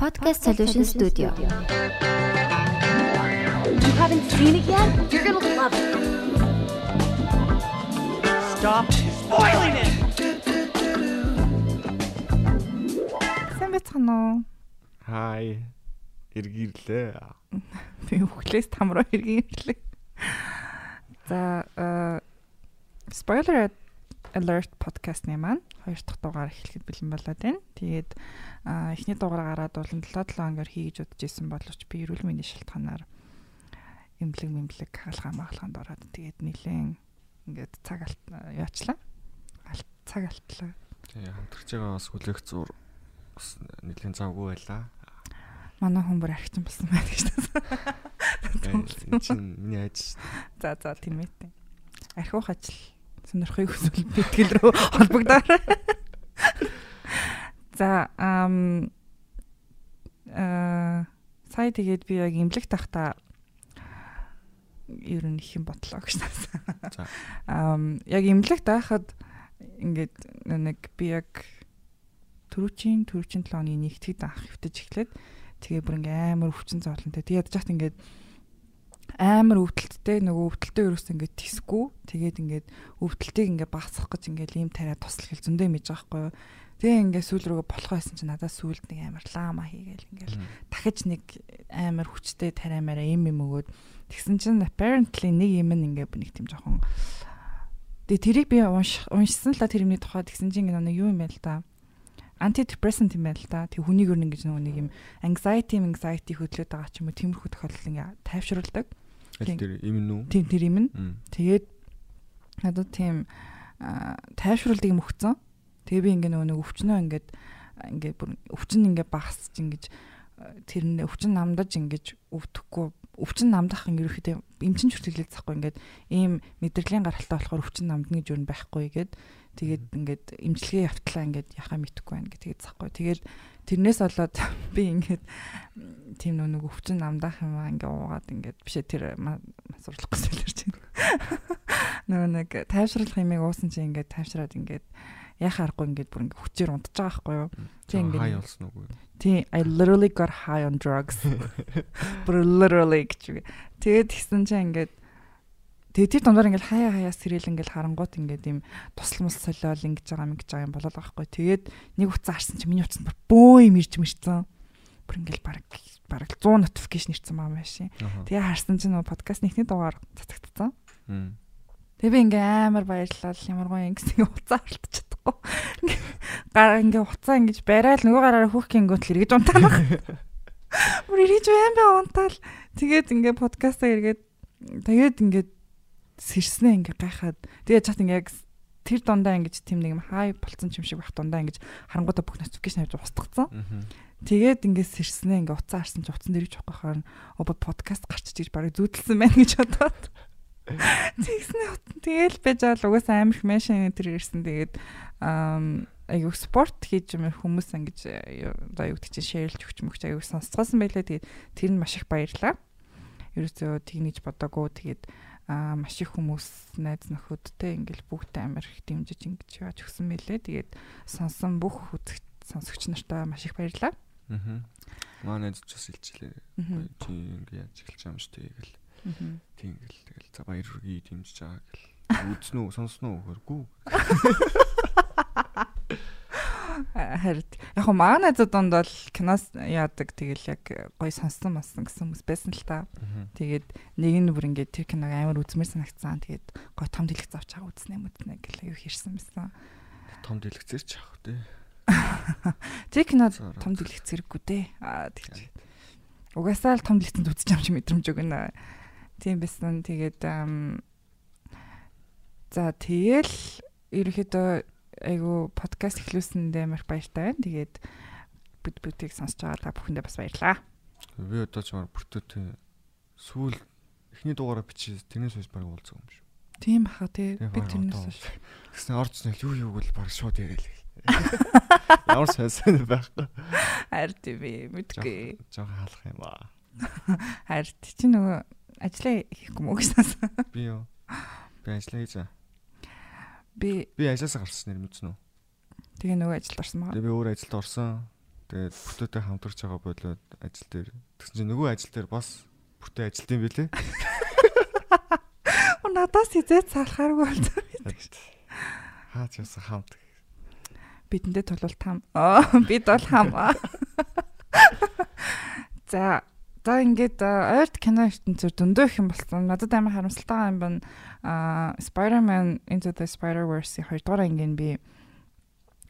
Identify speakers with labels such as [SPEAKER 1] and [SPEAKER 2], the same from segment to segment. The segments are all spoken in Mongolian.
[SPEAKER 1] Podcast Solution Studio.
[SPEAKER 2] You haven't seen it yet? You're gonna love it.
[SPEAKER 3] Stop spoiling it!
[SPEAKER 4] Сайн байцгаана уу?
[SPEAKER 5] Хай. Иргирлээ.
[SPEAKER 4] Би өглөөс там руу иргэнлээ. За, э spoiler alert podcast-ны маань хоёр дахь дугаар эхлэхэд бэлэн болоод байна. Тэгээд эхний дугаар гараад бол 7-7 ангаар хийж удаж исэн боловч би эрүүл мэндийн шалтгаанаар эмблэг мэмблэг хаалгаа магалгаанд ороод тэгээд нилээн ингээд цаг алт яачлаа. Алт цаг алтлаа.
[SPEAKER 5] Тэгээ хамтарч байгаа бас хүлээх зур бас нэлийн завгүй байлаа.
[SPEAKER 4] Манай хүн бүр архичин болсон байна гэж таасан.
[SPEAKER 5] Энэ чинь миний ажил.
[SPEAKER 4] За за тийм ээ. Архиух ажил сонирхыг хүсвэл битгэл рүү холбогдоор. За ам э сая тэгээд би яг имлэг тахта ер нь их юм бодлоо гэж таасан.
[SPEAKER 5] За.
[SPEAKER 4] Ам яг имлэг таахад ингээд нэг би яг төрүүчийн төрүүчийн 7 оны нэгтгэд анх хөвтөж эхлээд тэгээ бүр ингээ амар өвчин зовлонтой. Тэгээд жахт ингээд амар өвдөлттэй нөгөө өвдөлтөө ерөөс ингээд тисгүй. Тэгээд ингээд өвдөлтийг ингээд багасгах гэж ингээд ийм тариа тусал хэл зөндөө мэдэж байгаа байхгүй юу. Тэгээ ингээд сүүл рүүгээ болохоо байсан чинь надад сүүлд нэг амар лаама хийгээл ингээд дахиж нэг амар хүчтэй тариамаараа юм юм өгөөд тэгсэн чинь apparently нэг юм ингээд нэг тийм жоохон. Тэгээ тэрийг би унш уншсан л та тэр юмний тухай тэгсэн чинь нэг юу юм бэ л та антидепрессант юм байна л да. Тэг хүнийг өрнө гэж нэг юм anxiety anxiety хөдлөөд байгаа ч юм уу тиймэрхүү тохиолдол ингээ тайвшруулдаг.
[SPEAKER 5] Тэр юм нүү?
[SPEAKER 4] Тийм тэр юм нь. Тэгээд надад тийм тайвшруулдаг юм өгцөн. Тэгээ би ингээ нэг өвчнөө ингээд ингээ бүр өвчин ингээ багасч ингэж тэр өвчин намдаж ингэж өвдөхгүй өвчин намдах ингээ ерөөхдөө эмчин чүртгэлээд захгүй ингээд ийм мэдрэлийн гаралтай болохоор өвчин намдна гэж юу байхгүй гээд тэгээд ингээд имчилгээ явтлаа ингээд яхаа мэдхгүй байна тэгээд захгүй тэгээд тэрнээс болоод би ингээд тийм нэг өвчин намдах юм аа ингээ уугаад ингээд бишээ тэр масуурлах гэсэн ярьж байна. Нөө нэг тайвшруулах юмыг уусан чинь ингээд тайвшраад ингээд яхаа аргагүй ингээд бүр ингээд хүчээр унтж байгаа байхгүй юу.
[SPEAKER 5] Тийм
[SPEAKER 4] ингээд-
[SPEAKER 5] хай болсон уу?
[SPEAKER 4] Тий, I literally got high on drugs. Бүр literally гэж. Тэгээд тэгсэн чинь ингээд тэгээд тэр дундаар ингээд хаяа хаяа сэрэл ингээд харангуут ингээд юм тусал мус солиол ингэж байгаа юм гэж байгаа юм байгаа байхгүй. Тэгээд нэг утсаа харсан чинь миний утсанд бүр бөө юм ирж мэрцэн. Бүр ингээд баг баг 100 notification ирсэн маа машин. Тэгээ харсан чинь нөгөө подкаст нэгний дугаар цацагдсан. Тэгээ би ингээ амар баярлал ямар гоё ингэс ингээ уцаа алтч чадахгүй. Гар ингээ уцаа ингэж барайл нөгөө гараараа хөөх гингүүтэл эргэж унтаанах. Бүр эргэж байм бай унтаал. Тэгээд ингээ подкастаа эргээд тэгээд ингээ сэрснээ ингээ гайхаад тэгээд чат ингээ яг тэр дундаа ингэж тийм нэг юм хай болцсон юм шиг бах дундаа ингэж харангуудаа бүх notification авч устгацсан. Тэгээд ингээ сэрснээ ингээ уцаа харсан чи уцан дээр гэж авахаар оба подкаст гарч иж барыг зүүдэлсэн байна гэж бодоод. Тэгснэ тэгэл байж аа л угаасаа амар их меншн энэ ирсэн тэгээд айгу спорт хийж юм хүмүүс ингэж одоо юу гэдэг чинь шеэрлж өгч мөгч айгу сонсцоосон байлаа тэгээд тэр нь маш их баярлаа. Ерөөсөө тэгнийж бодоагүй тэгээд аа маш их хүмүүс найз нөхөдтэй ингээл бүгдээ амар их дэмжиж ингэж яаж өгсөн байлээ. Тэгээд сонсон бүх үзэгч сонсогч нартай маш их баярлаа.
[SPEAKER 5] Мгм. Манай ч бас илчлээ. Чи ингэ яаж эхэлж байгаа юм шүү дээ гэл. Тийм гэл тэгэл за баяр хүргэе дэмжиж байгаа гэл. Үзнэ үү, сонсноо үү хөргүү.
[SPEAKER 4] харин яг хөө манай найзууд донд бол киноос яадаг тэгэл яг гоё сонссон массан гэсэн хүмүүс байсан л та. Тэгээд нэг нь бүр ингээд тэр киног амар үзмэр санагцсан. Тэгээд гоё том дэлгэц авч байгаа үзнэ мүднэ гэл аюу хэрсэн байсан.
[SPEAKER 5] Том дэлгэцэр ч авах тий.
[SPEAKER 4] Тэр кино том дэлгэц хэрэггүй дээ. Аа тэгж. Угаасаа л том дэлгэцэнд үзэж юм чи мэдрэмж өгнө. Тийм байсан. Тэгээд за тэгэл ерөөхдөө айгу подкаст эхлүүлсэндээ амар баяртай байна. Тэгээд бүд бүдийг сонсож байгаа та бүхэндээ бас баярлаа.
[SPEAKER 5] Би одоо ч мар бүртөөтэй сүүл эхний дугаараа бичиж тэрнээс хойш баг уулзсан юм шүү.
[SPEAKER 4] Тийм баха тий. Би тэрнээс хойш.
[SPEAKER 5] Тэгснэ орж нэл юу юу гэл баг шууд яриа л. Ямар сайн байхгүй.
[SPEAKER 4] Тий би мэдгүй.
[SPEAKER 5] Жог хаалах юм аа.
[SPEAKER 4] Харин чи нөгөө ажлаа хийхгүй гэж санасан.
[SPEAKER 5] Би юу? Би ажиллаа хийж. байгаа.
[SPEAKER 4] Би
[SPEAKER 5] Би ажилласаа гарсан нэр мэдсэн үү?
[SPEAKER 4] тэгээ нөгөө ажилд орсон байгаа.
[SPEAKER 5] Тэгээ би өөр ажилд орсон. Тэгээд бүтээтэй хамтарч байгаа болоод ажил дээр тэгсэн чинь нөгөө ажил дээр бас бүтээ ажилт юм билэ.
[SPEAKER 4] Надаас хизээ цаалахааргүй болсон.
[SPEAKER 5] Хаач яасан хамт.
[SPEAKER 4] Бидэндээ тулвал там. Аа бид бол хам. За За ингээд ойрт кино ертөнцөөр дөндөө их юм болсон. Надад амар харамсалтай юм байна. Аа Spider-Man Into the Spider-Verse-ийн 2 дугаар ангийн би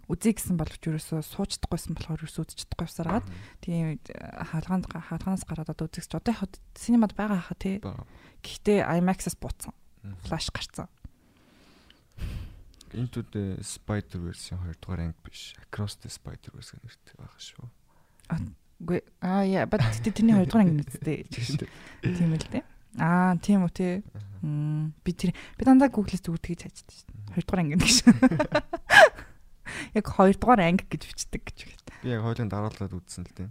[SPEAKER 4] үзье гэсэн боловч ерөөсөө сууж чадахгүйсэн болохоор ерөөсөө үзэж чадахгүй явсараад тийм хаалгаанд хаалгаанаас гараад одоо үзэж одоо яг синемад байгаа хаа тий. Гэхдээ IMAX-аас буутсан. Флаш гарцсан.
[SPEAKER 5] Into the Spider-Verse-ийн 2 дугаар анги биш. Across the Spider-Verse гэх нэртэй байгаа шүү.
[SPEAKER 4] Үгүй аа яа бат тэрний 2 дугаар анги үсттэй. Тийм л дээ. Аа тийм үү тий. Би тэр би дандаа Google-с зүгээр тэгж хайчдаг шүү дээ. 2 дугаар анги гэж. Яг 2 дугаар анги гэж бичдэг гэж байна.
[SPEAKER 5] Би яг хойлын дараалаад үзсэн л дээ.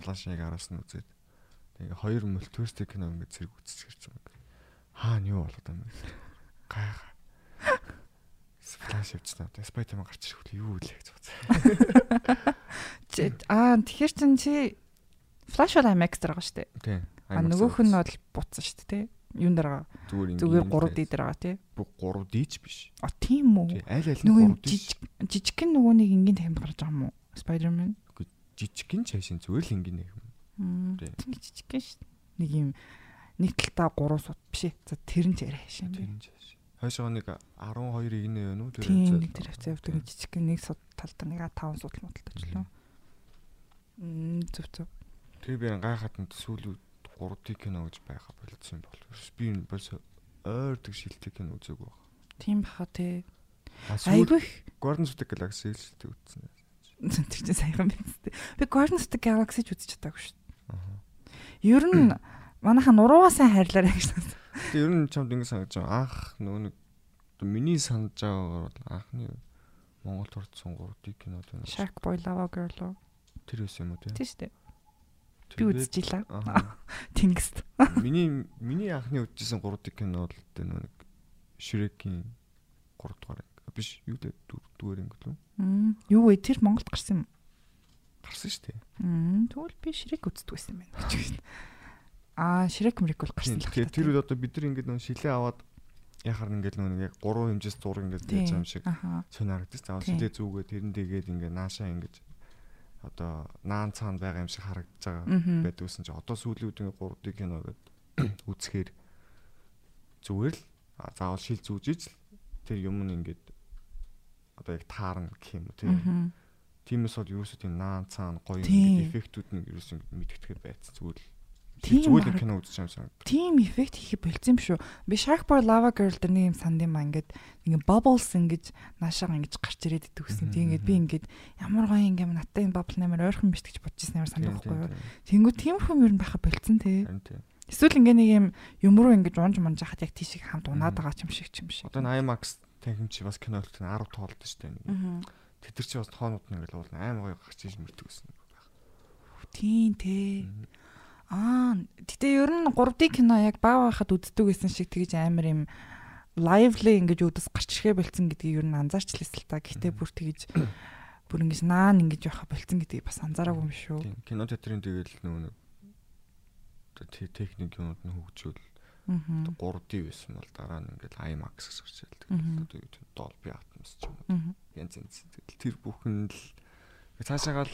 [SPEAKER 5] Флашыг араас нь үзээд. Тэгээ хоёр мультиверстэй кино ингээд зэрэг үзчих гэж юм. Хаа нь юу болоод юм бэ? Гайхаа. Флаш явчихсан. Тэгээ Spider-Man гарч ирэх үл юу үлээ гэж бодсон.
[SPEAKER 4] Аа тэгэхээр чин чи Flash бол IMAX дээр байгаа шүү дээ.
[SPEAKER 5] Тийм.
[SPEAKER 4] А нөгөөх нь бол буцсан шүү дээ, тий. Юун дээр байгаа?
[SPEAKER 5] Зүгээр
[SPEAKER 4] Зүгээр 3D дээр байгаа тий.
[SPEAKER 5] 3D ч биш.
[SPEAKER 4] А тийм үү?
[SPEAKER 5] Аль аль нь
[SPEAKER 4] Нөгөө
[SPEAKER 5] 3D.
[SPEAKER 4] жижиг жижигхэн нөгөө нэг ингийн тамхимд гарч байгаа юм уу? Spider-Man.
[SPEAKER 5] жижигхэн чашин зүгээр л ингэнэ юм. Тий.
[SPEAKER 4] Тийм жижигхэн шүү. Нэг юм нэг талдаа 3 сууд биш. За тэр нь ч яриа шин.
[SPEAKER 5] Тийм чаш. Хойшоо нэг 12 игнэ байна уу тэр
[SPEAKER 4] нэг тэр хавцаа явдаг нэг жижигхэн нэг суд талдаа нэг 5 судал модалтай ч лөө. Мм зүг зүг.
[SPEAKER 5] Тэр би гайхаад нь сүүлүүд 3D кино гэж байха болчихсон юм бол. Би энэ бас ойрдог шилдэг кино үзег баг.
[SPEAKER 4] Тийм баха
[SPEAKER 5] сүүл
[SPEAKER 4] Айгүй
[SPEAKER 5] of the Galaxy шилдэг үзсэн.
[SPEAKER 4] тэр чинь сайхан биз дээ. Би of the Galaxy ч үзэж чадаагүй шүү дээ. Ер нь манайха нуруугаа сайн хайрлаарай гэж байна.
[SPEAKER 5] Тэгээ ер нь чамд ингэ санагдаж байгаа. Анх нөгөө нэг миний санаж байгаагаар бол анхны Монгол ордсон 3D кинод байна.
[SPEAKER 4] Shark Boy Lava Girl уу?
[SPEAKER 5] Тэр байсан юм уу тий?
[SPEAKER 4] Тийм шүү дээ. Би үзчихлээ.
[SPEAKER 5] Аа.
[SPEAKER 4] Тэнгист.
[SPEAKER 5] Миний миний анхны үзсэн 3D кино бол тэ нэг Shrek-ийн 3 дугаар биш юу лээ дүүгээр анги лөө.
[SPEAKER 4] Мм. Юу вэ? Тэр Монголд гарсан юм.
[SPEAKER 5] Гарсан шүү дээ.
[SPEAKER 4] Мм. Тэгвэл би Шрек үздэг байсан юм байна гэж байна. Аа, Шрек мрек бол гарсан л
[SPEAKER 5] Тэгэхээр тэр үед одоо бид нар ингээд нөгөө шилээ аваад яхаар ингээд нэг яг 3 хэмжээс зураг ингээд яаж юм шиг
[SPEAKER 4] Аха.
[SPEAKER 5] сонирхдаг. Заавал шилээ зүгээ тэрэн дэгээд ингээд наашаа ингээд одоо наан цаанд байгаа юм шиг харагдаж байгаа гэсэн чинь одоо сүүлүүд ингээд 3D кино гэдэг үзэхээр зүгээр л заавал шил зүүжиж л тэр юм нь ингээд одоо яг таарна гэх юм уу тийм. Тиймээс бол ерөөсөө тийм наан цаан гоё эффектүүд нь ерөөсөө мэдгэтгэхэд байц зүгээр л зүгээр л кино үзэж юм санагдав.
[SPEAKER 4] Тим эффект хийх болцсон юм шүү. Би Shark Boy Lava Girl дээр нэг юм санд юм аа ингээд ингээд bubbles ингэж наашаага ингэж гарч ирээд идэв гэсэн. Тийм ингээд би ингээд ямар гоё юм надтай энэ bubble нэмэр ойрхон биш гэж бодож ирсэн
[SPEAKER 5] Тийм,
[SPEAKER 4] санагдахгүй
[SPEAKER 5] тийм,
[SPEAKER 4] юу.
[SPEAKER 5] тийм.
[SPEAKER 4] Тэнгүү тиймэрхүү юм байха болцсон те.
[SPEAKER 5] Тийм.
[SPEAKER 4] Эсвэл ингээ нэг юм юм руу ингэж унж мунж хахад яг тийшээ хамт унаад байгаа ч юм шиг ч юм шиг.
[SPEAKER 5] Одоо н IMAX танхим чи бас кино хэлтэн 10 тоолд дээ.
[SPEAKER 4] Мгм.
[SPEAKER 5] Тэд нар чи бас тоонууд нь ингээл уулна аим гоё гарч иж мөрдөг гэсэн.
[SPEAKER 4] Тийм те. Аа, гэтээ ер нь 3D кино яг баа байхад үздэг гэсэн шиг тэгж амар юм lively ингэж өдөс гарч ирэхэ болцсон гэдгийг ер нь анзаарчлээсэл та. Гэтээ бүр тэгж бүр ингэж наан ингэж байха болцсон гэдгийг бас анзаараагүй юм шүү.
[SPEAKER 5] Кино театрын тэгэл нөгөө техник юмуд нь хөгжүүл
[SPEAKER 4] Аа.
[SPEAKER 5] 3D байсан бол дараа нь ингээл IMAX ирдэг.
[SPEAKER 4] Мгм.
[SPEAKER 5] Одоо юу гэдэг Dolby Atmos ч юм уу. Янз янз. Тэр бүхэн л цаашаагаал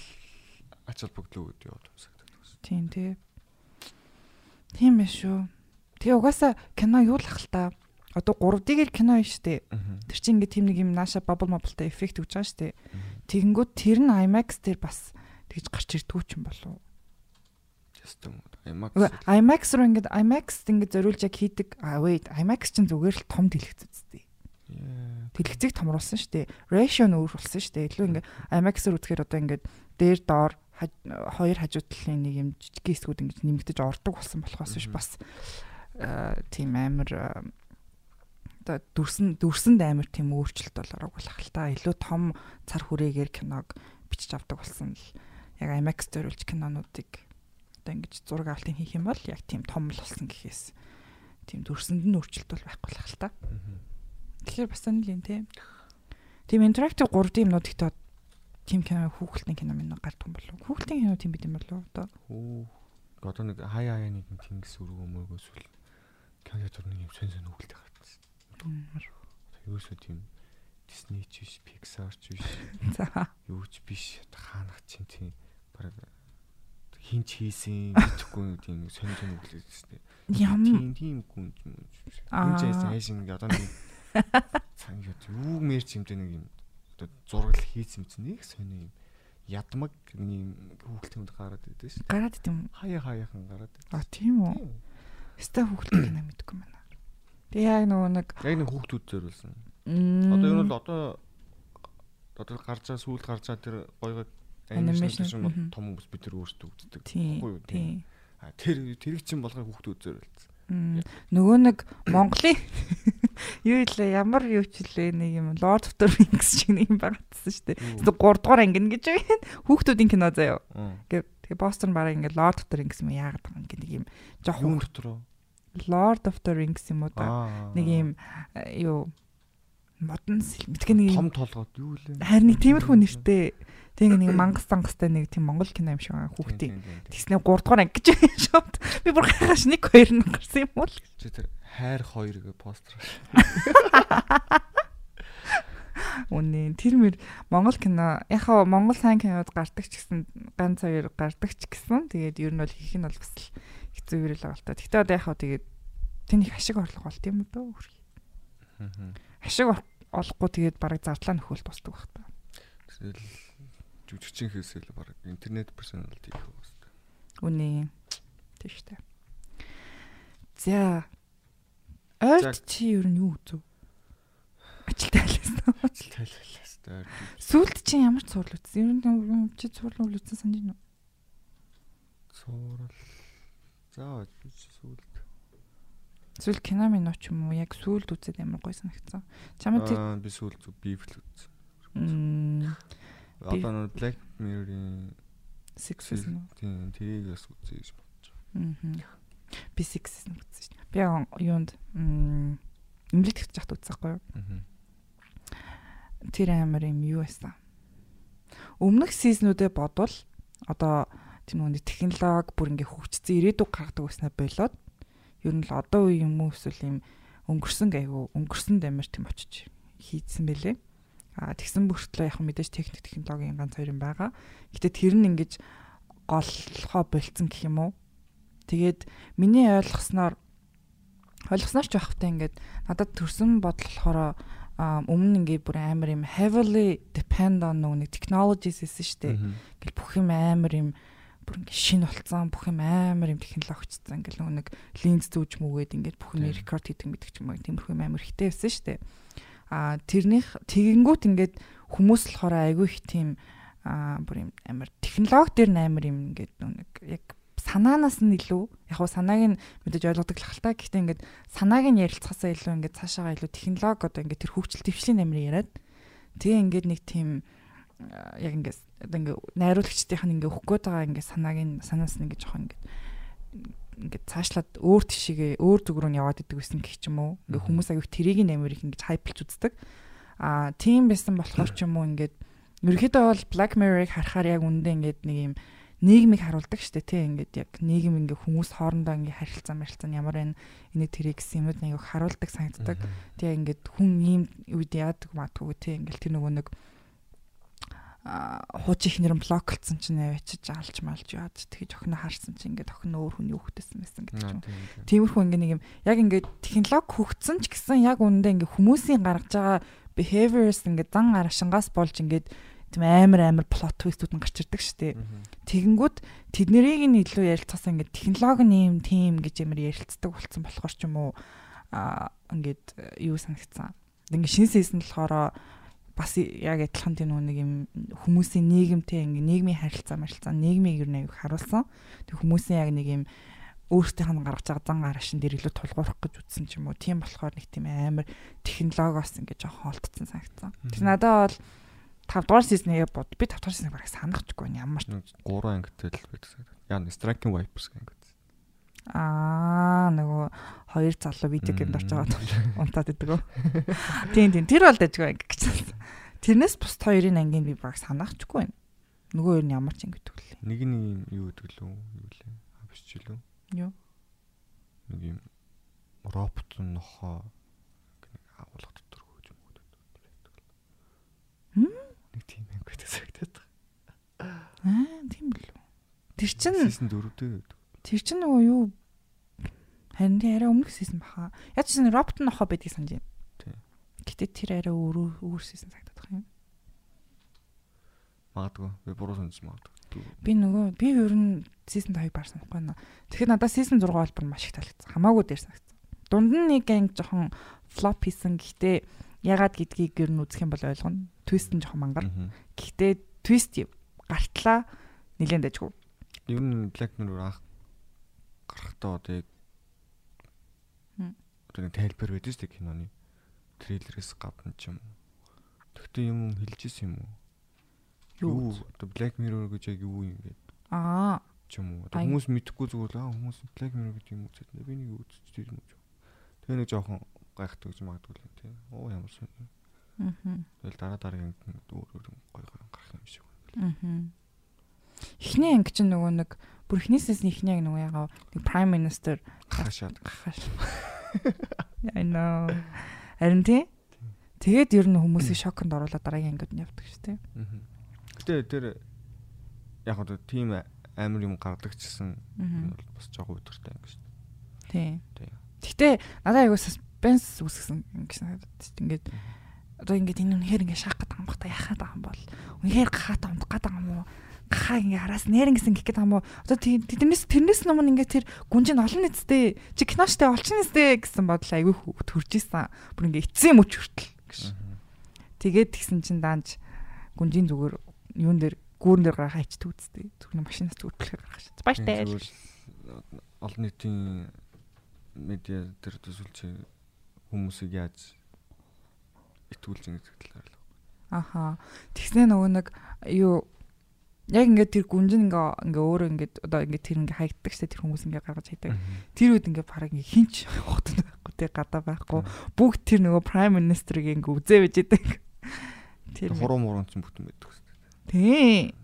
[SPEAKER 5] ач холбогдлоо гэдэг яваад юмсагдаг.
[SPEAKER 4] Тийм тий. Тийм ээ шүү. Тэгээ угаасаа кино юу л ах л та. Одоо 3D-гээр кино юм штэ. Тэр чинь ингээ тийм нэг юм нааша bubble mobile-тай эффект өгч байгаа штэ. Тэгэнгүүт тэр нь IMAX дээр бас тэгж гарч ирдгүү ч юм болов.
[SPEAKER 5] Ястам IMAX.
[SPEAKER 4] IMAX руу ингээ IMAX ингээ зориулж яг хийдэг. А wait IMAX чинь зүгээр л том дэлгэц үсттэй.
[SPEAKER 5] Yeah.
[SPEAKER 4] Дэлгэцийг томруулсан штэ. Ratio нь өөр болсон штэ. Илүү ингээ IMAX-ээр үзэхээр одоо ингээ дээр доор хоёр хажуу талын нэг юм жижиг хэсгүүд ингээ нэмэгдэж ордог болсон болохоос биш бас э, тийм амар э, одоо дүрсэн дүрсэнд амар тийм өөрчлөлт бол оруулах л та. Илүү том цар хүрээгээр киног бичиж авдаг болсон л яг IMAX зориулж кинонуудыг одоо ингэж зураг авалтын хийх юм бол яг тийм том л болсон гэхээс тийм дүрсэнд нь өөрчлөлт бол байхгүй л хэл та. Тэгэхээр бас сонир юм тий. Тийм интерактив 3D юмнууд ихтэй тим кино хүүхэлтийн кино минь гардсан болов. Хүүхэлтийн кино тийм бид юм болов одоо.
[SPEAKER 5] Хөө. Одоо нэг хаяа хаяа нэг тэнгис өргөө мөргөөс үл кино нэг юм сэн сэн хүүхэлтэй гарсан. Ерөөсөө тийм Disney ч биш, Pixar ч биш.
[SPEAKER 4] За.
[SPEAKER 5] Юу ч биш. Хаанах чинь тийм бараг хинч хийсэн гэхгүй тийм сонь сонь үглээд тест.
[SPEAKER 4] Ям
[SPEAKER 5] Тийм тийм гүн юм.
[SPEAKER 4] Аа.
[SPEAKER 5] Хинч хийсэн хайшин ингээ одоо нэг цаг юу мэрч юмтэй нэг юм одоо зураг хийсэн юм чинь нэг сони юм. Ядмаг нэг хүүхэлтэй юмд гараад идэв шүү.
[SPEAKER 4] гараад идэм.
[SPEAKER 5] Хаяа хаяахан гараад идэв.
[SPEAKER 4] А тийм үү. Ста хүүхэлтийн кино мэдгүй байна. Тэгээ яг нөгөө нэг
[SPEAKER 5] Яг нэг хүүхдүүд зориулсан. Одоо ер нь л одоо одоо гарч байгаа сүүлд гарч байгаа тэр гоё гоё анимашн том хүмүүс бид нар өөрсдөө үздэг.
[SPEAKER 4] тийм
[SPEAKER 5] Үгүй юу. А тэр тэрийг чинь болгоо хүүхдүүд зориулсан.
[SPEAKER 4] Нөгөө нэг Монголын юу илээ ямар юу ч илээ нэг юм Lord of the Rings шиг нэг юм багтсан шүү дээ.
[SPEAKER 5] Юу?
[SPEAKER 4] 3 дугаар анги гэж байна. Хүүхдүүдийн кино заяа.
[SPEAKER 5] Аа.
[SPEAKER 4] Гэ тэгээ Boston бараг ингээ Lord of the Rings юм яагаад байгаа юм ингээ нэг юм жоох хүүхд
[SPEAKER 5] дотор уу?
[SPEAKER 4] Lord of the Rings юм уу да.
[SPEAKER 5] Аа.
[SPEAKER 4] Нэг юм э, юу модон мэдгүй нэг
[SPEAKER 5] том толгойд юу лээ?
[SPEAKER 4] харин тиймэрхүү нэртэй. Тэгээ нэг мангас тангастай нэг тийм Монгол кино юм шиг байгаа хүүхдийн. Тэснэ 3 дугаар анги гэж байна шууд. Би бүр гайхаш нэг хоёр нь гарсан юм уу? л.
[SPEAKER 5] Чи тэр хайр хоёр гэ постэр.
[SPEAKER 4] Үнэ тэр мэр Монгол кино яхаа Монгол сайн кинод гардаг ч гэсэн ганц хоёр гардаг ч гэсэн тэгээд ер нь бол хийх нь бол бас л хэцүү юу л байгаа л та. Гэтэ одоо яхаа тэгээд тэн их ашиг орлого болт юм дөө. Ашиг ор- олохгүй тэгээд бараг зардлаа нөхөл тусдаг байх та.
[SPEAKER 5] Тэгэл жүжигчин хийсэл баг интернет персоналт хийх байна.
[SPEAKER 4] Үнэ. Тийм шүү дээ. За. Ойд чи ер нь юу үзв? Ажилтаа хэлсэн.
[SPEAKER 5] Ажил тайлхлаас таар.
[SPEAKER 4] Сүүлд чи ямар ч сурал үзсэн? Ер нь чи сурал үзсэн санаж байна уу?
[SPEAKER 5] Суурал. За сүүлд.
[SPEAKER 4] Сүүл кино минь ч юм уу яг сүүлд үзээд амар гой санагдсан. Чамд
[SPEAKER 5] би сүүлд бифл үзсэн. Одоо нэг Black Mirror-ийн
[SPEAKER 4] six season.
[SPEAKER 5] тийм тэрийг бас үзье гэж бодож
[SPEAKER 4] Мм. Би six season үзсэн дээ. Би юунд м имлэг тэгж яхад үзсэн байхгүй юу?
[SPEAKER 5] байна.
[SPEAKER 4] Тэр амар юм юу байсан. Өмнөх сизнүүдэд бодвол одоо тийм нэг технологи бүр ингээ хөгжсөн ирээдүг гаргадаг байснаа болоод ер нь л одоо үе юм уу эсвэл юм өнгөрсөн гайгүй өнгөрсөн дамир тийм очиж хийдсэн бэлээ. А тэгсэн бүртлээ яг мэдээж техник технологийн ганц хоёр юм байгаа. Гэтэ тэр нь ингэж голлохоо болцсон гэх юм уу? Тэгээд миний ойлгосноор ойлгосноор ч явахтай ингээд надад төрсөн бодол болохоор а, өмнө ингээд бүр амар юм heavily depend on нэг technologies дээ.
[SPEAKER 5] Мгм.
[SPEAKER 4] Ингээл бүх юм амар юм бүр ингээ шин болцсон бүх юм амар юм технологичсан ингээл нэг линз зүүж мүгээд ингээд бүх юм рекорд хийдэг мэдэг ч юм уу тиймэрхүү юм амар ихтэй байсан дээ. А тэрнийх тэгэнгүүт ингээд хүмүүс болохоор айгүй их тийм а бүр юм амар технологи дээр амар юм ингээд нэг яг санаанаас нь илүү яг хуу санааг нь мэдээж ойлгодог л хальтаа гэхдээ ингээд санааг нь ярилцахаасаа илүү ингээд цаашаага илүү технологи одоо ингээд тэр хөгжил төвшлийн амир яриад тэгээ ингээд нэг тийм яг ингээд одоо ингээд найруулагчдынх нь ингээд өгөх гээд байгаа ингээд санааг нь санаас нь ингээд жоохон ингээд ингээд цаашлаад өөр тишээгээ өөр зүг рүү нь яваад идэг гэсэн гэх юм уу? Ингээд хүмүүс аяг тэрийг нь амир их ингээд хайплж үздэг. А тийм байсан болохоор ч юм уу ингээд ерөөхдөө бол Black Mirror-ыг харахаар яг үндэ ингээд нэг юм нийгмийг харуулдаг штэ тий. Ингээд яг нийгэм ингээ хүмүүс хоорондоо ингээ харилцаа марилцаа нь ямар байна энийг тэрийг гэсэн юмуд нэг харуулдаг санагддаг. Тэгээ ингээд хүн ийм үед яадаг маадгүй тий. Ингээл тэр нөгөө нэг а хууч ихнэр нь блоклцсон чинь авчиж алж малж яад тэгэж охиноо харсан чинь ингээд охин өөр хүний хүүхдтэйсэн байсан гэдэг юм. Тиймэрхүү ингээ нэг юм яг ингээд технологи хөгцсөн ч гэсэн яг үүндээ ингээ хүмүүсийн гаргаж байгаа behaviors ингээ зан арашингаас болж ингээд тийм амар амар plot twist-үүд нь гарч ирдэг шүү дээ. Тэгэнгүүт тэднийг нь илүү ярилцахсан ингээд технологи нэм тим гэж ямар ярилцдаг болсон болохоор ч юм уу а ингээд юу санагдсан. Ингээд шинэ си즌 болохоор бас яг адилхан тийм нэг юм хүмүүсийн нийгэмтэй ингээд нийгмийн харилцаа марилцаа нийгмийг юу нэг харуулсан. Тэг хүмүүсийн яг нэг юм өөрсдийнх нь гаргаж байгаа зан гарашин дээр илүү тулгуурах гэж үтсэн ч юм уу. Тийм болохоор нэг тийм амар технологиос ингээд жоохон холдсон санагдсан. Тэр надад бол 5 дугаар сизнээ бод. Би 5 дугаар сизнээ бараг санахчгүй байна. Ямар ч
[SPEAKER 5] Нэг 3 ангитай л байдаг. Яа, Striking Vipers гэнг.
[SPEAKER 4] Аа нөгөө хоёр залуу видео геймд орж байгаа унтаад идэг. Тийм тийм тэр бол дайггүй анги гэж. Тэрнээс бусд хоёрын ангийн би баг санаачгүй байна. Нөгөө хоёр нь ямар ч гэдэг лээ.
[SPEAKER 5] Нэг юм юу гэдэг лөө юу лээ. Авч ч лөө.
[SPEAKER 4] Юу?
[SPEAKER 5] Нэг юм робот нохоо агуулга дотор хөөж юм уу.
[SPEAKER 4] Хм?
[SPEAKER 5] Нэг тийм анги гэдэг sagтаад.
[SPEAKER 4] Аа, тийм билүү. Тэр чин
[SPEAKER 5] Сисэн дөрөвдөө.
[SPEAKER 4] Тэр чин нөгөө юу харин тий арай өмнөх хийсэн баха. Яг ч гэсэн робот нохоо байдгийг санаж.
[SPEAKER 5] Тий.
[SPEAKER 4] Гэтэ тэр арай өөр өөр хийсэн цагтаад байх юм.
[SPEAKER 5] Магадгүй би буруу сонсч магадгүй.
[SPEAKER 4] Би нөгөө би ер нь season 2 баар санахгүй байна. Тэгэхээр надад season 6 бол бүр маш их таалагдсан. Хамаагүй дээр санагдсан. Дунд нь нэг анги жоохон flop хийсэн. Гэхдээ ягаад гэдгийг ер нь үзэх юм бол ойлгоно. Twist нь жоохон мангар. Гэхдээ twist гартлаа нилээн дайжгүй.
[SPEAKER 5] Ер нь Black Mirror анх гарахдаа одоо яг одоо нэг тайлбар байдаг шүү дээ киноны трейлерээс гадна ч юм уу. Тэгтээ юм хэлж исэн юм уу?
[SPEAKER 4] Юу?
[SPEAKER 5] одоо Black Mirror гэж яг юу юм бэ?
[SPEAKER 4] Аа,
[SPEAKER 5] ч юм уу. Одоо хүмүүс мэдхгүй зүгээр л аа хүмүүс Black Mirror гэдэг юм үзээд би нэг үзчихсэн юм уу. Тэгээ нэг жоохон гайхдаг гэж магадгүй л юм тий. Оо ямар сонь.
[SPEAKER 4] мгм.
[SPEAKER 5] Тэгэл дараа дараагийн өөр өөр гой гой гарах юм шиг байна.
[SPEAKER 4] Мгм. Эхний анги чинь нөгөө нэг бүр эхнээсээс нь эхний анги нөгөө ягаа нэг prime minister
[SPEAKER 5] Хашаад.
[SPEAKER 4] гахаш. I know. Харин тий? Тэгээд ер нь хүмүүсийг шоконд оруулаад дараагийн ангид нь явдаг шүү дээ.
[SPEAKER 5] Мгм. Гэтэ тэр яг одоо тийм амар юм гардаг ч гэсэн
[SPEAKER 4] Мгм.
[SPEAKER 5] энэ бол бас жоохон өдөртэй юм шүү дээ.
[SPEAKER 4] Тий. Гэхдээ надад айгуу suspense үүсгэсэн ингэ дээ. Ингээд одоо ингээд энэ үнэхээр ингээд шах гэдэг юм бах та яхаад байгаа юм бол үнэхээр гахаад амт гэдэг юм уу? Гахаа ингээ араас нэрэн гэсэн гэх гэдэг юм уу? Одоо тий- тэрнээс өмнө ингээд тэр гүнжин олон нэцтэй чи киноштой олчин нэцтэй гэсэн бодол айгүй төрж исэн. Бүр ингээ эцсийн мөч хүртэл гэж. Тэгээд тэгсэн чинь даанч гүнжийн зүгээр юун дээр гүүрэн дээр гараа хайчдаг үсттэй. Зүгээр машинаас зүгтлэхээр гаргаж. Баяртай.
[SPEAKER 5] Зүгээр л олон нийтийн медиа дээр төсөлч хүмүүсийг яаж итгүүлж ингэж талаар л.
[SPEAKER 4] Аха. Тэгснэ нөгөө нэг юу яг ингээд тэр гүнжин ингээ ингээ өөрөө ингээд одоо ингээд тэр ингээ хаягддаг штэ тэр хүмүүс ингээ гаргаж хайдаг. Тэр үед ингээ бараг ингээ хинч хутан байхгүй те гадаа байхгүй. Бүгд тэр нөгөө prime minister-ыг ингээ үзээ байж идэг. Тэр
[SPEAKER 5] Хуруу муруу ч бүтэн байдаг дээ.
[SPEAKER 4] тий.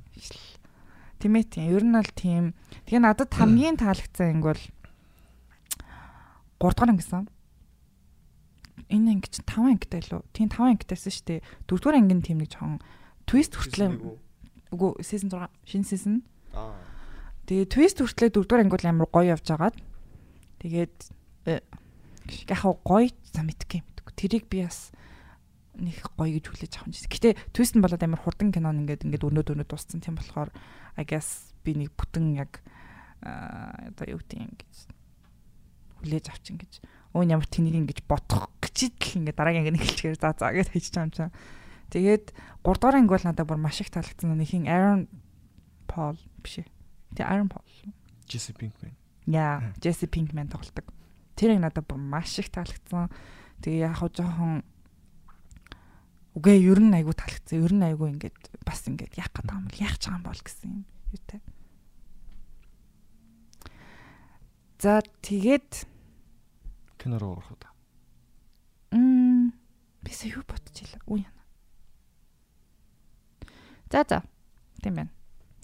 [SPEAKER 4] Тийм ээ тийм. Ер нь бол тийм. Тэгээ надад хамгийн таалагдсан анги бол 3 дахь анги гэсэн. Энэ анги чинь 5 ангитай лөө. Тийм 5 ангитайсан шүү дээ. 4 дугаар анги нь тийм нэг жоохон twist хүртлээ. Үгүй season 6 шинэ season.
[SPEAKER 5] Аа.
[SPEAKER 4] Тэгээ twist хүртлээ 4 дугаар анги бол амар гоё явж агаад. Тэгээд э, яг хаа гоё за мэдгүй юм. Тэрийг би бас нэг гоё гэж хүлээж авах юм шиг. Гэтэ twist нь болоод амар хурдан кинон ингээд ингээд өнөө өнөө дууссан тийм болохоор I guess би нэг бүтэн яг одоо юу гэдэг юм гэж хүлээж авчин гэж. Өө ямар тэнийг ингэж бодох гэж л ингээд дараагийн ингээд эхэлчихээр за за гэж хийж байгаа юм чам. Тэгээд 3 дугаар анги бол надад бүр маш их таалагдсан. Нэг хин Aaron Paul биш ээ. Тэ Aaron Paul.
[SPEAKER 5] Jesse Pinkman.
[SPEAKER 4] Яа, Jesse Pinkman тоглолдог. Тэр яг надад бүр маш их таалагдсан. Тэгээ яг хоо жоохон үгүй ер нь айгу таалагдсан. Ер нь айгу ингээд бас ингээд яах гэдэг юм бол яах чагаан бол гэсэн юм юутай. За тэгээд
[SPEAKER 5] Кино руу орох удаа.
[SPEAKER 4] м бисаа юу бодчихлаа. Яна. За за. Тийм байна.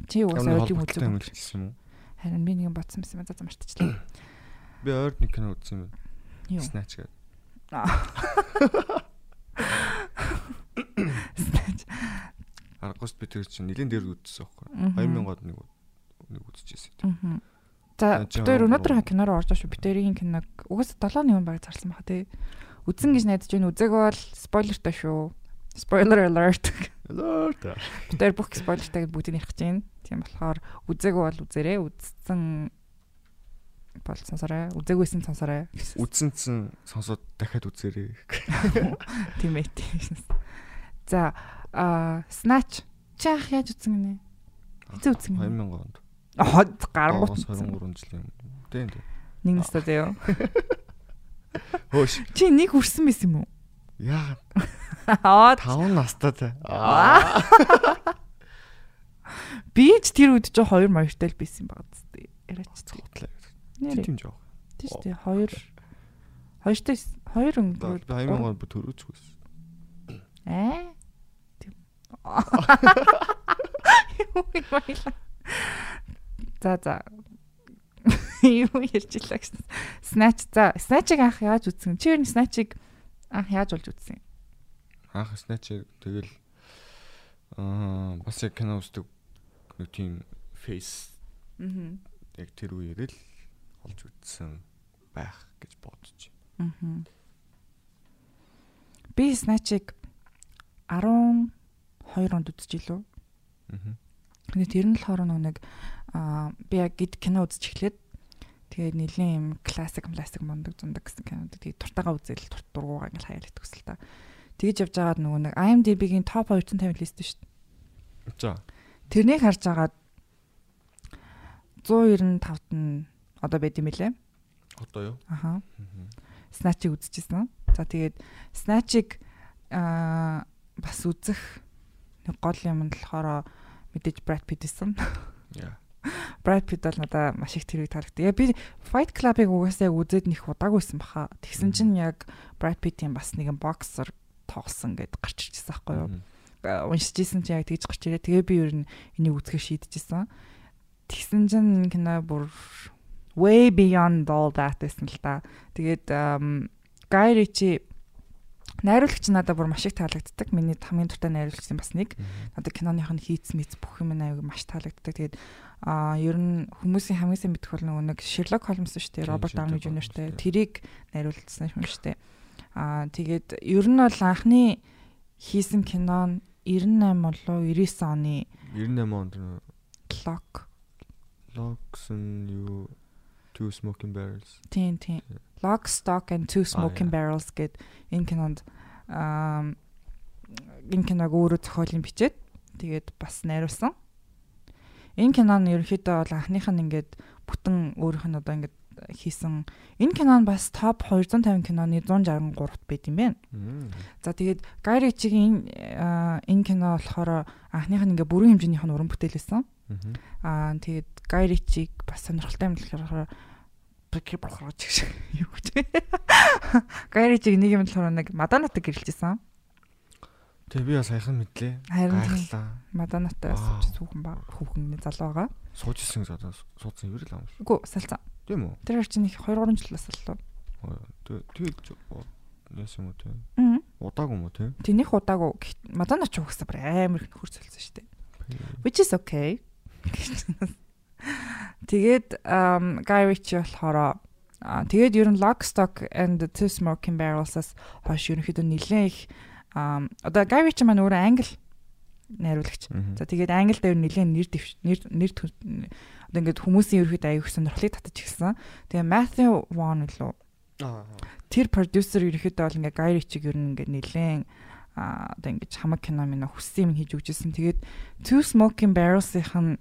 [SPEAKER 4] Чи уусаа
[SPEAKER 5] Ямар
[SPEAKER 4] өдрийг
[SPEAKER 5] холбоотой юм хэлчихсэн юм уу?
[SPEAKER 4] Харин би нэг юм бодсон юм байна. За за мартчихлаа.
[SPEAKER 5] Би ойр нэг кино үзсэн юм байна.
[SPEAKER 4] Юу?
[SPEAKER 5] Snatch гэдэг. Аргост би тэр чинь нэлен дээр үзсэн байхгүй. 2000-ад нэг нэг үзчихсэн.
[SPEAKER 4] Мгм. За
[SPEAKER 5] руу-
[SPEAKER 4] өнөөдөр кино руу орж шүү. Бид хоёрын киног угаасаа 7 нэгэн баг зарсан баха тий. Үзэн гэж найдаж байна. Үзег бол спойлертай шүү. Spoiler alert. Бид хоёр бүх спойлертай бүгдийг ярих гэж байна. Тийм болохоор үзег бол үзээрэй. Үзсэн бол сонсорой. Үзэгүйсэн сонсорой.
[SPEAKER 5] Үзсэнцэн сонсоод дахиад үзээрэй.
[SPEAKER 4] Тийм ээ. тийм. За а Snatch чи ах яаж үзсэн гинэ? Хэзээ үзсэн гинэ?
[SPEAKER 5] 2000 онд.
[SPEAKER 4] Хот гаргуут.
[SPEAKER 5] Оос 23 жилийн. Тийм тийм.
[SPEAKER 4] Нэг настай заяа.
[SPEAKER 5] Хөөш.
[SPEAKER 4] Чи нэг хүрсэн байсан юм уу?
[SPEAKER 5] Яа,
[SPEAKER 4] Аа
[SPEAKER 5] 5 настай та.
[SPEAKER 4] Аа. Би ч тэр үед ч хоёр маягтай л байсан баг зү. Яриач
[SPEAKER 5] Цоглоо.
[SPEAKER 4] нэр.
[SPEAKER 5] Тийм жоох.
[SPEAKER 4] Тийм шүү дээ. Хоёр хоёртой хоёр
[SPEAKER 5] Би
[SPEAKER 4] өнгөрөөл.
[SPEAKER 5] 2000 онд би төрөөчгүй.
[SPEAKER 4] Аа. Тэг За за. Юу ярьж илаа гэсэн. Snatch за Snatch-ыг анх яаж үзсэн? Чи ер нь Snatch-ыг анх яаж болж үзсэн?
[SPEAKER 5] Анх Snatch тэгэл аа бас яг кино үздэг нэг тийм face
[SPEAKER 4] Аа.
[SPEAKER 5] яг тэр үеэр л олж үзсэн байх гэж бодож
[SPEAKER 4] Аа. Би Snatch-ыг 12 онд үзчихлээ.
[SPEAKER 5] байна.
[SPEAKER 4] Тэгээд тэр нь болохоор нэг аа би яг гид кино үзэж эхлээд тэгээд нэлийн юм классик классик мундаг зундаг гэсэн кинод тэгээд туртаага үзэл турт дургуугаа ингээл хаяалт төсөл та. Тэгж явж байгаад нөгөө нэг IMDb-гийн топ 250 лист шүү дээ.
[SPEAKER 5] За.
[SPEAKER 4] Тэрнийг харж агаад 195-т нь одоо байд юм лээ.
[SPEAKER 5] Одоо юу?
[SPEAKER 4] Аха. Snatch-ийг үзчихсэн. За тэгээд Snatch-ийг аа бас үзэх нэг гол юм нь болохоор мэдээж Brad Pitt гэсэн.
[SPEAKER 5] Яа.
[SPEAKER 4] Brad Pitt бол надаа маш их тэрийг таалагдав. Яа би Fight Club-ыг угаасаа яг үзээд нэх удаагүйсэн баха. Тэгсэн чинь яг Brad Pitt-ийн бас нэгэн боксер тоглосон гэд гарч ирчихсэн байхгүй юу? Уншиж исэн чинь яг тэгж гарч ирээ. Тэгээ би ер нь энийг үзэхээ шийдэжсэн. Тэгсэн чинь кино бүр way beyond all that гэсэн л та. Тэгээд Guy Ritchie найруулагч надад бүр маш их таалагддаг. Миний хамгийн дуртай найруулагч бас нэг. Надад киноных нь хийц мэц бүх юм аяг маш таалагддаг. Тэгээд а ер нь хүмүүсийн хамгийн сайн мэдэх бол нөгөө нэг Sherlock Holmes шүү дээ. Дауни
[SPEAKER 5] Sherlock
[SPEAKER 4] Jr. Шүү дээ. Тэрийг найруулсан юм шүү дээ. А тэгээд ер нь бол анхны хийсэн кино нь 98 болоо 99 оны
[SPEAKER 5] 98 онд нөө
[SPEAKER 4] Clock.
[SPEAKER 5] Locks-н юу Two Smoking Barrels.
[SPEAKER 4] Тийм тийм. Lock, Stock and Two Smoking. Barrels гэд энэ кинонд аа энэ киног өөрөө зохиолын бичээд тэгээд бас найруулсан. Энэ кино нь ерөнхийдөө бол анхных нь ингээд бүтэн өөрийнх нь одоо ингээд хийсэн энэ кино нь бас топ 250 киноны 163-т байд юм байна. За тэгээд Ritchie-гийн аа, энэ кино болохоор анхных нь ингээ бүрэн хэмжээнийх нь уран бүтээл байсан.
[SPEAKER 5] Мгм.
[SPEAKER 4] Аа тэгээд Guy Ritchie-г бас сонирхолтой юм болохоор Бэкер болохоор ч юу гэж. Guy Ritchie-г нэг юм болохоор нэг Madonna-тай гэрэлжсэн.
[SPEAKER 5] Тэгээ би бас саяхан мэдлээ. Гайхлаа.
[SPEAKER 4] Madonna-тай
[SPEAKER 5] Вау.
[SPEAKER 4] сууж хүүхэн ба хүүхэн залуу байгаа.
[SPEAKER 5] Сууж исэн гэж одоо суудсан юм л шүү.
[SPEAKER 4] Үгүй салцсан.
[SPEAKER 5] Тийм үү?
[SPEAKER 4] Тэр чинь их 2 3 жил баслаа.
[SPEAKER 5] Тэгээ яасан юм уу те?
[SPEAKER 4] Аа.
[SPEAKER 5] Удаагүй юм уу те?
[SPEAKER 4] Тэнийх удаагүй гэхдээ Madonna ч угсаа бүр амар их нөхөр солисон шүү дээ. Which is okay. Тэгээд Guy Ritchie болохоор аа тэгээд ер нь Lockstock and the Two Smoking Barrels-аас хойш ерөнхийдөө нэлээд их um одоо Guy Ritchie маань өөрөө англи найруулагч. За тэгээд англи дээр нэлээд нэр нэр нэр одоо ингээд хүмүүсийн ерөөд аяг сонирхлыг татаж ирсэн. Тэгээ Matthew Vaughn лөө
[SPEAKER 5] Аа.
[SPEAKER 4] тэр продюсер ерөөхдөө бол ингээ Guy Ritchie-г ер нь ингээ нэлээд а одоо ингээ хамаг кино минь хүссэн юм хийж өгчээсэн. Тэгээд Two Smoking Barrels-ийн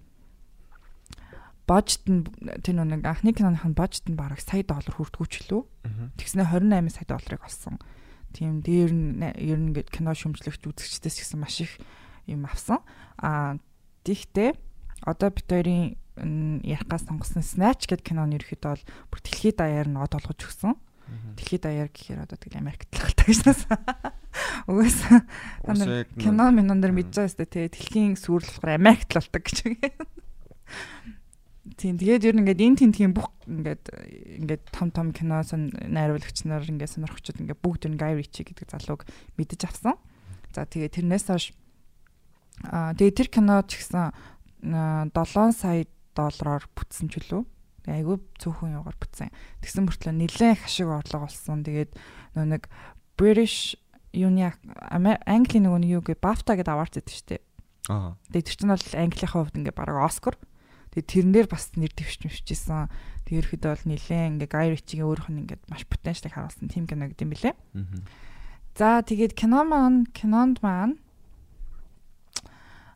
[SPEAKER 4] бажт нь тэр нэг анхны киноных нь бажт нь бараг сая доллар хүртгүүч лөө. Тэгснэ 28 сая долларыг олсон. Тийм дээр нь ер нь ингээд кино шүмжлэгч үзэгчдээс гэсэн маш их юм авсан. А тэгтээ одоо бид хоёрын м, ярихгаас сонгосон Snatch гэдэг киноны ерөөхдөө бол бүр дэлхийд даяар нь од олгож өгсөн. Дэлхийд даяар гэхээр одоо тэгэл Америкт л хэлдэг гэсэн. Угаасаа та нар кино минон дэр мэдж байгаа сте тий дэлхийн сүрэл болохоор Америкт л болдог гэж. Тийм тэгээд ер нь ингээд энэ тентгийн бүх ингээд ингээд том том кино сон найруулагч нар ингээд сонирхчид ингээд бүгд энэ Guy Ritchie гэдэг залууг мэдэж авсан. За тэгээд тэрнээс хойш аа тэгээд тэр кино ч гэсэн аа, 7 сая доллараар бүтсэн ч үлээ. Айгүй цөөхөн яваар бүтсэн. Тэгсэн мөртлөө нэлээд их ашиг орлого олсон. Тэгээд нөө нэг British юуны Английн нөгөө юу гэ BAFTA гэдэг аварц гэдэг шүү дээ.
[SPEAKER 5] Аа.
[SPEAKER 4] Тэгээд тэр чинь бол Английнхаа хувьд ингээ бараг Оскар. Тэгээд тэрнээр бас нэр дэвшчихсэн. Тэгээд ерөөхдөө бол нилээн ингээ Guy Ritchie-гийн өөрийнх нь ингээ маш потенциалыг харуулсан тим кино гэдэг юм билэ. За тэгээд кино маань кинонд маань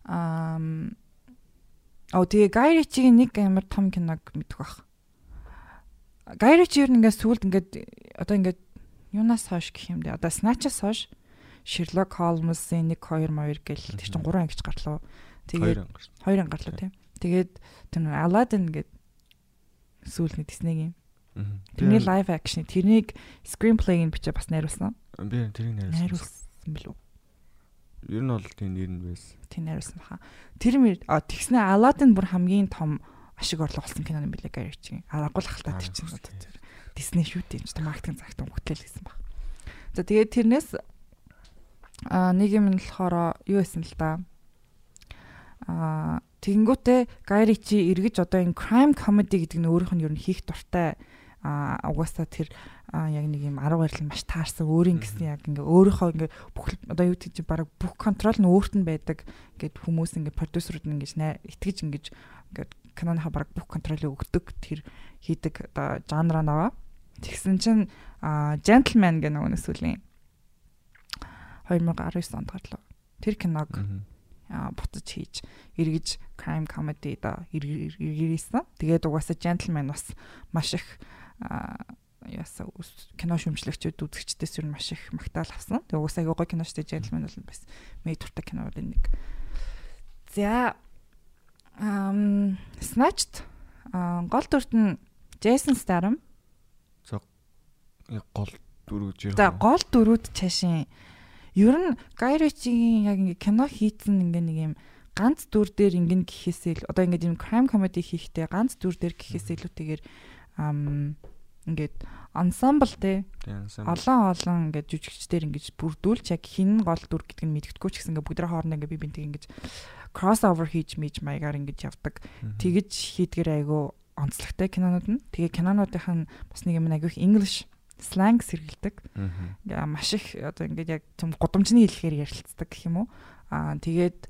[SPEAKER 4] ам Оо тэгээ Guy Ritchie-гийн нэг амар том киног мэдэх бах. Guy Ritchie ер нь ингээд сүлд ингээд одоо ингээд юунаас хойш гэх юм дээ. Одоо Snatch-аас хойш Sherlock Holmes-ийн 1 2 2 гэл тэр чинь 3 ангиж гарлуу. Тэгээд
[SPEAKER 5] Хоёр ангар.
[SPEAKER 4] хоёр ангарлуу тийм. Тэгээд тэр нөр Aladdin гэдэг сүүлний Disney-гийн.
[SPEAKER 5] Мгм.
[SPEAKER 4] Тэрний live action тэрнийг screenplay-ийг бичээ бас найруулсан.
[SPEAKER 5] Би тэрийг найруулсан.
[SPEAKER 4] Найруулсан билүү?
[SPEAKER 5] Ер нь бол тийм нэр нь байсан.
[SPEAKER 4] Тийм найруулсан баха. Тэр тэгснэ Aladdin бүр хамгийн том ашиг орлого болсон кино юм билээ Gary Ritchie. Аргагүй л халтаа тэр чинь. Disney шүү дээ. Тэр маркетинг загтан хөтлөл гэсэн баг. За тэгээд тэрнээс а нэг юм нь болохоор юу байсан л да. А тэгэнгүүтээ Ritchie эргэж одоо энэ crime comedy гэдэг нь өөрийнх нь ер нь хийх дуртай. А угаасаа тэр яг нэг юм 10 байрлал маш таарсан өөрийн гэсэн яг ингээ өөрийнхөө ингээ бүх одоо юу гэж баг бүх контрол нь өөрт нь байдаг. Гэд хүмүүс ингээ продюсерууд нь ингээ итгэж ингээ ингээ киноныхаа баг бүх контролыг өгдөг тэр хийдэг одоо жанра наваа тэгсэн чинь gentleman гэх нэг нэсүүлийн 2019 онд гарлаа тэр киног буцаж хийж эргэж crime comedy да эргэрсэн тэгээд угаасаа gentleman бас маш их яасан кино шүмжлэгчүүд үзэгчдээс юу маш их магтаал авсан. Тэгээ угсаа аягүй гоё кино шүү дээ. Gentleman бол бас мэд туртай киноудын нэг. За ам Snatched гол дүрт нь Jason Statham.
[SPEAKER 5] За гол дөрүүд
[SPEAKER 4] За гол дөрүүд чашийн ер нь Ritchie-гийн яг ингээ кино хийцэн ингээ нэг юм ганц дүр дээр ингэн гэхээсээ л одоо ингээ юм crime comedy хийхдээ ганц дүр дээр гэхээсээ илүүтэйгээр ам ингээд ensemble те олон олон ингээд жүжигчдэр ингэж бүрдүүлж яг хин гол дүр гэдг нь мэдгэдэггүй ч гэсэн ингээд бүгд хоорондоо ингээд би бинтийг ингэж crossover хийж мэж маягаар ингэж явдаг. Тэгэж хийдгэр айгу онцлогтой кинонууд нь. Тэгээ кинонуудынх нь бас нэг юм айгу их English slang сэргэлдэг. Маш их одоо ингээд яг тийм гудамжны хэлээр ярилцдаг гэх юм уу. Аа тэгээд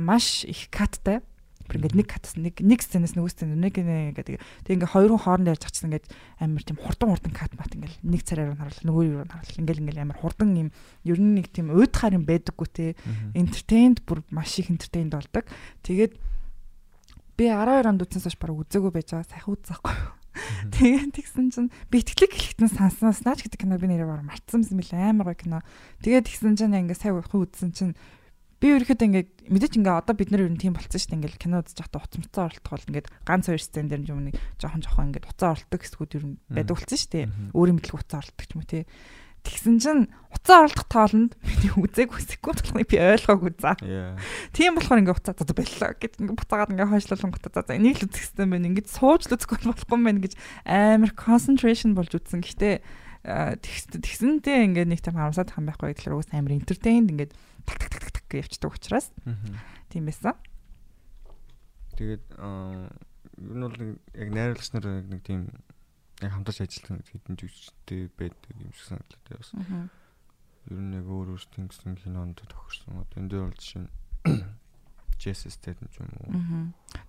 [SPEAKER 4] маш их каттай. Ингээд нэг катс нэг нэг сценээс нөгөө сцен нэг гэдэг. Тэг ингээд хоёр хүн хооронд ярьж чагчсан ингээд амар тийм хурдан хурдан кат мат ингээд нэг цараар нь харуулах нөгөө юу нь харуулах ингээд ингээд амар хурдан юм ер нь нэг тийм уйдхаар юм байдаггүй те. Энтертейнд бүр маш их энтертейнд болдог. Тэгээд би 12 онд үзсэнээс хойш бараг үзээгүй байж байгаа. Сайхан үзээхгүй Тэгээд тэгсэн чинь би итгэлэг хэлэхтэн санснаас наач гэдэг кино би нэрээ бараг мартсан юм билээ амар гоё кино. Тэгээд тэгсэн чинь ингээ сайн уух үзсэн чинь би ерөөхдөө ингээд мэдээч ингээд одоо бид нар ер нь тийм болцсон шүү дээ. Ингээд кино үзэж явахдаа уцамцаа оролдох бол ингээд ганц хоёр сцен дээр юм нэг жоохон жоохон ингээд уцаа оролддог хэсгүүд ер нь байдаг болсон шүү дээ. Өөрийн мэдлэг уцаа оролддог ч юм тий Тэгсэн чинь уцаа оролдох тоолонд миний үзег үсэхгүй болохыг би ойлгоогүй за. Тийм болохоор ингээ уцаа за боллоо гэд ингээ буцаагаад ингээ хойшлуулсан гот за за энийг л үзэх хэрэгтэй байна. Ингээ сууж л үзэхгүй болохгүй юм байна гэж амар concentration болж үзсэн. Гэхдээ тэгсэнтэй ингээ нэг тийм харамсаад хам байхгүй гэхэлэр уус амар entertained ингээ так так так так гэж явчихдаг учраас. Тийм байсан.
[SPEAKER 5] Тэгээд ер нь бол яг найруулагч нар нэг тийм яг хамтарч ажилладаг хэдэн жүжигчтэй байдаг юм шиг санагдав тэ бас. Ер нь яг өөр өөртөө гэсэн кинонд тохирсон. Одоо энэ дээр бол жишээ нь Jesse Statham ч юм уу.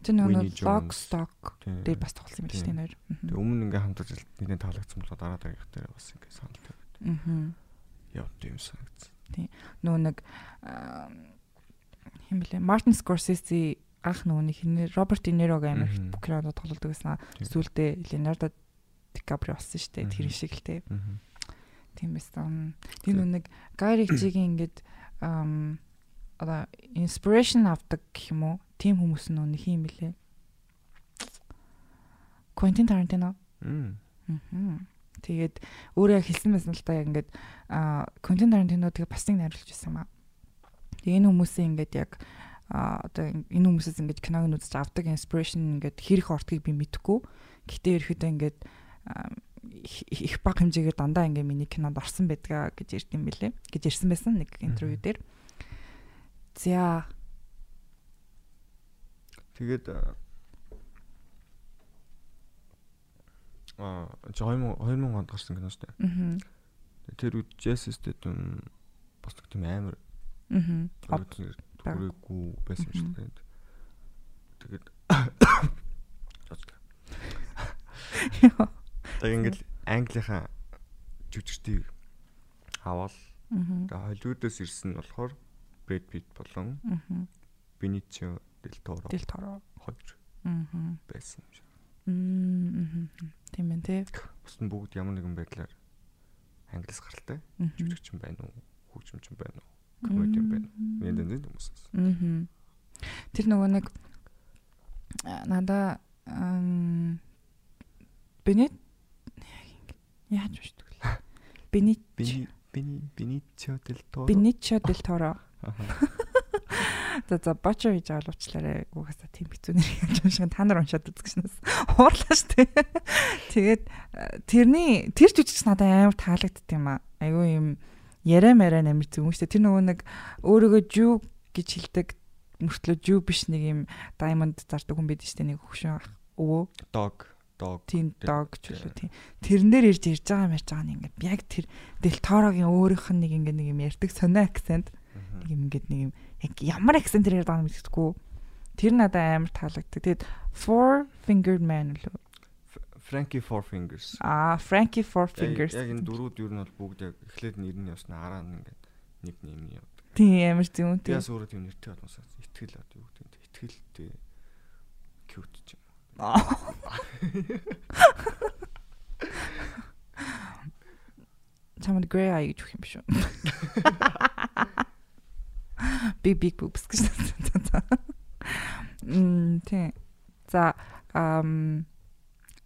[SPEAKER 4] Тэр нэг Lock Stock дээр бас тоглосон юм байна шүү дээ нэр.
[SPEAKER 5] Тэг өмнө ингээ хамтарч нэгэн таалагдсан бол дараа дараагийнх дээр бас ингээ санал тавиад. Аа. Яа тийм санагдсан.
[SPEAKER 4] Тийм. Нөө нэг хэм блэ Мартин Скорсезе анх нөгөө нэг хин Роберт Нирог амар бүх кинонд тоглолдог байсан. Сүүлдээ Леонардо Каприо болсон шүү дээ. Тэр шиг л те. Тийм байсан. Тэр нэг Гай Ричигийн ингээд одоо inspiration авдаг гэх юм уу? Тим хүмүүс нөө нэг юм билээ. Quentin Tarantino. Мм. Тэгээд өөрөө хэлсэн байсан л та яг ингээд Quentin Tarantino тэгээ бас нэг найруулж байсан юм аа. Тэгээ энэ хүмүүсийн ингээд яг одоо энэ хүмүүсээс ингээд киног үзэж авдаг inspiration ингээд хэрэг ортгийг би мэдэхгүй. Гэтэ ерөөхдөө ингээд их баг хэмжээгээр дандаа ингээд миний кинонд орсон байдгаа гэж ирд юм билэ. гэж ирсэн байсан нэг интервью дээр. За.
[SPEAKER 5] Тэгээд Аа 2000 2000 онд гарсан кино шүү дээ. Тэр үед Jesse Statham бас нэг тийм амар. Аа. Төрөөгүй байсан шиг дээ. Тэгээд Яг ингээд Английнхаа жүжигчдийг авал. Тэгээд Холливуудаас ирсэн нь болохоор Брэд Питт болон Беницио Дель Торо.
[SPEAKER 4] Дель Торо
[SPEAKER 5] хоёр. Байсан юм шиг.
[SPEAKER 4] Тийм байх тий.
[SPEAKER 5] Бус нь бүгд ямар нэгэн байдлаар англис гаралтай. Жүжигчин байна уу? Хөгжимчин байна уу? Комедиан байна уу? Энд энэ хүмүүс.
[SPEAKER 4] Тэр нөгөө нэг надаа Бенет яаж бичдэг вэ? Бенит
[SPEAKER 5] Бени Беничо Дель Торо.
[SPEAKER 4] Беничо Дель Торо. За за бочо байгаа уучлаарай. Угаасаа тийм хэцүү нэр байгаа шиг та нар уншаад үзчихнээс уурлаа шүү дээ. Тэгээд э, тэрний тэр жүжигч надад амар таалагдд юм аа. Айгүй юм яриа мараа амар шүү дээ. Тэр нөгөө нэг өөрийгөө жүү гэж хэлдэг мөртлөө жүү биш нэг юм diamond зардаг хүн байдаг дээ. Нэг хөвшин өвөө.
[SPEAKER 5] Dog dog
[SPEAKER 4] тийм дог ч үлээ тийм. Тэрнээр ирж ирж байгаа мэрж байгаа нь ингээд яг тэр Del Toro-гийн өөрийнх нь нэг ингээд нэг юм ярьдаг сонио акцент нэг юм ингээд нэг юм яг ямар акцентээр ярьдаг юм мэддэггүй тэр надад амар таалагддаг. Тэгээд Four Fingered Man лөө
[SPEAKER 5] Frankie Four Fingers.
[SPEAKER 4] Аа Frankie Four Fingers.
[SPEAKER 5] яг энэ дөрүүд юу нь бол бүгд яг эхлээд нэр нь явснаа араа нь ингээд нэг нэм явдаг.
[SPEAKER 4] Тийм амар үү тийм.
[SPEAKER 5] Яс өөрөө тийм нэртэй болмосоо итгэл одоо юу гэдэг итгэлтэй cute ч юм
[SPEAKER 4] Чамд grey eye гэж өгөх юм биш үү? Big big boobs гэж. Мм тий. За ам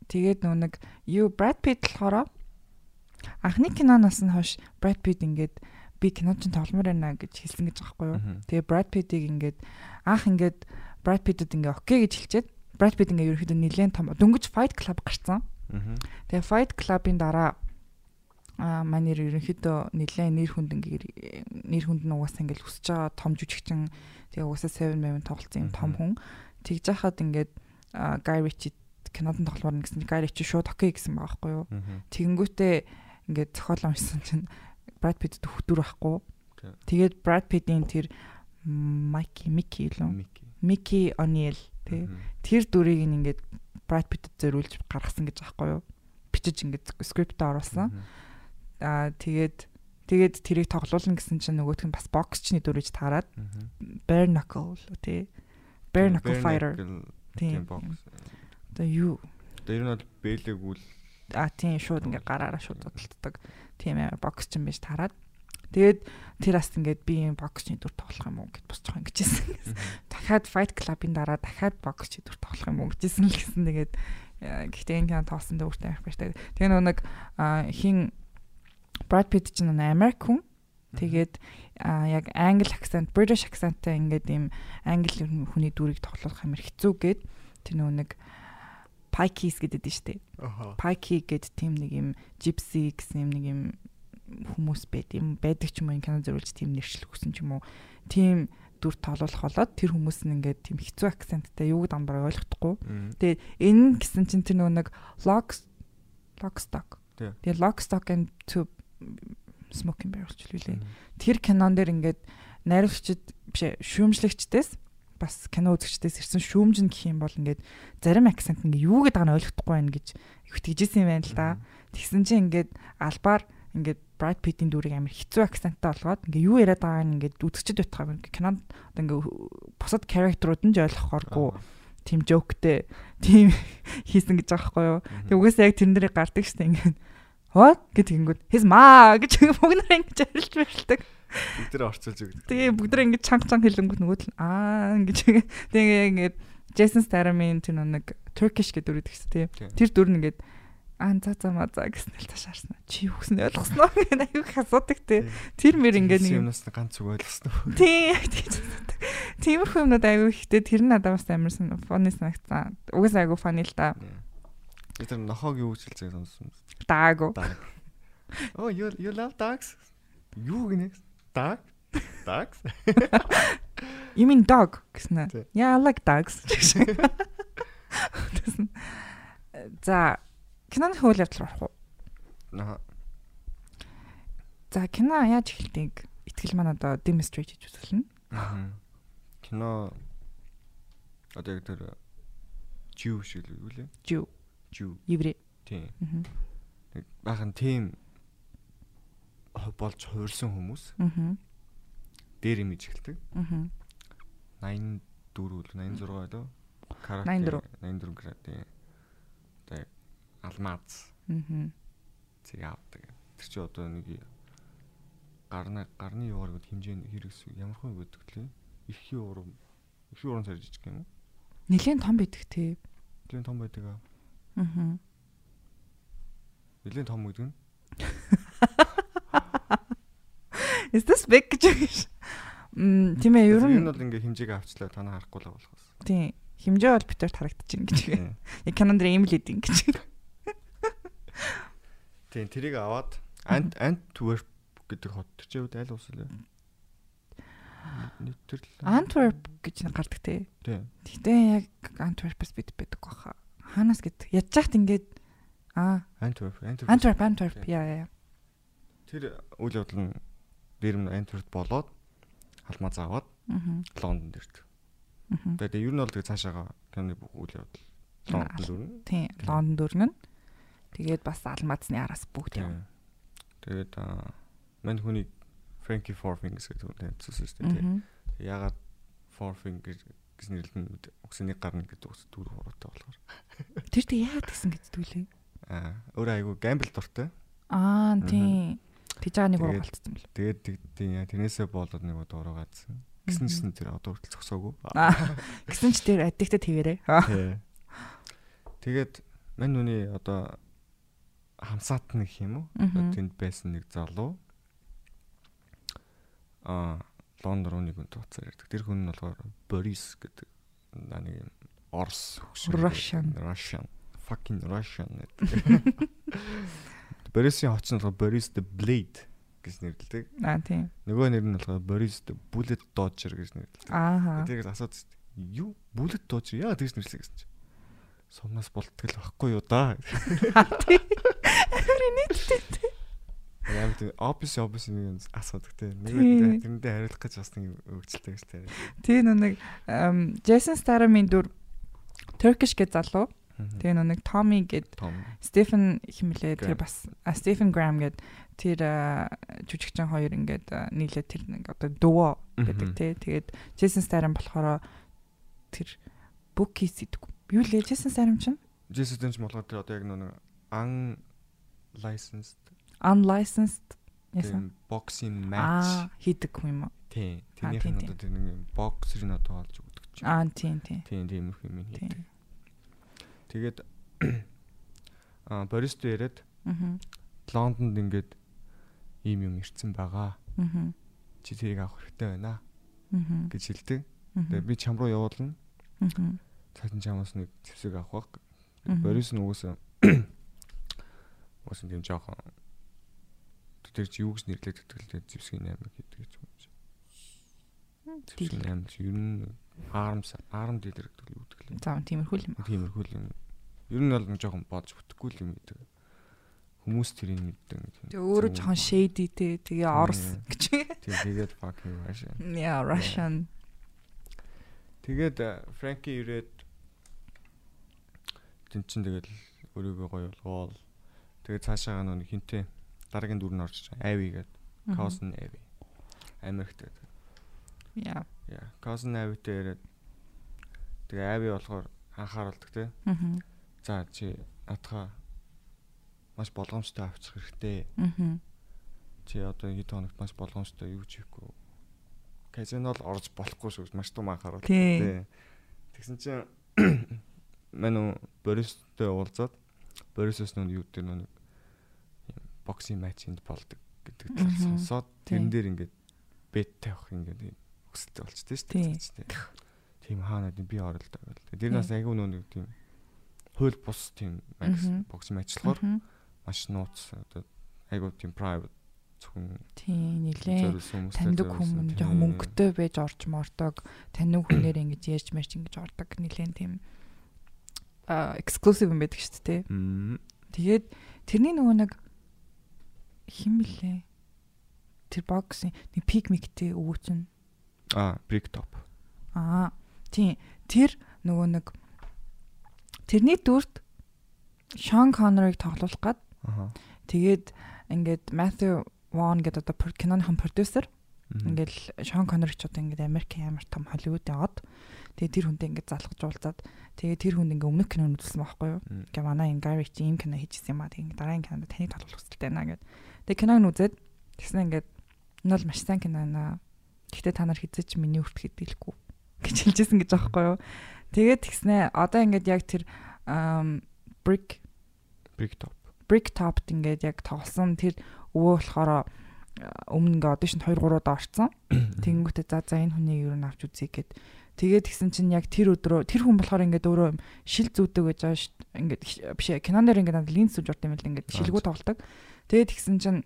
[SPEAKER 4] тэгээд нөө нэг юу Brad Pitt болохоор анхны киноноос нь хойш Brad Pitt ингээд би кино чинь тогломоор байна гэж хэлсэн гэж байгаа байхгүй юу. Тэгээ Brad Pitt-ийг ингээд анх ингээд Brad Pitt-д ингээ окей гэж хэлчихэд Brad Pitt ингээ ерөөхдөө нэлээд том дөнгөж Fight Club гарцсан. Тэгээ Fight Club-ын дараа а манер ерөнхийдөө нэлээд нэр хүнд ингээ нэр хүнд нь угаасаа ингээл хүсэж байгаа том жүжигчин тэгээ угаасаа 7 8 тоглолцсон юм том хүн. Тэгж яхад ингээд Guy Ritchie кинонд тоглоомор гэсэн Guy Ritchie шууд окей гэсэн байгаа байхгүй юу. Тэгэнгүүтээ ингээд зохиол уншсан чинь Brad Pitt төвхтүр байхгүй. Тэгээд Brad Pitt-ийн тэр Mikey Mickey лөө? Mickey. O'Neill тий. Тэр дүрийг ингээд Brad Pitt-д зориулж гаргасан гэж аахгүй юу? Бичиж ингээд скриптд оруулсан. Аа тэгээд тэгээд тэрийг тоглуулна гэсэн чинь нөгөөх нь бас боксчны дүрэж таарад bare knuckle тий. bare knuckle fighter бокс. Одоо юу?
[SPEAKER 5] Ер нь бол бэлэгүүл
[SPEAKER 4] а тийм шууд ингээ гараараа шууд зодтолддог тийм боксчин биш таарад Тэгээд тэр аст ингээд би юм боксчны дүр тоглох юм уу гэд босчих юм гэжсэн. Дахиад Fight Club-ын дараа дахиад боксчны дүр тоглох юм уу гэжсэн л гэсэн. Тэгээд гэхдээ энэ кино тоосон дөрөвтэй байх баяртай. Тэгээ нөгөө нэг хин Brad Pitt ч нэг Америк хүн. Тэгээд яг англи акцент, British акценттай ингээд ийм англи хүний дүрийг тоглох амар хэцүү гээд тэр нөгөө нэг Pikes гэдэг дээ штэ. Pikey гэдэг тийм нэг юм gypsy гэсэн юм нэг юм хүмүүс байд юм байдаг ч юм уу кино зөрүүлж тийм нэршил өгсөн ч юм уу тийм дүр тоолуулах болоод тэр хүмүүс нь ингээд тийм хэцүү акценттай юу дамбар ойлгохгүй. Тэгээд энэ гэсэн чинь тэр нөгөө нэг lock lock stock. Тэгээд lock stock and two smoking barrels ч үлээ. Тэр кинон дээр ингээд найруулагчд биш шүүмжлэгчдээс бас кино үзэгчдээс ирсэн шүүмж нь гэх юм бол ингээд зарим акцент ингээ юу гэдэг нь ойлгохгүй байна гэж итгэжсэн юм байна л да. Тэгсэн чинь ингээд албаар ингээд Brad Pitt-ийн дүрийг амар хэцүү акценттай болгоод ингээ юу яриад байгааг нь ингээд үзэгчд байтгаа ингээ кинонд одоо ингээ бусад character-ууд нь ч ойлгохооргүй тийм jokeтэй. Тийм хийсэн гэж байгаа байхгүй юу. Тэг угаасаа яг тэрэн дээрээ гардаг штэ ингээ. What? Гэдэг ингэнгүүт his ma гэж бүгд нэр ингэж арилж барилдаг.
[SPEAKER 5] Бүгд нэр орцуулж өгдөг.
[SPEAKER 4] Тэгээ бүгд нэр ингэж чанга чанга хэлэнгүүт нөгөө л аа ингэж тэгээ ингээд Jason Statham-ийн тэр нэг Turkish гэдэг дүр идэгс тий. Тэр дүр нь ингээд аа за за ма за гэсэн л ташаарсан. Чи юу гэсэн ойлгосноо гэх аюу их асуудаг те. Тэр мэр ингээ нэг
[SPEAKER 5] юмнаас ганц үг ойлгосноо.
[SPEAKER 4] Тий. Тиймэрхүү юмнууд аюу ихтэй тэр нь надад бас амарсан фоны санагцсан. Угсаа аюу фаны л та.
[SPEAKER 5] Тэр нохоог юу гэж хэлцээ сонссон.
[SPEAKER 4] Дааго.
[SPEAKER 5] Oh you you love dogs? Юу гинэ? Dog? Dogs?
[SPEAKER 4] You mean dog гэсэн. Yeah, I like dogs. За киноны хөвөл явдал орох уу?
[SPEAKER 5] Аа.
[SPEAKER 4] За кино яаж эхэлдэг? Итгэл маань одоо demonstrate хийж үзүүлнэ.
[SPEAKER 5] Аа. Кино одоо яг тэр жив шиг л юу лээ?
[SPEAKER 4] Жив.
[SPEAKER 5] Жив.
[SPEAKER 4] Еврей.
[SPEAKER 5] Тийм. Нэг баахан тийм болж хуурсан хүмүүс.
[SPEAKER 4] Аа.
[SPEAKER 5] Дээр имиж эхэлдэг.
[SPEAKER 4] Аа.
[SPEAKER 5] 84 үл 86 лөө.
[SPEAKER 4] 84.
[SPEAKER 5] 84 град тийм. Одоо алмаз.
[SPEAKER 4] Аа.
[SPEAKER 5] Зэг авдаг. Тэр чи одоо нэг гарны гарны юугаар хэмжээ хэрэгс ямар хүн байдаг лээ? Их урам. Их урам царж ижих юм уу?
[SPEAKER 4] Нилээн том байдаг тий.
[SPEAKER 5] Нилээн том байдаг аа.
[SPEAKER 4] Аа.
[SPEAKER 5] Нилээн том гэдэг нь?
[SPEAKER 4] Is this big гэж. Мм тийм ээ ер
[SPEAKER 5] Энэ
[SPEAKER 4] нь
[SPEAKER 5] бол ингээ хэмжээг авчлаа танаа харахгүй л болох бас.
[SPEAKER 4] тийм хэмжээ бол битээр харагдчихна гэж.
[SPEAKER 5] Тийм.
[SPEAKER 4] Яг кинонд ийм л идэв гэж.
[SPEAKER 5] Тийм тэрийг аваад Ant Antwerp гэдэг хот тэр чинь аль улс вэ? Нийтэр л.
[SPEAKER 4] Antwerp гэж гардаг те.
[SPEAKER 5] Тийм.
[SPEAKER 4] Гэтэ яг Antwerp-с бид байдаг баха. Хаанаас гэд ядж хат ингээд аа
[SPEAKER 5] Antwerp Antwerp.
[SPEAKER 4] Antwerp Antwerp яа яа.
[SPEAKER 5] Тэр үйл явдал нь нь Antwerp болоод алмаа зааваад
[SPEAKER 4] Аа.
[SPEAKER 5] Лондонд ирдэг. Тэгээд ер нь бол тэгээ цаашаага киноны бүх үйл явдал Лондонд дөрнө.
[SPEAKER 4] Тийм, Лондон дөрнөн. Тэгээд бас алмаацны араас бүгд
[SPEAKER 5] Тийм.
[SPEAKER 4] юм.
[SPEAKER 5] Тэгээд аа мань хүний Frankie Four Fingers гэдэг шүү дээ.
[SPEAKER 4] Аа.
[SPEAKER 5] Ягаад Four Fingers гэж нэрлэн өгсөний гарна гэдэг үс дүүр хуруутай болохоор.
[SPEAKER 4] Тэр тэг яагаад гэсэн гэж тгүүлээ.
[SPEAKER 5] Аа өөрөө айгу гамбл дуртай.
[SPEAKER 4] Аа тийм. Тэгж байгаа нэг
[SPEAKER 5] Тэгээд-
[SPEAKER 4] ургалцсан бэл.
[SPEAKER 5] Тэгээд тэгдیں۔ яа тэрнээсээ болоод нэг дуурайгаадсан. Гэсэн чинь тэр одоо хүртэл зогсоогүй.
[SPEAKER 4] Гэсэн ч тэр addicted хэвээрээ.
[SPEAKER 5] Тэгээд мань нүний одоо хамсаат нэг юм уу? Тэнд байсан нэг залуу аа Лондон руу нэг хүн тооцоор ирдэг. Тэр хүн нь болохоор Борис гэдэг нэг юм Орос хөгшин.
[SPEAKER 4] Russian.
[SPEAKER 5] Russian. Fucking Russian. гэдэг. Борисын хоч нь болохоор Boris the Blade гэж нэрлэдэг.
[SPEAKER 4] Аа тийм.
[SPEAKER 5] Нөгөө нэр нь болохоор Boris the Bullet Dodger гэж нэрлэдэг.
[SPEAKER 4] Аа.
[SPEAKER 5] Тэрийг л тест. Юу? Bullet Dodger яа тэгж нэрлэдэг гэсэн чинь. Сумнаас болтгол байхгүй юу да.
[SPEAKER 4] Тийм. Харин нийтдээ.
[SPEAKER 5] Яа гэдэг office office нэг асуудаг те. Нэг
[SPEAKER 4] Тийм.
[SPEAKER 5] тэрэндээ хариулах гэж бас нэг өгчлөлтэй гэж те.
[SPEAKER 4] Тийм нэг Jason Statham-ийн дүр Turkish гэж залуу. Тэгээ нэг Tommy гэд. Стефен химлээ тэр
[SPEAKER 5] Graham.
[SPEAKER 4] бас Стефен Грам гэд тэр жүжигчин хоёр ингээд нийлээ тэр нэг одоо дуо гэдэг тий. Тэгээд Jason Statham болохоор тэр Bookies гэдэг. Юу лээ Jason Statham чинь
[SPEAKER 5] Jesus дэнч болохоор тэр одоо яг нэг un licensed
[SPEAKER 4] unlicensed яасан
[SPEAKER 5] тийм boxing match
[SPEAKER 4] аа хийдэг юм уу?
[SPEAKER 5] тий.
[SPEAKER 4] Аа,
[SPEAKER 5] Тэрнийх
[SPEAKER 4] тийм,
[SPEAKER 5] нь одоо тэр нэг боксерын одоо олж өгдөг чинь.
[SPEAKER 4] Аа тийм тийм.
[SPEAKER 5] Тийм тийм их юм хийдэг.
[SPEAKER 4] Тийм.
[SPEAKER 5] Тэгээд аа Бористо яриад
[SPEAKER 4] Мгм.
[SPEAKER 5] Лондонд ингээд ийм юм ирцэн байгаа.
[SPEAKER 4] Мгм.
[SPEAKER 5] Чи тэрийг авах хэрэгтэй байна
[SPEAKER 4] Мгм.
[SPEAKER 5] гэж хэлдэг. Тэгээд би чам руу явуулна.
[SPEAKER 4] Мгм.
[SPEAKER 5] Цаатан чамаас нэг зэвсэг авах. Борис нь угаасаа угаасаа тийм жоохон тэр чи юу гэж нэрлээд тэтгэлээ зэвсгийн 8 гэдэг гэж юм чи. Зэвсгийн 8 чи ер нь армс арм дилэр гэдэг л үүдэг лээ.
[SPEAKER 4] За тиймэрхүү л юм.
[SPEAKER 5] Тиймэрхүү л юм. Ер нь бол жоохон бодож бүтэхгүй л юм гэдэг. Хүмүүс тэрийг мэддэг.
[SPEAKER 4] Тэгээ өөрөө жоохон shady те тэгээ орс гэж.
[SPEAKER 5] Тэгээд fucking Russian.
[SPEAKER 4] Yeah, Russian.
[SPEAKER 5] Тэгээд Франки ирээд тэн чин тэгэл өөрийгөө гоё болгоол. Тэгээд цаашаа нэг хинтээ дараагийн дүр нь орж байгаа. Ави гэдэг. Cousin Avi. Америкт.
[SPEAKER 4] Yeah.
[SPEAKER 5] Яа, Cousin Avi-тэй ирээд тэгээ Avi болохоор анхааруулдаг те.
[SPEAKER 4] Мгм.
[SPEAKER 5] За чи натхаа маш болгоомжтой авчих хэрэгтэй.
[SPEAKER 4] Мгм.
[SPEAKER 5] Чи одоо хэд хоногт маш болгоомжтой юу ч хийхгүй. Казинол орж болохгүй шүү маш том анхааруулдаг.
[SPEAKER 4] Тий.
[SPEAKER 5] Тэгсэн чинь манай Бористой уулзаад Борисоос нүг юу дээр нэг боксинг матчинд болдог гэдэг талаар сонсоод тэрэн дээр ингээд бет тавих ингээд юм өсөлтөй болчтой шүү дээ. Тийм хаанаа тийм би оролдоо байл. Тэр нас нөө нэг тийм хууль бус тийм
[SPEAKER 4] Мгм.
[SPEAKER 5] боксинг матч
[SPEAKER 4] Мгм.
[SPEAKER 5] маш нууц одоо айгүй тийм private зөвхөн
[SPEAKER 4] Тийм нилээ. Таньдаг хүмүүс жоохон мөнгөтэй байж орж мордог. Таньдаг хүнээр ингэж ярьж мэрч ингэж ордог нилээн тийм а exclusive юм байдаг шүү дээ. Тэгээд тэрний нөгөө нэг хим мэлээ. Тэр боксing нэг пик миктэй өвөө чинь
[SPEAKER 5] Аа, brick top.
[SPEAKER 4] Аа тийм тэр нөгөө нэг тэрний дүрт Шон Коннорыг тоглуулах гад.
[SPEAKER 5] Аха.
[SPEAKER 4] тэгээд ингээд Matthew Vaughn гэдэг одоо киноныхон продюсер. Ингээл Шон Коннор ч одоо ингээд Америкийн амар том Холливуудын од. Тэгээд тэр хүнтэй ингээд залгаж уулзаад тэгээд тэр хүнд ингээд өмнөх кино үзсэн байхгүй юу? Ингээ манай энэ чи ийм кино хийжсэн юм аа. Тэгээд дараагийн кинонд таныг тоглох хүсэлтэй байна гэд тэгээд киног нь үзээд тэгснэ ингээд энэ бол маш сайн кино байна гэхдээ та нар хизээч миний үрт хэдэлгүй гэж хэлжсэн гэж аахгүй юу тэгээд тэгснэ одоо ингээд яг тэр brick
[SPEAKER 5] brick top.
[SPEAKER 4] brick top ингээд яг тоглосон тэр өвөө болохоор өмнө ингээ аудишнд 2 3 удаа орсон. Тэгэнгүүтээ за за энэ хүнийг юу н авч үзье гэд. Тэгээд гисэн чинь яг тэр өдрөө тэр хүн болохоор ингээд өөрөө шил зүүдэг гэж байгаа ш. Ингээд биш киноноор ингээд надад линз зүүж урд юм л ингээд шилгүү тоглодог. Тэгээд гисэн чинь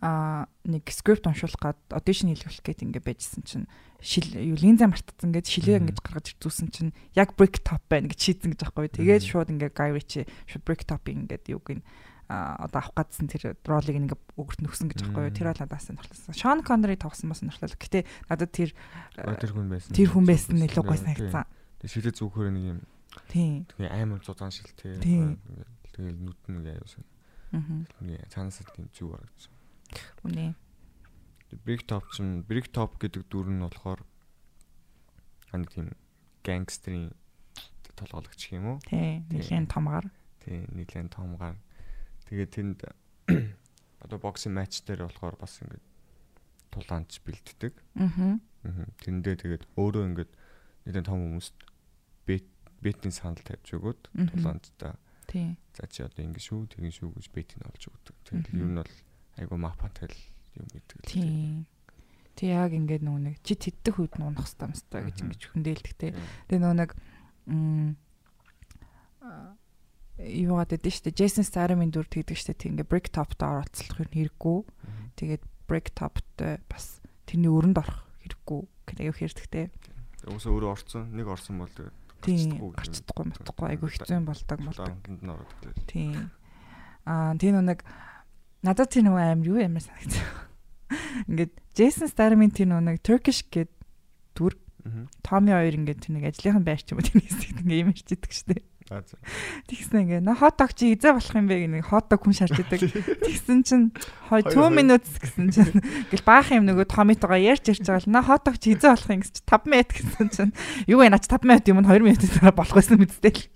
[SPEAKER 4] а нэг скрипт уншуулах гад аудишн хийлгэх гээд ингээ байжсэн чинь шил юу линза мартцсан гэж шилээ ингэж гаргаж зүүсэн чинь яг brick top байна гэж шийдсэн гэж аахгүй. Тэгээд шууд ингээ guy Ritchie шууд brick top-ing ингээд нь а одоо авах гадсан тэр ролыг ингээ өгөрт нөхсөн гэж аахгүй. Тэр бол надаас сонирхолтой. Sean Connery тоглосон бас сонирхолтой. Гэтэ надад тэр
[SPEAKER 5] тэр хүн байсан.
[SPEAKER 4] Тэр хүн байсан илүү гой санагдсан.
[SPEAKER 5] Тэр шилээ зүгхээр нэг юм.
[SPEAKER 4] Тийм.
[SPEAKER 5] Тэгээ амар зузаан шил тий. Тэгэл нүд нь ингээ аюусан. Аа. Цаанаас тийм зүг харагдсан.
[SPEAKER 4] Үнэ.
[SPEAKER 5] Brick Top ч Brick Top гэдэг дүр нь болохоор хань тийм гангстерийн толгойлогч юм уу?
[SPEAKER 4] Тий, нэгэн томгаар.
[SPEAKER 5] Тий, нэгэн томгаар. Тэгээд тэнд одоо боксинг матч дээр болохоор бас ингээд тулаанч бэлддэг.
[SPEAKER 4] Аа.
[SPEAKER 5] Тэндээ тэгээд өөрөө ингээд нэгэн том хүмүүст бет бетийн санал тавьж өгөөд тулаанчтай.
[SPEAKER 4] Тий.
[SPEAKER 5] За чи одоо ингэ шүү, тэгин шүү гэж бетийг олж өгдөг. Тэгээд ер нь бол айгу мапатэл юм гэдэг л
[SPEAKER 4] тийм. Тэг яг ингээд нөгөө нэг чи теддэх үед нь унах хэвээр юмстай гэж ингэж хүндээлдэг те. Тэгээ нөгөө нэг юугаад байдэн штэ Jason Statham-ын дүр тэгдэг штэ тэг ингээд Brick Top-д оролцох юм хэрэггүй. Тэгээд Brick Top-д бас тэрний өрөнд орох хэрэггүй гэдэг аюу хэрэгтэй те.
[SPEAKER 5] Өөөсөө өөрөө орцсон, нэг орсон бол тэгээд
[SPEAKER 4] тийм гарцдаггүй матахгүй айгу хэцүү юм болдог болдог. Тийм. Аа тийм нэг надад тэр нөгөө аим юу ямар санагдсан. Ингээд Jason Statham-ийн тэр нөгөө Turkish гээд дүр Томи хоёр ингээд нэг ажлынхан байр ч юм уу тэрнээс ингээд юм ирчидэг штеп. Тэгсэн ингээ на хот дог чи эзэ болох юм бэ гэх нэг хот дог хүн шарч идэг. Тэгсэн чинь 2 минут гэсэн чинь гэл баах юм нөгөө томитогоо ярьж ярьж байгаа л на хот дог чи эзэ болох юм гэж 5 минут гэсэн чинь юу вэ наач 5 минут юм 2 минутын дараа болох байсан мэдтэй л.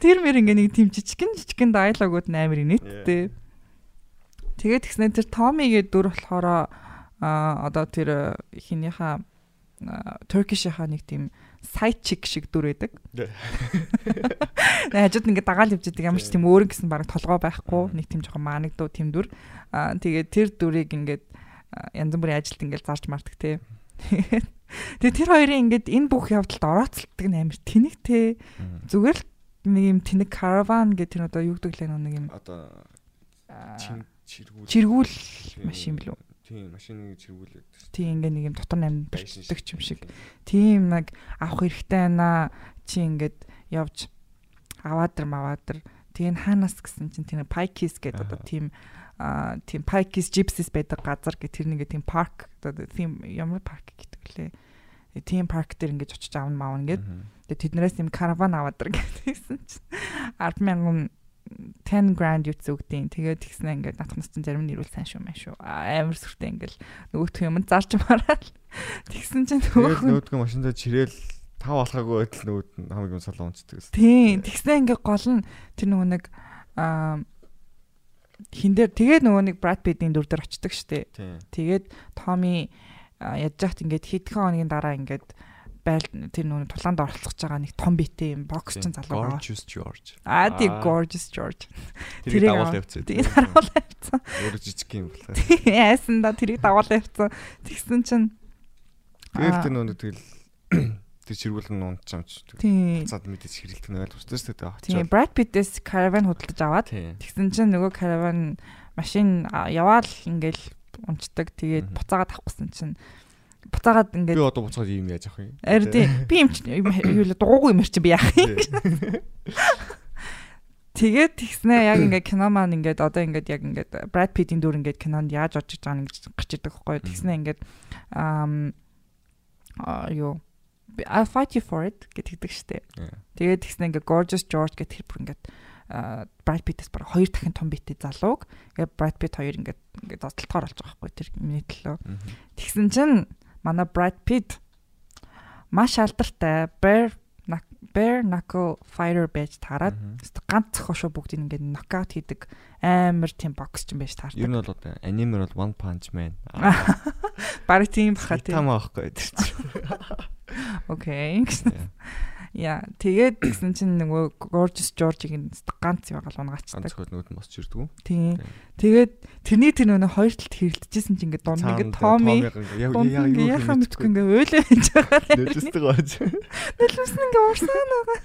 [SPEAKER 4] Тэр мэр ингээ нэг тийм жижигэн жижигэн диалогууд амар инээдтэй. Тэгээд тэгснээр тэр Томиගේ дүр болохоор а одоо тэр хинийхаа Turkish-ийнхаа нэг тийм side chick шиг дүр байдаг. Хажууд ингээд дагаал явж байгаа ямар ч тийм өөр гэсэн баг толгой байхгүй нэг тийм жоохон маанагдуу тийм дүр. Аа тэгээд тэр дүрийг ингээд янз бүрийн ажилд ингээд зарж мардаг те. Тэгээд тэр хоёрын ингээд энэ бүх явдалд орооцолдог нь амар тэнэг те. Зүгээр л нэг юм тэнэг караван гэх тэр одоо юу гэдэг лээ нэг юм
[SPEAKER 5] одоо чиргүүл
[SPEAKER 4] чиргүүл машин билүү?
[SPEAKER 5] Тийм, машиныг чиргүүлээд.
[SPEAKER 4] Тийм ингээ нэг юм дотор намд бэлддэг юм шиг. Тийм нэг авах хэрэгтэй байна. Чи ингээд явж аваад дэр маваад дэр. Тэгээ хаанаас гэсэн чинь тийм Pikes гэдэг одоо тийм аа тийм Pikes Gypsies байдаг газар гэх тэр нэгэ тийм парк одоо тийм ямар парк гэдэг лээ. Тийм парк дээр ингэж очиж аавн маавна гэд. Тэгээ тэднээс юм караван аваад дэр гэсэн чинь 100000 10 grand юу зүгдیں۔ Тэгээд тэгснэ ингээд натхнаас чинь зарим нь ирүүл сайн шүү мэн шүү. Амар сүртэй ингээл нөгөөх юм зарж мараад. Тэгсэн чинь
[SPEAKER 5] нөгөөх нөгөөх машиндаа чирээл тав болохаагүй байтал нөгөөд нь хамаг юм солон унцдаг.
[SPEAKER 4] Тийм. Тэгснэ ингээд гол нь тэр нөгөө нэг аа хин дээр тэгээд нөгөө нэг Brad Pitt-ийн дүр дээр очдөг штэ. Тэгээд Tommy ядж яхад ингээд хэдхэн хоногийн дараа ингээд байл тэр нүүн тулаанд оролцож байгаа нэг том битэй юм бокс чин залуу
[SPEAKER 5] байгаа. Gorgeous George.
[SPEAKER 4] Аа тийм Gorgeous George.
[SPEAKER 5] Тэрийг давал явцсан.
[SPEAKER 4] Тийм давал явцсан.
[SPEAKER 5] Өөр жижиг юм болоо.
[SPEAKER 4] Яасан да тэрийг давал явцсан. Тэгсэн чин
[SPEAKER 5] Тэгэл тэр нүүн тэгэл тэр чиргүүл нь унт чамч. Цаад мэдээж хэрэлдэх нь ойлгомжтой шүү дээ.
[SPEAKER 4] Тийм Brad Pitt-с Caravan худалдаж аваад тэгсэн чин нөгөө Caravan машин яваал ингээл унцдаг. Тэгээд буцаагаад авахгүйсэн чинь буцаагаад ингээд
[SPEAKER 5] би одоо буцаад юм яаж авах юм?
[SPEAKER 4] Ари тий. Би юм юу л дугуугүй юм чи би яах юм? Тэгээд тэгснэ яг ингээд кино маань ингээд одоо ингээд яг ингээд Brad Pitt-ийн дүр ингээд кинонд яаж орж иж байгаа гэж гарч идэг байхгүй юу? Тэгснэ ингээд ам юу I fight you for it гэдэг штэ. Тэгээд тэгснэ ингээд Gorgeous George гэх тэр бүр ингээд Brad Pitt-с баг хоёр дахин том битэй залууг ингээд Brad Pitt хоёр ингээд ингээд зодтолтоор олж байгаа байхгүй тэр миний төлөө. Тэгсэн чинь манай Brad Pitt маш алдартай Bear Bare Knuckle Fighter байж таарад ганц зохиошоо бүгдийг ингээд нокаут хийдэг амар тийм бокс ч юм байж таардаг.
[SPEAKER 5] Ер нь бол одоо анимер бол One Punch Man.
[SPEAKER 4] Бараг тийм баха тийм.
[SPEAKER 5] Там аахгүй тэр чинь.
[SPEAKER 4] Окей. Яа, тэгээд тэгсэн чинь нөгөө Gorgeous George-ыг ганц байгаа л унгачдаг.
[SPEAKER 5] Ганц хөл нүд мосч ирдгүү.
[SPEAKER 4] Тийм. Тэгээд тэрний тэр нөгөө хоёр талд хэрэлдэжсэн чинь ингээд дунд ингээд Томи яхаа мэдгүй ингээд өөлөө хийж байгаа.
[SPEAKER 5] Нэлсдэг байж.
[SPEAKER 4] Нэлсэн ингээд уурсан байгаа.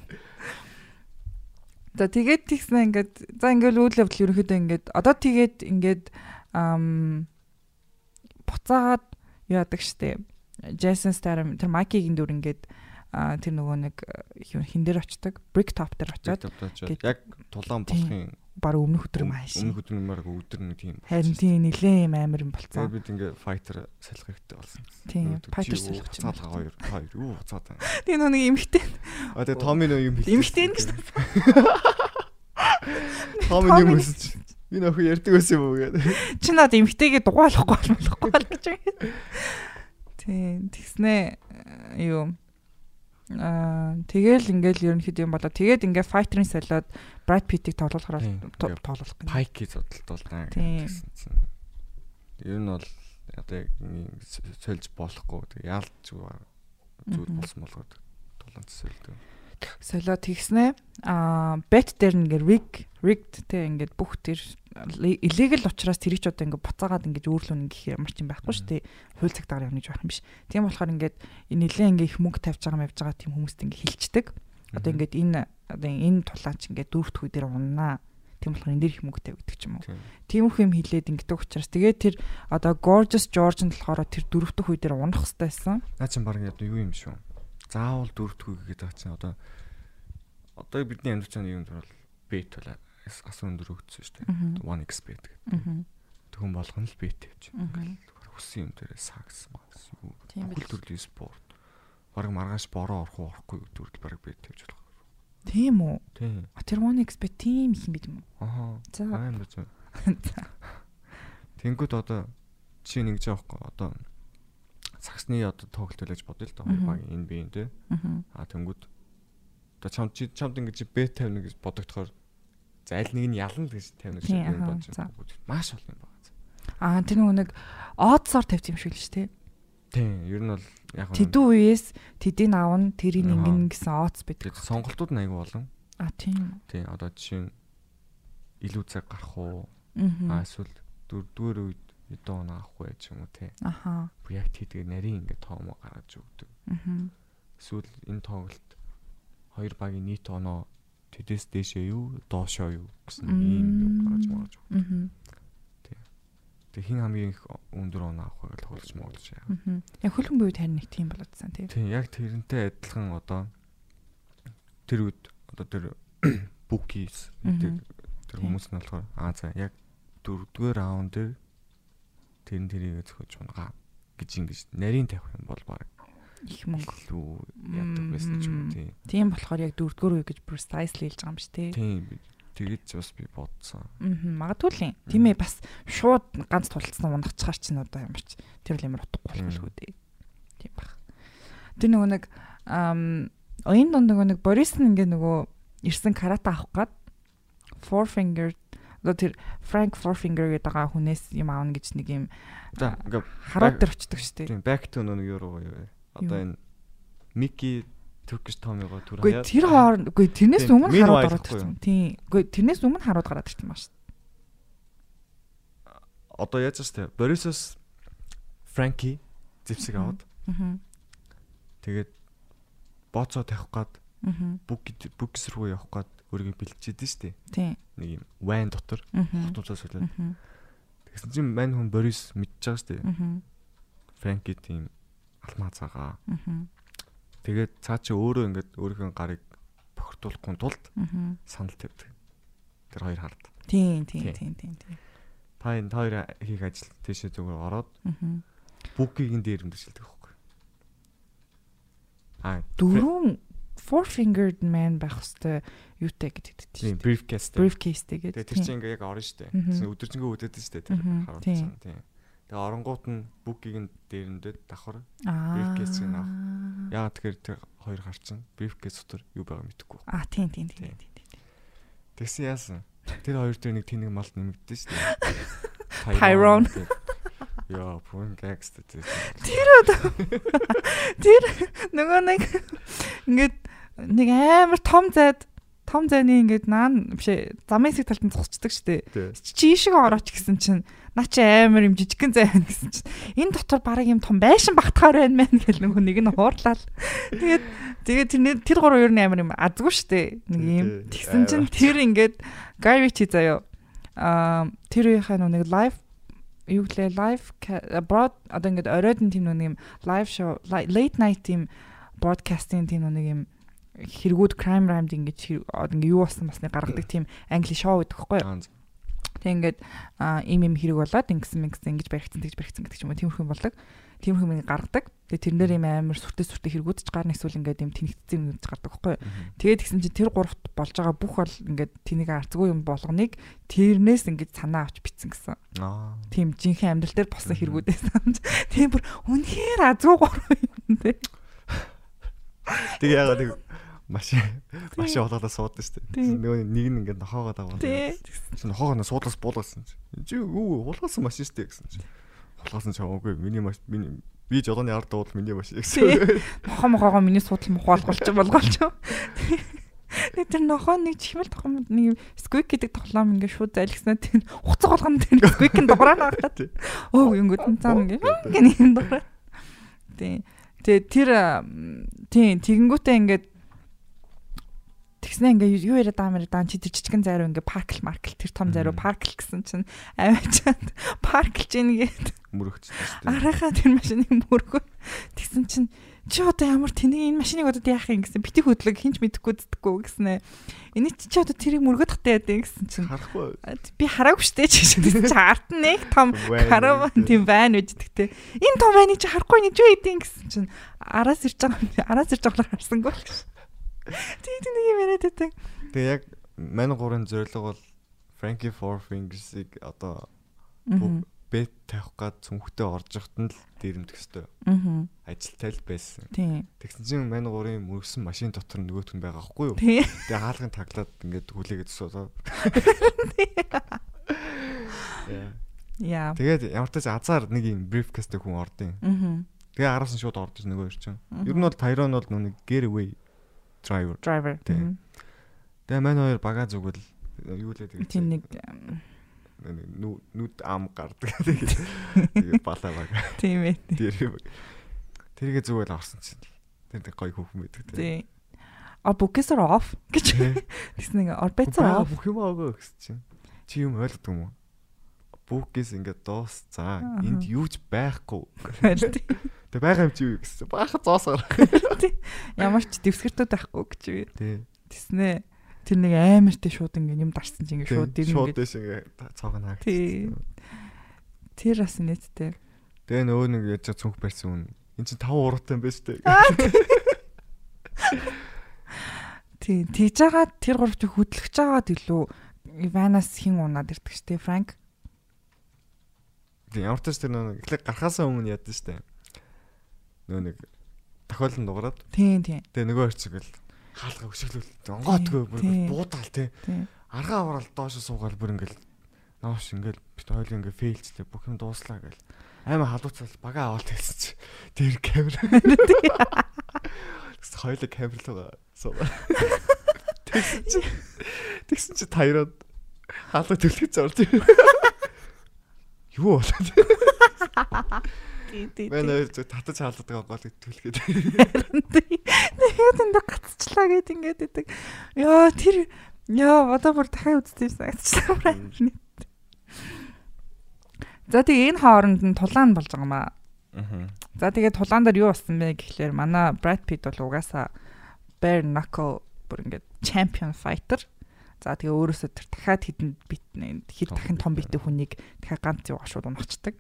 [SPEAKER 4] За тэгээд тэгсэн ингээд за ингээд үйл явдал ерөөхдөө ингээд одоо тэгээд ингээд ам буцаагаад яадаг штеп. Jason Statham тэр Майкигийн дүр ингээд тэр нөгөө нэг хин дээр очдог brick top дээр очиод
[SPEAKER 5] яг тулаан болохын
[SPEAKER 4] баг өмнөх өдөр юм ааш.
[SPEAKER 5] Өмнөх өдөр юмар өдөр нэг тийм.
[SPEAKER 4] Харин тийм нилээн юм амар юм болцсон.
[SPEAKER 5] Бид ингээ fighter салхи хэрэгтэй болсон.
[SPEAKER 4] Тийм, fighter салхи.
[SPEAKER 5] Цаалга хоёр, хоёр юу уцаад байна.
[SPEAKER 4] Тийм нэг эмхтэй.
[SPEAKER 5] А тэгээд Томи нөө юм.
[SPEAKER 4] Эмхтэй гэж.
[SPEAKER 5] Томи юм өсөж. Би нөхө ярьдаг байсан юм уу гэдэг.
[SPEAKER 4] Чи над эмхтэйгээ дугаалахгүй болохгүй гэж. Тийм, тэгснэ юу Аа тэгэл ингээл ерөнхийдөө юм болоо. Тэгээд ингээ fighter-ын солиод Brad Pitt-ийг тоглуулахаар тоглуулах гэнэ.
[SPEAKER 5] Pike-ийг зодтолдуулна гэсэн. Ер нь бол одоо яг сольж болохгүй. Тэг яалт зүгээр зүйл болсон болгоод тулан цэсэлдэг.
[SPEAKER 4] Солио тэгснэ. Аа bet дээр ингээ rig rigged те ингээд бүх тэр illegal учраас тэр ч одоо ингээд буцаагаад ингээд өөрлөн гэх ямар ч юм байхгүй шүү дээ. Хууль цаг дагаар явна гэж байх юм биш. Тийм болохоор ингээд нэлээ ингээ их мөнгө тавьж байгаа мавж байгаа тийм хүмүүст ингээ хилчдэг. Одоо ингээд энэ одоо энэ тулаач ингээ дөрөвт хүү дээр уннаа. Тийм болохоор энэ дээр их мөнгө тавьдаг ч юм уу. Тиймэрхүү юм хилээд ингээд учраас тэгээд тэр одоо Gorgeous George нь болохоор тэр дөрөвт хүү дээр унах хэрэгтэй байсан.
[SPEAKER 5] Наа чин баг одоо юу юм шүү. Заавал дөрөвт хүү гэдэг чинь одоо одоо бидний амьд цааны юм бол бет бол асуун өндөр өгдсөн шүү дээ. 1xbet гэдэг. Тэгүн болгоно л бет явж. Ингээл хүссэн юм дээрээ сакс магс юу. Бүхэл төрлийн спорт. Бараг маргааш бороо орох уу орохгүй төрөл бараг бет явж болох.
[SPEAKER 4] Тийм үү?
[SPEAKER 5] Тийм.
[SPEAKER 4] Тэр 1xbet тийм их юм бид юм уу?
[SPEAKER 5] Аха.
[SPEAKER 4] За.
[SPEAKER 5] Амар зөв. Тэнгүүд одоо чи нэг жаа байхгүй одоо саксны одоо тоглолт байлаж бодъё л да хоёр баг энэ би энэ те. Аа тэнгүүд одоо чамд чамд ингэж бет тавина гэж бодогдохоор За аль нэг нь ялна гэж тавина гэж бодож байна. Маш бол юм байна.
[SPEAKER 4] Аа тэр нэг одсоор тавьчих юм шиг л шүү дээ.
[SPEAKER 5] Тийм, ер нь бол яг
[SPEAKER 4] Тэдүү үеэс тэдийг аавн тэрийг ингэн гэсэн одс байдаг.
[SPEAKER 5] Сонголтууд нь айгүй болон.
[SPEAKER 4] Аа тийм.
[SPEAKER 5] Тийм, одоо жишээ нь илүү цаг гарах уу?
[SPEAKER 4] Аа
[SPEAKER 5] эсвэл дөрөвдүгээр үед эдэн оноо авахгүй байж юм уу те.
[SPEAKER 4] Аха.
[SPEAKER 5] Бу яг тийдгээ нарийн ингээ тоомо гаргаж өгдөг.
[SPEAKER 4] Аха.
[SPEAKER 5] Эсвэл энэ тоглолт хоёр багийн нийт оноо тэдэс дээшээ юу доошоо юу гэсэн ийм юм гаргаж маргаж өгдөг. Тэг. Тэг хин хамгийн их өндөр оноо авахыг л хулж моглож яа.
[SPEAKER 4] Яг хөлбөмбө үед харин нэг тийм болоодсан тийм.
[SPEAKER 5] Тийм яг тэрнтэй адилхан одоо тэр үед одоо тэр букис тэр хүмүүс нь болохоор аа за яг дөрөвдүгээр раунд дээр тэрэн тэрийг зөхөж унгаа гэж ингэж нарийн тавих юм бол баг
[SPEAKER 4] их мөнгө
[SPEAKER 5] лүү яадаг байсан ч юм тий.
[SPEAKER 4] Тийм болохоор яг дөрөвдүгээр үе гэж precisely хэлж байгаа юм шүү тий.
[SPEAKER 5] Тийм тэгэж бас би бодсон.
[SPEAKER 4] Аа магадгүй л юм. Тийм ээ бас шууд ганц тулцсан унахчаар чинь одоо ямар ч тэр л ямар утгагүй болох үү дээ. Тийм баг. Тэр нөгөө нэг оюун донд нөгөө нэг Борис нь ингээ нөгөө ирсэн карата авах гад four finger одоо тэр Frank Four Finger гэдэг байгаа хүнээс юм аавна гэж нэг юм
[SPEAKER 5] за ингээ
[SPEAKER 4] хараад дээр очдөг шүү дээ.
[SPEAKER 5] Тийм back to нөгөө юу юу Одоо энэ Мики Turkish Tommy-го түр
[SPEAKER 4] хаяа. Гэхдээ тэр хооронд үгүй тэрнээс өмнө харууд гараад ирсэн. Тийм. Үгүй тэрнээс өмнө харууд гараад ирсэн ба шүү.
[SPEAKER 5] Одоо яаж ч тэ Борисос Франки зэвсэг аваад.
[SPEAKER 4] Аа.
[SPEAKER 5] Тэгээд бооцоо тавих гад
[SPEAKER 4] Аа.
[SPEAKER 5] бүк бүкс руу явах гад өөрийгөө бэлтжихэд штэ.
[SPEAKER 4] Тийм.
[SPEAKER 5] Нэг юм вайн дотор хотуцаас үлээ.
[SPEAKER 4] Аа.
[SPEAKER 5] Тэгсэн чинь мань хүн Борис мэдчихэж байгаа штэ.
[SPEAKER 4] Аа.
[SPEAKER 5] Франки тийм алмаа цагаа.
[SPEAKER 4] Аа.
[SPEAKER 5] Тэгээд цаа чи өөрөө ингээд өөрийнхөө гарыг бохирдуулахгүй тулд санал тавьдаг. Тэр хоёр хард.
[SPEAKER 4] Тийм, тийм, тийм, тийм, тийм.
[SPEAKER 5] Та энэ хоёр хийх ажил тийшээ зүгээр ороод бүкигийн дээр өмдөшилдэг байхгүй. Аа,
[SPEAKER 4] дөрөв four fingered man байх хэвээр юутай гэдэг
[SPEAKER 5] тийм briefcase
[SPEAKER 4] briefcase гэдэг.
[SPEAKER 5] Тэгээд тэр чинь ингээ яг орно штэ. Өдөржингөө үдээд штэ тэр харуулсан. Тийм. Тэгээ оронгууд нь бүкийг нь дээрндэд давхар briefcase-ийг авах. Яагаад тэгэхээр тэр хоёр харчин briefcase дотор юу байгааг мэдэхгүй.
[SPEAKER 4] Аа тийм тийм тийм.
[SPEAKER 5] Тэгсэн яасан? Тэр хоёр дээр нэг тэнэг малт нэмэгдэн шүү дээ.
[SPEAKER 4] Tyrone.
[SPEAKER 5] Яа, пун гэгст тэр.
[SPEAKER 4] Тэр одоо тэр нөгөө нэг ингээд нэг амар том зайд том зайны ингээд наан биш замын хэсэг талд нь зогсчдаг штэ.
[SPEAKER 5] Тий.
[SPEAKER 4] Чи ийшээ орооч гэсэн чинь наа чи амар юм жижигхэн зай байна гэсэн чинь энэ дотор бараг юм том байшин багтахаар байна мэн гэл нөгөө нэг нь хуурлал. Тэгээд тэгээд тэр тэр гурав ер нь амар юм азгүй штэ. Нэг юм тэгсэн чинь тэр ингээд Ritchie заяа аа тэр үеийнхээ нэг live юу гэлээ live broad одоо ингээд оройд нь тийм нэг юм live show late night тийм broadcasting тийм нэг юм хэрэгүүд crime rhyme ингэж ингээ юу болсон басны гаргадаг тийм англи шоу гэдэг юу.
[SPEAKER 5] Аа,
[SPEAKER 4] Тэг ингээд им им хэрэг болоод ингэсэн ингэсэн ингэж баригдсан тэгж баригдсан гэдэг юм уу тиймэрхүү болдог. Тиймэрхүү юм гаргадаг. Тэгээ тэрнэр им амар сүртэй сүртэй хэрэгүүд ч гарна эсвэл ингээд юм тэнэгтсэн юм гардаг байхгүй юу. Тэгээд тэгсэн чинь тэр гуравт болж байгаа бүх бол ингээд тэнийг арцгүй юм болгоныг тэрнээс ингээд санаа авч битсэн гэсэн.
[SPEAKER 5] Аа.
[SPEAKER 4] Тийм жинхэнэ амьдрал дээр болсон хэрэгүүдээс санаж. Тийм бүр үнэхээр азгүй гурав юм те.
[SPEAKER 5] Тэгээ яагаад нэг машин машин болоод суудаг шүү дээ. Нөгөө нэг нь ингээд нохоогоо.
[SPEAKER 4] Тий.
[SPEAKER 5] Чи нохоогоо суудлаас буулгасан чи. Чи юу буулгасан машин шүү дээ гэсэн чи. Буулгасан ч хамаагүй миний маш миний би жолооны ард дууд миний машин гэсэн.
[SPEAKER 4] Нохоо мохоогоо миний судал мохоолголч болгоолч. Тэгээд тэр нохоо нэг чихмэл тохом нэг squeak гэдэг тоглоом ингээд шууд зайлгснаа тэр хуцаг болгоно тэр squeak-ийн дугаараа наагаад. Оо ингэдэн цаана ингээд гэнэ юм дугаараа. Тий. Тэгээ тэр ам, тий тэгэнгүүтээ ингээд тэгснэ. Ингээ юу яриад байгаа мэр даан чи тэр жижигэн зайруу ингээ паркл маркл тэр том зайруу паркл гэсэн чинь аваачаад парклж ийнгээд
[SPEAKER 5] Мөрөгчтэй шүү дээ.
[SPEAKER 4] арахаа тэр машиныг мөргөө тэгсэн чинь чи одоо ямар тэнийг энэ машиныг одоо яах юм гэсэн бити хөдлөг хинч мэдэхгүй зүтгэхгүй гэснэ энэ чи чи одоо тэрийг мөргөд хатаа яа гэсэн чинь.
[SPEAKER 5] Харахгүй.
[SPEAKER 4] би хараагүй штэ чи чи арт нэг том
[SPEAKER 5] Вайн
[SPEAKER 4] караван тийм байна гэж тэгтээ. Энэ том байныг чи харахгүй нэг юу хийдин гэсэн чинь. Араас ирж байгаа араас ирж байгаа харсангүй л. гэж тий нэг юм яриад байдаг
[SPEAKER 5] Тэгээ яг мань гурын зорилго бол Frankie Four Fingers-ыг одоо бет тавих гад цүнхтэй орж явахт нь л дээрэмдэх хэвээр
[SPEAKER 4] мгм
[SPEAKER 5] ажилтай л байсан. Тэгсэн чинь мань гурын мөргсөн машин дотор нөгөөх нь байгаа байхгүй юу? Тэгээ хаалгын таглаад ингээд хүлээгээд суулаа. Яа. Тэгээд ямар ч азар нэг юм briefcase-тэй хүн ордын.
[SPEAKER 4] мгм
[SPEAKER 5] Тэгээ араас нь шууд ордож нөгөө ир чинь. Ер нь бол Tyrone бол нүг getaway driver.
[SPEAKER 4] driver.
[SPEAKER 5] Тэгээ мань хоёр багаа зүгэл юу лээ тэгээ.
[SPEAKER 4] тийм нэг
[SPEAKER 5] нүд ам гардаг. Тэгээ балаа бага.
[SPEAKER 4] тийм ээ
[SPEAKER 5] Тэр тэргээ зүгэл орсон чинь. Тэр нэг гоё хүүхэн байдаг тий.
[SPEAKER 4] тий а букесэр оф гэж тэгсэн ингээ орбицэр оф
[SPEAKER 5] бүх юм агаа гэсэн чинь. Чи юм ойлгодог юм уу? Бүкгээс ингээд
[SPEAKER 4] Аха.
[SPEAKER 5] энд юу ч байхгүй. Тэг байгаа юм чи юу гэсэн. Бааха зоосоор.
[SPEAKER 4] ямар ч дэвсгэртүүд байхгүй гэж би
[SPEAKER 5] Тий.
[SPEAKER 4] тэснэ тэр нэг амартай шууд ингээ юм дарсан чинь ингээ шууд
[SPEAKER 5] Шууд
[SPEAKER 4] дэр
[SPEAKER 5] шууд дэш ингээд хаагч.
[SPEAKER 4] Тий. тэр бас нэттэй
[SPEAKER 5] Тэгээ нөгөө нэг яаж цүнх барьсан хүн. Энд чинь 5 уруутай юм байна шүү дээ.
[SPEAKER 4] тий тийж байгаа тэр гуравч хөдлөж байгаад илүү Иванаас хин унаад ирдэг штэ Франк
[SPEAKER 5] ямар ч тэр нөгөө эхлээ гарахаасаа өмнө яд нь дээ. Нөгөө нэг тохиолдол дуурайд
[SPEAKER 4] тий тий.
[SPEAKER 5] Тэгээ нөгөө хэрцэг л хаалга өшөглөл онгоотгүй бүр буудаал тий. аргаа аваад доош суугаал бүр ингээл nooш ингээл бит хоёул ингээ фейлчлээ бүх юм дууслаа гэл. Аймаа халууцал бага аваад хэлсэн чи. Тэр камер Тэгс хоёул камер байгаа. Суугаа тэгсэн чи. Тэгсэн чи тайраад халуу төлөхөж зорж юу болоод?
[SPEAKER 4] Тий тий
[SPEAKER 5] хоёр зөв татаж хаалдаг гол төлөхөд
[SPEAKER 4] тэгээд энэ гацчлаа гэд ингээд идэг. Ёо тэр ёо одоо бүр дахиад үзтийсэн гацчлаа За тэгээ энэ хооронд нь тулаан болж байгаа юм аа. За тэгээ тулаан дээр юу болсон бэ гэхлээр манай Brad Pitt бол угаасаа bare knuckle бүр ингээд champion fighter. За тэгээ өөрөөсөө тэр дахиад хідэн бит хэр дахин том битээ хүнийг дахиад ганц юу шууд унахчдаг.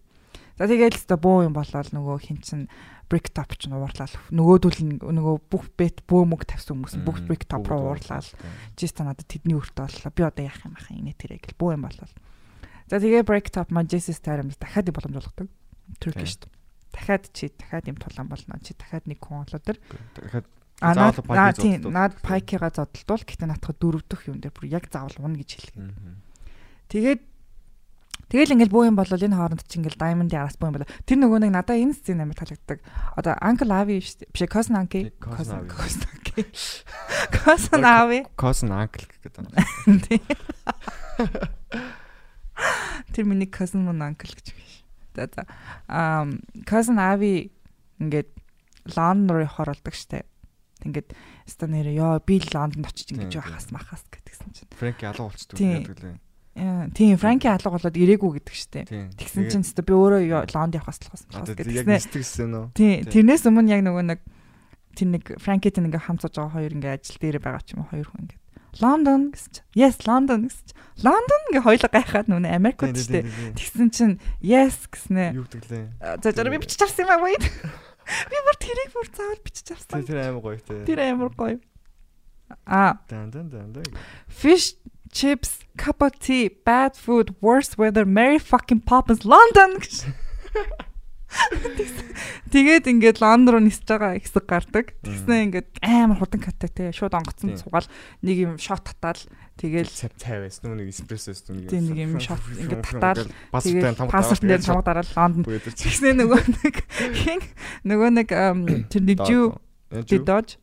[SPEAKER 4] За тэгээд л өстө бөө юм болоод нөгөө хин чин brick top ч нуурлал нөгөөдөл нөгөө бүх бет бөөмөг тавьсан хүмүүс бүх brick top руу уурлал жиста надад тэдний өртөө боллоо би одоо яах юм ахаа инээ тэрэг л бөө юм болол. За тэгээ break top Manchester Stadium дахиад юм боломж олгодог. Turkish. Дахиад чи дахиад юм тулаан болно. Чи дахиад нэг хүн олоо тэр.
[SPEAKER 5] дахиад
[SPEAKER 4] А наад тийм наад пайкига зодтолтуул гэхдээ наадах дөрөв дөх юм дээр бүр яг заавал унна гэж хэлдэг. Тэгээд Тэгэл ингээл бөө юм бол энэ хооронд чи ингээл Diamond-ийн араас бөө юм бол тэр нөгөө нэг надаа энэ сцен амар таалагддаг. Одоо Uncle Avi биш Cousin.
[SPEAKER 5] Тий, Cousin.
[SPEAKER 4] Cousin. Cousin Avi.
[SPEAKER 5] Cousin uncle гэдэг юм.
[SPEAKER 4] Тэр миний cousin мөн uncle гэж биш. За за. Ам cousin Avi ингээд Лондон руу болдог штэ. Ингээд ста нэрээ ёо би Лондонд очиж ингэж
[SPEAKER 5] Тийм,
[SPEAKER 4] яхаас махаас гэдгсэн чинь.
[SPEAKER 5] Фрэнки алга болчдөг гэдэг лээ.
[SPEAKER 4] Тийм, Франки алга болоод ирээгүй гэдэг.
[SPEAKER 5] Тийм.
[SPEAKER 4] Тэгсэн чинь өстө би өөрөө Лонд болохоос
[SPEAKER 5] одоо
[SPEAKER 4] болохоос
[SPEAKER 5] яг
[SPEAKER 4] гэдгснэ.
[SPEAKER 5] нэстэгсэн үү?
[SPEAKER 4] Тийм,
[SPEAKER 5] Тий.
[SPEAKER 4] тэрнээс өмнө яг нөгөө нэг тэр нэг Франкит ингээ хамсаж байгаа хоёр ингээ ажил дээр байгаа ч юм уу хоёр хүн ингээ Лондон гэсэн чи yes Лондон гэсэн чи Лондон ингээ хоёлоо гайхаад нүн Америкт
[SPEAKER 5] тий.
[SPEAKER 4] тэгсэн чинь yes гэснэ
[SPEAKER 5] Юу гэдэг лээ?
[SPEAKER 4] за жара би бичиж авсан юм аа би бүр тэрийг бүр заавал бичиж авсан
[SPEAKER 5] тэр аим гоё те.
[SPEAKER 4] тэр амар гоё а
[SPEAKER 5] дан дан дан дан.
[SPEAKER 4] fish chips cup of tea bad food worse weather Mary fucking Poppins London Тэгээд ингээд Лондон руу нисэж байгаа хэсэг гардаг. Тэгснэ ингээд амар хурдан каттай те. Шууд онгоцсон
[SPEAKER 5] Тийм.
[SPEAKER 4] цугаал нэг юм шот татаал.
[SPEAKER 5] Цав байсан нүг эспрессо байсан нэг.
[SPEAKER 4] Юм шот ингээд
[SPEAKER 5] паспортын
[SPEAKER 4] тэгээд паспортын дээр дараад Лондон
[SPEAKER 5] Бүгд
[SPEAKER 4] Тэгснэ нөгөө нэг хин нөгөө нэг тэр нэг жүү the dodge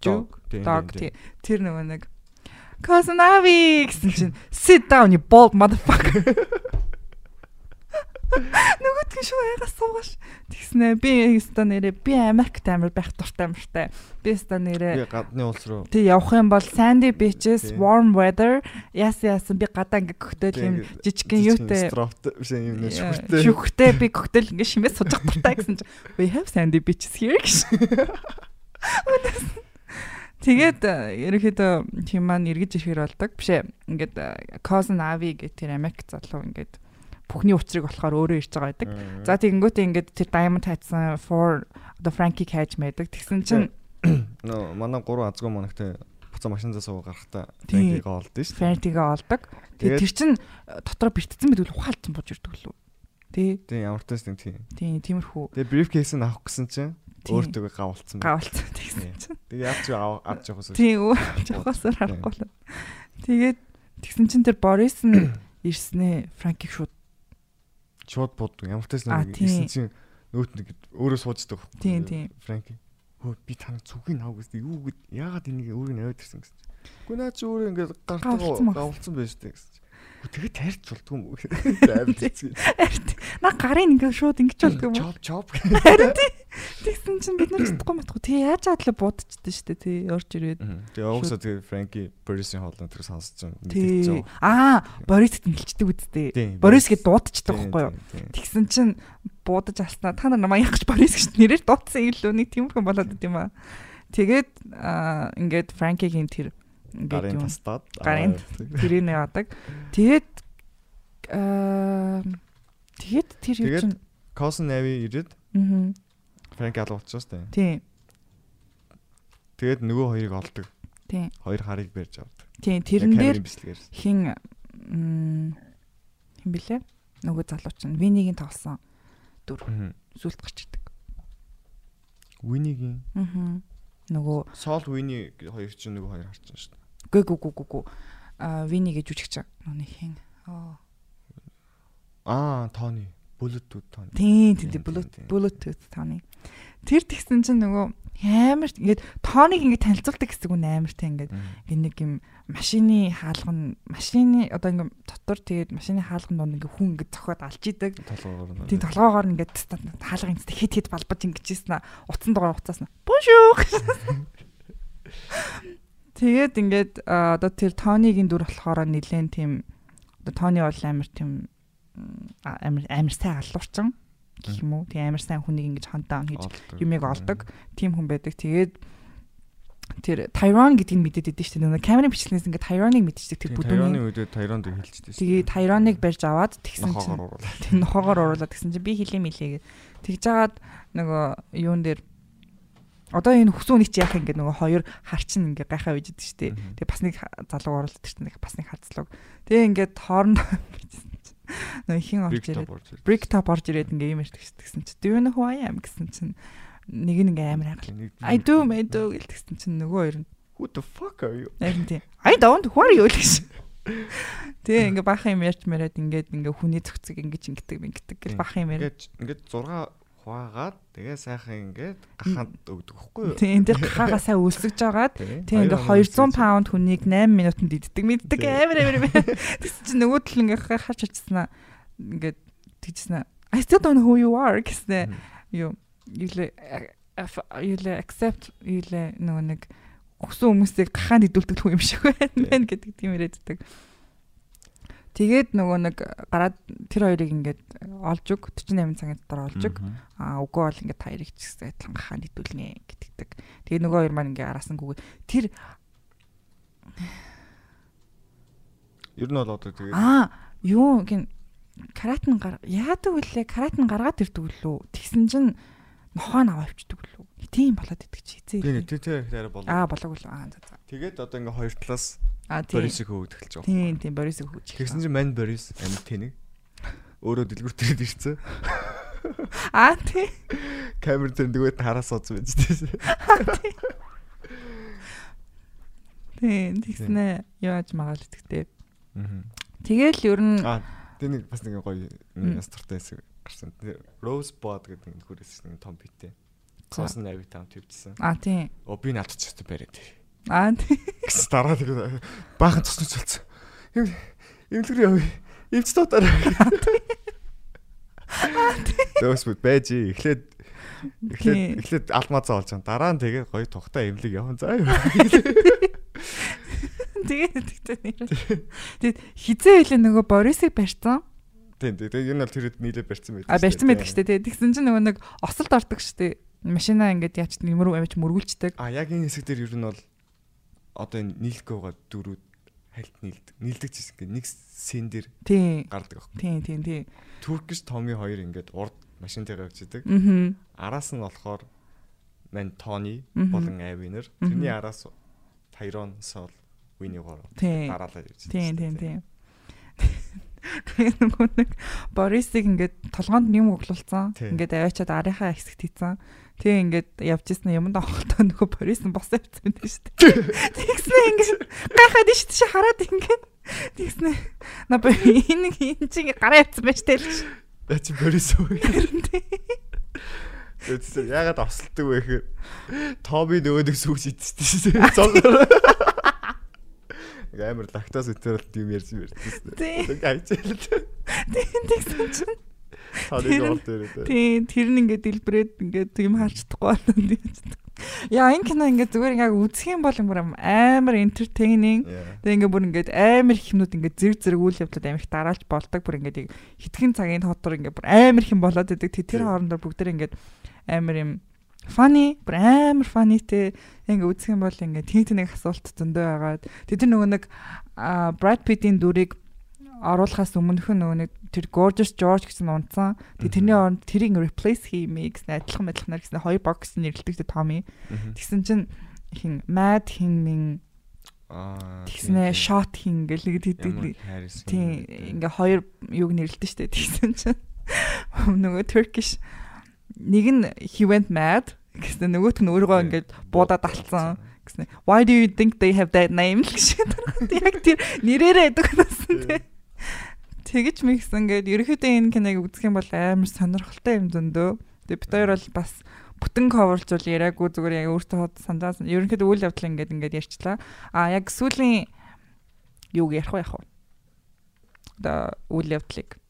[SPEAKER 4] жүү dog. Тий. тэр нөгөө нэг Cousin Avi гэсэн чинь sit down you bald motherfucker Нөгөөд нь шүү ягаас суугаш. Тэгснэ би өстө нэрээ би Америкт амир байх дуртай амиртай. Би
[SPEAKER 5] Би
[SPEAKER 4] нэрээ
[SPEAKER 5] гадны улс руу
[SPEAKER 4] Тэг явах юм бол sandy beaches,
[SPEAKER 5] Тий.
[SPEAKER 4] warm weather, яс яасан би гадаа ингээ коктейл юм жижигхэн Яа,
[SPEAKER 5] шүхтэй.
[SPEAKER 4] Шүхтэй би коктейл ингээ шимээс сууж дуртай гэсэн чинь we have sandy beaches here. Өнөөс- Тэгээд ерөнхийдөө тийм маань эргэж ирэхэр болдог. Бишээ ингээд э, cousin Avi гэх тэр Америк залуу ингээд бүхний учрыг болохоор өөрөө ирж байгаа байдаг. За тэгэнгүүтээ ингээд тэр Diamond хайцсан for одоо Frankie хайж мэйдэг. Тэгсэн чинь
[SPEAKER 5] нөө манай гурван азгүй манагтай буцаа машин заа суугаа гарахтаа
[SPEAKER 4] Тий.
[SPEAKER 5] Фрэнкиг олд нь шүү.
[SPEAKER 4] Frankie-гээ олдог. Тэгээд- тэр чин э, бэртцсэн байдаг л ухаалтсан бууж ирдэг лүү. Тий.
[SPEAKER 5] Тийм ямар ч тийм тийм.
[SPEAKER 4] Тийм тиймэрхүү
[SPEAKER 5] Тэгээ briefcase нь авах гэсэн чинь өөртөө гавлцсан. байна.
[SPEAKER 4] гавалцсан тэгсэн чинь.
[SPEAKER 5] Тэгээ ч авах авч явах гэсэн.
[SPEAKER 4] Тийм үү жохосоор харахгүй л. Тэгээд тэгсэн чинь тэр Борис нь ирснээ Франкийг шууд
[SPEAKER 5] Шууд бууддаг. Ямар ч тийм
[SPEAKER 4] тийм.
[SPEAKER 5] ирсэн чинь нөөт нэг өөрөө сууждаг. байхгүй?
[SPEAKER 4] Тийм, тийм.
[SPEAKER 5] Фрэнки. Хөө би таныг зүгийг авах гэсэн. Юу гэд яагаад энийг өөрийг наваад ирсэн гэсэн. Гэхдээ наа чи өөрөө ингээд гартаа
[SPEAKER 4] гавлцсан
[SPEAKER 5] байж тээ гэсэн. Хөө тэгээд тарьж болдгүй юм уу? Амар хэцүү.
[SPEAKER 4] арт на гарын ингээ шууд ингэж болдог юм. уу?
[SPEAKER 5] Чоп чоп.
[SPEAKER 4] Тэгсэн чинь бид нар чадахгүй матгүй тий яаж адлаа будчихдээ штэ тий орж ирээд.
[SPEAKER 5] Тэгээ уусаа тэгээ Фрэнки Борисын хоолны тэр сонсож.
[SPEAKER 4] Тий. Аа Борис тэнгэлчдэг үсттэй. Борис гээд дуудчихдаг байхгүй юу? Тэгсэн чинь буудаж алснаа та нар намайг яах гэж Борис гэж нэрээр дуудсан илүү нэг тиймэрхэн болоод идэв юм аа. Тэгээд ингээд Франкигийн тэр
[SPEAKER 5] Гарын тастаад.
[SPEAKER 4] Гарын тэрийг яадаг. Тэгээд аа тэгээд тэр юу чинь
[SPEAKER 5] Косон Нави ирээд
[SPEAKER 4] аа
[SPEAKER 5] Фрэнки алга болчихсон шүү дээ.
[SPEAKER 4] тийм
[SPEAKER 5] Тэгээд нөгөө хоёрыг олдог.
[SPEAKER 4] тийм
[SPEAKER 5] Хоёр харыг барьж авдаг.
[SPEAKER 4] тийм тэрэн дээр хин хин блэ нөгөө залуу чинь Винигийн тоглосон сүлт гарч идэг.
[SPEAKER 5] Винигийн
[SPEAKER 4] Аа. Нөгөө
[SPEAKER 5] Сол Вини хоёр чинь нөгөө хоёр харчин шүү дээ.
[SPEAKER 4] Гүй гүй гүй гүй гүй. Аа Винигийн жүжигч. Нүний хин. Аа.
[SPEAKER 5] Аа, Тони. Bluetooth Тони.
[SPEAKER 4] Тийм тийм Bluetooth. Bluetooth тооны. Тэр тэгсэн чинь нөгөө амар ингээд тооныг ингээд танилцуулдаг гэсэн үг амартай ингээд ингээд нэг юм машины хаалган машины одоо ингээд дотор тэгээд машины хаалган донд ингээд хүн ингээд цохоод алж идэг.
[SPEAKER 5] Толгоогоор нь.
[SPEAKER 4] Тийм толгоогоор ингээд хаалгын цэст хит хит балбаж ингэж ийсэн утсан дугаар уцаас нь. Тэгээд ингээд одоо тэр Тонигийн дүр болохоор нилээн тийм одоо Тони бол амар тийм амар амар сайн алуурчин гэх юм уу. Тийм амар сайн хүнийг ингэж хантаан хийж юмыг олдог. Тим хүн байдаг. Тэгээд тэр Tyrone гэдгийг мэдээд идэв шүү дээ. Нөгөө камерын бичлэгнээс ингээд Tyrone-ыг мэдчихдэг тэр
[SPEAKER 5] Тийм,
[SPEAKER 4] бүдүүний.
[SPEAKER 5] Тайроны үедээ Тайронд хэлчихдэг шүү.
[SPEAKER 4] Тэгээд Tyrone-ыг барьж аваад тэгсэн чинь
[SPEAKER 5] нохоогоор
[SPEAKER 4] уруулаад тэгсэн чинь би хилээ милээ гэ. Тэгж жагаад нөгөө юун дээр одоо энэ хүсүүн нэг чи яах ингээд нөгөө хоёр харчин ингээд гайхаа үйж дээ.
[SPEAKER 5] Мгм.
[SPEAKER 4] Тэгээ бас нэг залуу оруулаад тэр нэг бас нэг хацлаг. Тэгээ ингээд хоорондоо нөгөө хин орж ирээд brick top орж ирээд ингээ юм ярьдаг дээ гэсэн чинь do you know who I am гэсэн чинь нэг нь ингээ амар хайгал.
[SPEAKER 5] Нэг-
[SPEAKER 4] I do I do гэлтгсэн чинь нөгөө хоёр нь
[SPEAKER 5] Who the fuck are you?
[SPEAKER 4] нь тийм I don't who are you гэсэн. Тэгээ ингээ бахан юм ярьж мэрээд ингээд ингээ хүний цогцыг ингээ ингэдэг гэж
[SPEAKER 5] Тийм.
[SPEAKER 4] бахан юм.
[SPEAKER 5] Ингээд ингээд 6 хуваагаад тэгээ сайхан ингээд гаханд өгдөг хөхгүй юу?
[SPEAKER 4] Тийм тэр гахаага сайн өлсөж жагаад
[SPEAKER 5] Тийм
[SPEAKER 4] тийм ингээ 200 паунд хүнийг 8 минутанд иддэг мэддэг амар амар юм. Тэгсэн чинь нөгөө тал ингээ харж очснаа ингээд тэгжсэн. I still don't know who you are гэснэ. Юу юу лээ юу лээ accept юу лээ нөгөө нэг өгсөн хүмүүсийг гахаанд идүүлдэг хүн юм шиг байна гэдэг тийм ирээддэг. Тэгээд нөгөө нэг гараад тэр хоёрыг ингээд олж өг 48 цагийн дотор олж өг. Аа үгүй бол ингээд хоёрыг ч гэсэн адилхан гахаанд идүүлнэ гэдэгдэг. Тэгээ нөгөө хоёр маань ингээд араасангүйгээр тэр
[SPEAKER 5] Ер нь бол одоо тэгээд
[SPEAKER 4] аа юу гин каратн гар яадаг вүлээ каратн гаргаад ирдэг лүү. Тэгсэн чинь нохоо наваа авчдаг лүү. Тийм болоод идэг чи
[SPEAKER 5] тийм
[SPEAKER 4] хизээ.
[SPEAKER 5] нэг тэр хэрэг болоо.
[SPEAKER 4] Аа болоог лүү. Аа за за.
[SPEAKER 5] Тэгээд одоо ингээ хоёр талаас
[SPEAKER 4] Аа тийм.
[SPEAKER 5] Борисыг хөөд эхэлж байгаа.
[SPEAKER 4] Тийм тийм Борисыг хөөж.
[SPEAKER 5] Тэгсэн чинь мань Борис амьд тэнэг. Өөрөө дэлгүртээд ирсэн.
[SPEAKER 4] Аа тийм.
[SPEAKER 5] Камер дээр нөгөөд нь хараа сууж байж тээ.
[SPEAKER 4] Тийм тэгснэ яаж магаал итгэвтэй.
[SPEAKER 5] Аа.
[SPEAKER 4] Тэгэл ер нь
[SPEAKER 5] Аа тэр нэг бас нэг гоё
[SPEAKER 4] Мм.
[SPEAKER 5] нэг ястартай хэсэг гарсан. Тэр Rose Bod гэдэг нэг хүрээс нэг том битээ. Авиг таам твчсэн.
[SPEAKER 4] аа тийм.
[SPEAKER 5] Оо би ч өстө бариад.
[SPEAKER 4] Аа тийм.
[SPEAKER 5] Гэсэн дараа тэгээд баахан цоснож болсон. Им имлэгэр явъя. Имч дотоор. Дөөс бүт байж эхлээд эхлээд эхлээд алмазаа олж байгаа. Дараа нь тэгээд гоё тухтай имлэг явсан. За юу.
[SPEAKER 4] Тэгээд тэгтээ нэр. Тэгэд хизээ хэлээ нөгөө Борисыг барьсан.
[SPEAKER 5] Тийм тийм. Тэгээд энэ бол тэр хэд нийлээ барьсан байдаг.
[SPEAKER 4] А барьсан байдаг штэ тий. Тэгсэн чинь нөгөө нэг осолд ордог штэ. Машина ингээд яач нэмэр авч мөргүүлцдэг.
[SPEAKER 5] А яг энэ хэсэг дээр ер нь бол одоо энэ байгаа дөрүүд хальт нийлдэг. Нийлдэг ч гэсэн нэг сен дээр гардаг баг.
[SPEAKER 4] Тий, тий, тий.
[SPEAKER 5] Туркиш Томи хоёр ингээд урд машинтайгаа.
[SPEAKER 4] Аа.
[SPEAKER 5] Араас нь болохоор мань Тони болон Авинер. Тэрний араас Тайрон Сол Вини гоо
[SPEAKER 4] Тий.
[SPEAKER 5] дараалал явж
[SPEAKER 4] Тий, тий, тий. Тэгээ нөгөө нэг Борисыг ингээд толгоонд юм углуулсан.
[SPEAKER 5] Тий.
[SPEAKER 4] Ингээд аваачаад арийнхаа хэсэгт хийцэн. Тэгээ ингээд явж ирсэн юмд авахтаа нөгөө Борис нь бос явцсан дээ шүү дээ. Тэгснэ ингээд гайхаад шүү дээ хараад ингээд тэгснэ. На би энэ энэ чинь гараа явцсан байж тээ л чи.
[SPEAKER 5] Яа чи Борис үү? Тэгсэн ягаад осолдог вэ гэхээр Томи нөгөө нэг сүгс идсэн шүү дээ. Цогоор. Амар лактоз интолерант юм ярьж ярьсан.
[SPEAKER 4] Тий.
[SPEAKER 5] Тэг айчаал.
[SPEAKER 4] Тэгсэн чинь
[SPEAKER 5] Тони
[SPEAKER 4] Тэр нь- ингээд дэлбрээд ингээд юм харж чадахгүй байна. Яа энэ кино ингээд зүгээр яг үзэх юм бол бүр амар entertaining. Тэгээ ингээ бүр ингээд амар их юмнууд ингээд зэрэг зэрэг үйл явдлууд амар их дараалж болдог. Бүр ингээд яг хитгэн цагийн хотор ингээд бүр амар их юм болоод идэг. Тэ- Тэр
[SPEAKER 5] Тийм.
[SPEAKER 4] хоорондоо бүгдээр ингээд амар юм funny, бүр амар funny те ингээ үзэх юм бол ингээд тэн тэн нэг асуулт зөндөө байгаад. Тэ тэр нөгөө нэг Brad Pitt-ийн дүрийг оруулахаас өмнөх нөгөө нэг тэр Gorgeous George гэсэн унтсан. Тэг тэрний оронд тэрийг replace хиймээ гэсэн адилхан мэдлхнаар гэсэн хоёр бокс нэрлэлдэг тэ Tommy. Тэгсэн чинь хин Mad хин мин. Тэгснэ shot хин гэл нэг тийм ингээ хоёр юг нэрлэлтэй штэ тэгсэн чинь нөгөө Turkish нэг нь he went mad гэсэн нөгөөт нь өөрийгөө ингээд буудаад алцсан гэсэн why do you think they have that name гэж яг тэр нэрээрээ өгдөг байсан тий Тэгэж мэгсэн ингээд ерөөхдөө энэ киног үзэх юм бол амар сонирхолтой юм зөндөө. Тэгээ бид хоёр бол бас бүтэн coverлжуул яриаггүй зүгээр яг өөртөө сандаасан. Ерөнхийдөө үйл явдал ингээд ингээд ярьчлаа. А яг сүүлийн юуг ярих вэ яах вэ? Одоо үйл явдлыг.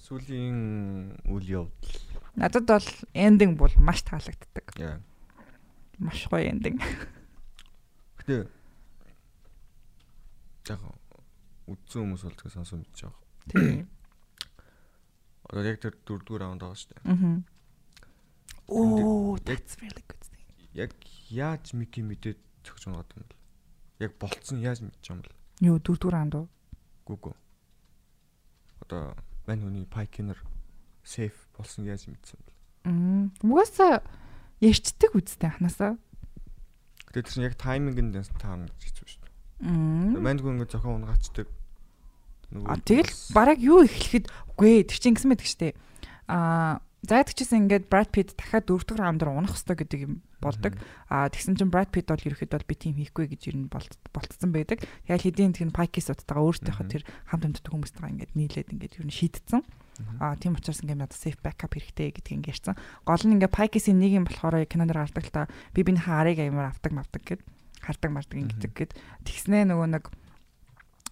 [SPEAKER 5] Сүүлийн үйл явдал.
[SPEAKER 4] Надад бол эндинг бол маш таалагддаг.
[SPEAKER 5] Яа.
[SPEAKER 4] Маш гоё эндинг.
[SPEAKER 5] Гэтэ яг үдсэн хүмүүс бол тэгээ сонсоо мэдчих жоох.
[SPEAKER 4] Тийм.
[SPEAKER 5] Одоо яг тэр дөрөвдүгээр раунд байгаа шүү дээ.
[SPEAKER 4] Мгм. Оо, that's really good thing.
[SPEAKER 5] Яг яаж Мики мэдээд цогж байгаа юм бэ? Яг болцсон яаж мэдчих юм бол?
[SPEAKER 4] Юу дөрөвдүгээр анд уу?
[SPEAKER 5] Гүгү. Одоо мань хүний Пайкинер сейф болсон яаж мэдсэн бэ?
[SPEAKER 4] Мм. Угаасаа ярьцдаг үстэй анханасаа.
[SPEAKER 5] Гэтэ тэр чинь яг тайминг нь таана гэж хэцүү шүү дээ.
[SPEAKER 4] Мм.
[SPEAKER 5] Мань хүн ингээ зохион унгачдаг.
[SPEAKER 4] А тэгэл бараг юу эхлэхэд үгүй тэр чинь байдаг штэ. Аа зайдаг чийсэн ингээд Brad Pitt дахиад дөрөвдөг раунд руу унах хэрэгтэй гэдэг юм болдог. Аа тэгсэн чинь Brad Pitt бол ерөөхдөө би тийм хийхгүй гэж ер нь болтцсон байдаг. Тэгэл хэдийн тэр Pikes удтайгаа өөртөөхөө тэр хамт амьддаг хүмүүстэйгээ ингээд нийлээд ингээд ер нь шийдтсэн. Аа тийм учраас ингээд надад safe backup хэрэгтэй гэдгийг ингээд ярьсан. Гол нь ингээд Pikes-ийн нэг юм болохоор киноноор гардаг л та би биний харыг аймаар авдаг мавдаг гэд хардаг мардаг ингээд гэд тэгснээ нөгөө нэг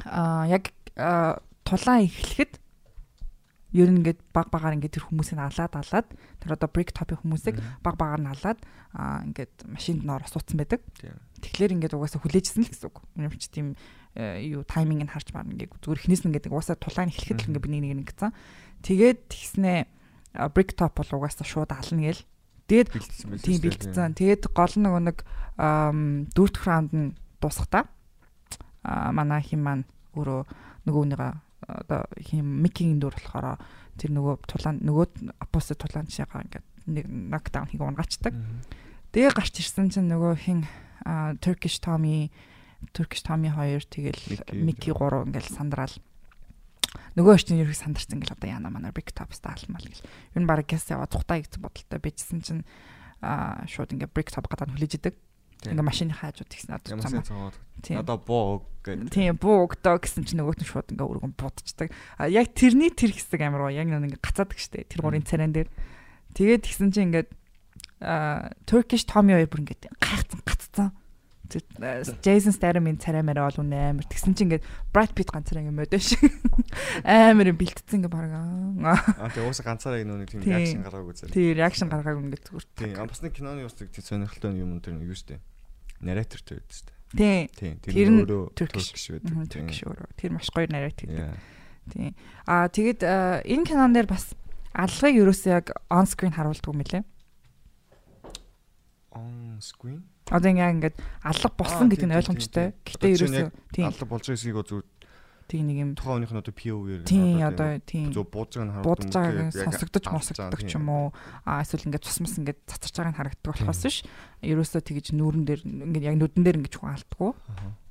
[SPEAKER 4] аа яг тулаан эхлэхэд ер нь ингээд баг багаар ингээд тэр хүмүүсийг алаад алаад тэр одоо brick top-ийн хүмүүсийг баг багаар нь алаад аа ингээд машинд нор суудсан байдаг. Тэгэхээр ингээд угаасаа хүлээжсэн л гэсэн үг. Чи тийм э, юу тайминг нь харж байна ингээд зүгээр эхнээс нь ингээд угаасаа тулаан эхлэхэд л ингээд би нэг нэг ингэсэн. Тэгээд тэгснээ brick top бол угаасаа шууд ална гээл. Тэгээд тийм бэлдсэн. Тэгээд гол нөгөө нэг дөрөвт раунд нь дуусахтаа аа манай хин маань өөрөө нөгөө нэг одоо хин микинг дүр болохоор тэр нөгөө тулаан нөгөө оппост тулаан шигаа ингээд нэг нокдаун хийг унгачдаг. Тэгээ гарч ирсэн чинь нөгөө хин Turkish Tommy Turkish Tommy 2 тэгэл Mickey 3 ингээл сандраал нөгөө очтын ерөөг сандарсан ингээл одоо яна манай Brick Top стаалмал гэл. Юу н баг гэс яваа цухтаа гэсэн бодолтой байжсэн чинь аа шууд ингээ Brick Top гадаа хүлээж идэг. Ингээ машины хаажууд тэгсэн одоо
[SPEAKER 5] цамаа. Одоо буу гэдэг.
[SPEAKER 4] Тийм буу өгдөө гэсэн чинь нөгөөт нь шууд ингээ өргөн будчихдаг. А яг тэрний тэр хэсэг амар гоо яг ингээ гацаадаг штэ. Тэр гурийн царайн дээр. Тэгээд тэгсэн чинь ингээ а Turkish Tommy хоёр бүр ингээ гайхсан гаццсан. Jason Statham-ийн царай мэрэ бол үнэ амар. Тэгсэн чинь ингээд Brad Pitt ганцаар ингэ мөдөө шиг амар бэлтцсэн ингээ баг.
[SPEAKER 5] Аа тэгээ уусаа ганцаараа нэг тийм реакшн гаргаагүй зэрэг.
[SPEAKER 4] Тийм реакшн гаргаагүй ингээ зүгээр.
[SPEAKER 5] Тийм бас нэг киноны бас тийм сонирхолтой юм нэг юу штэ. Нарратортэй байдаг штэ.
[SPEAKER 4] Тийм.
[SPEAKER 5] Тийм. Тэр нь
[SPEAKER 4] Turkish байдаг. Turkish өөрөө. Тэр маш гоё наррат хийдэг. Тийм. Аа тэгэд энэ кинон дээр бас аллагыг ерөөсөө яг on screen харуулдаг юм лээ.
[SPEAKER 5] On screen
[SPEAKER 4] Одоо ингээ ингээд алга болсон гэдэг нь ойлгомжтой. Гэхдээ ерөөсөө
[SPEAKER 5] тийм алга болж байгаа эсэйг зөв
[SPEAKER 4] тийм нэг юм
[SPEAKER 5] тухайн өөрийнх нь одоо POV-ээр
[SPEAKER 4] тийм одоо тийм
[SPEAKER 5] зөв бууцаг нь
[SPEAKER 4] харагддаг. Буудаж байгааг сонсогдож мосогддог ч юм уу. Аа эсвэл ингээд цусмас ингээд цацарч байгааг нь харагддаг болохоос биш. Ерөөсөө тэгэж нүүрэн дээр ингээд яг нүдэн дээр ингээд хүн алддаггүй.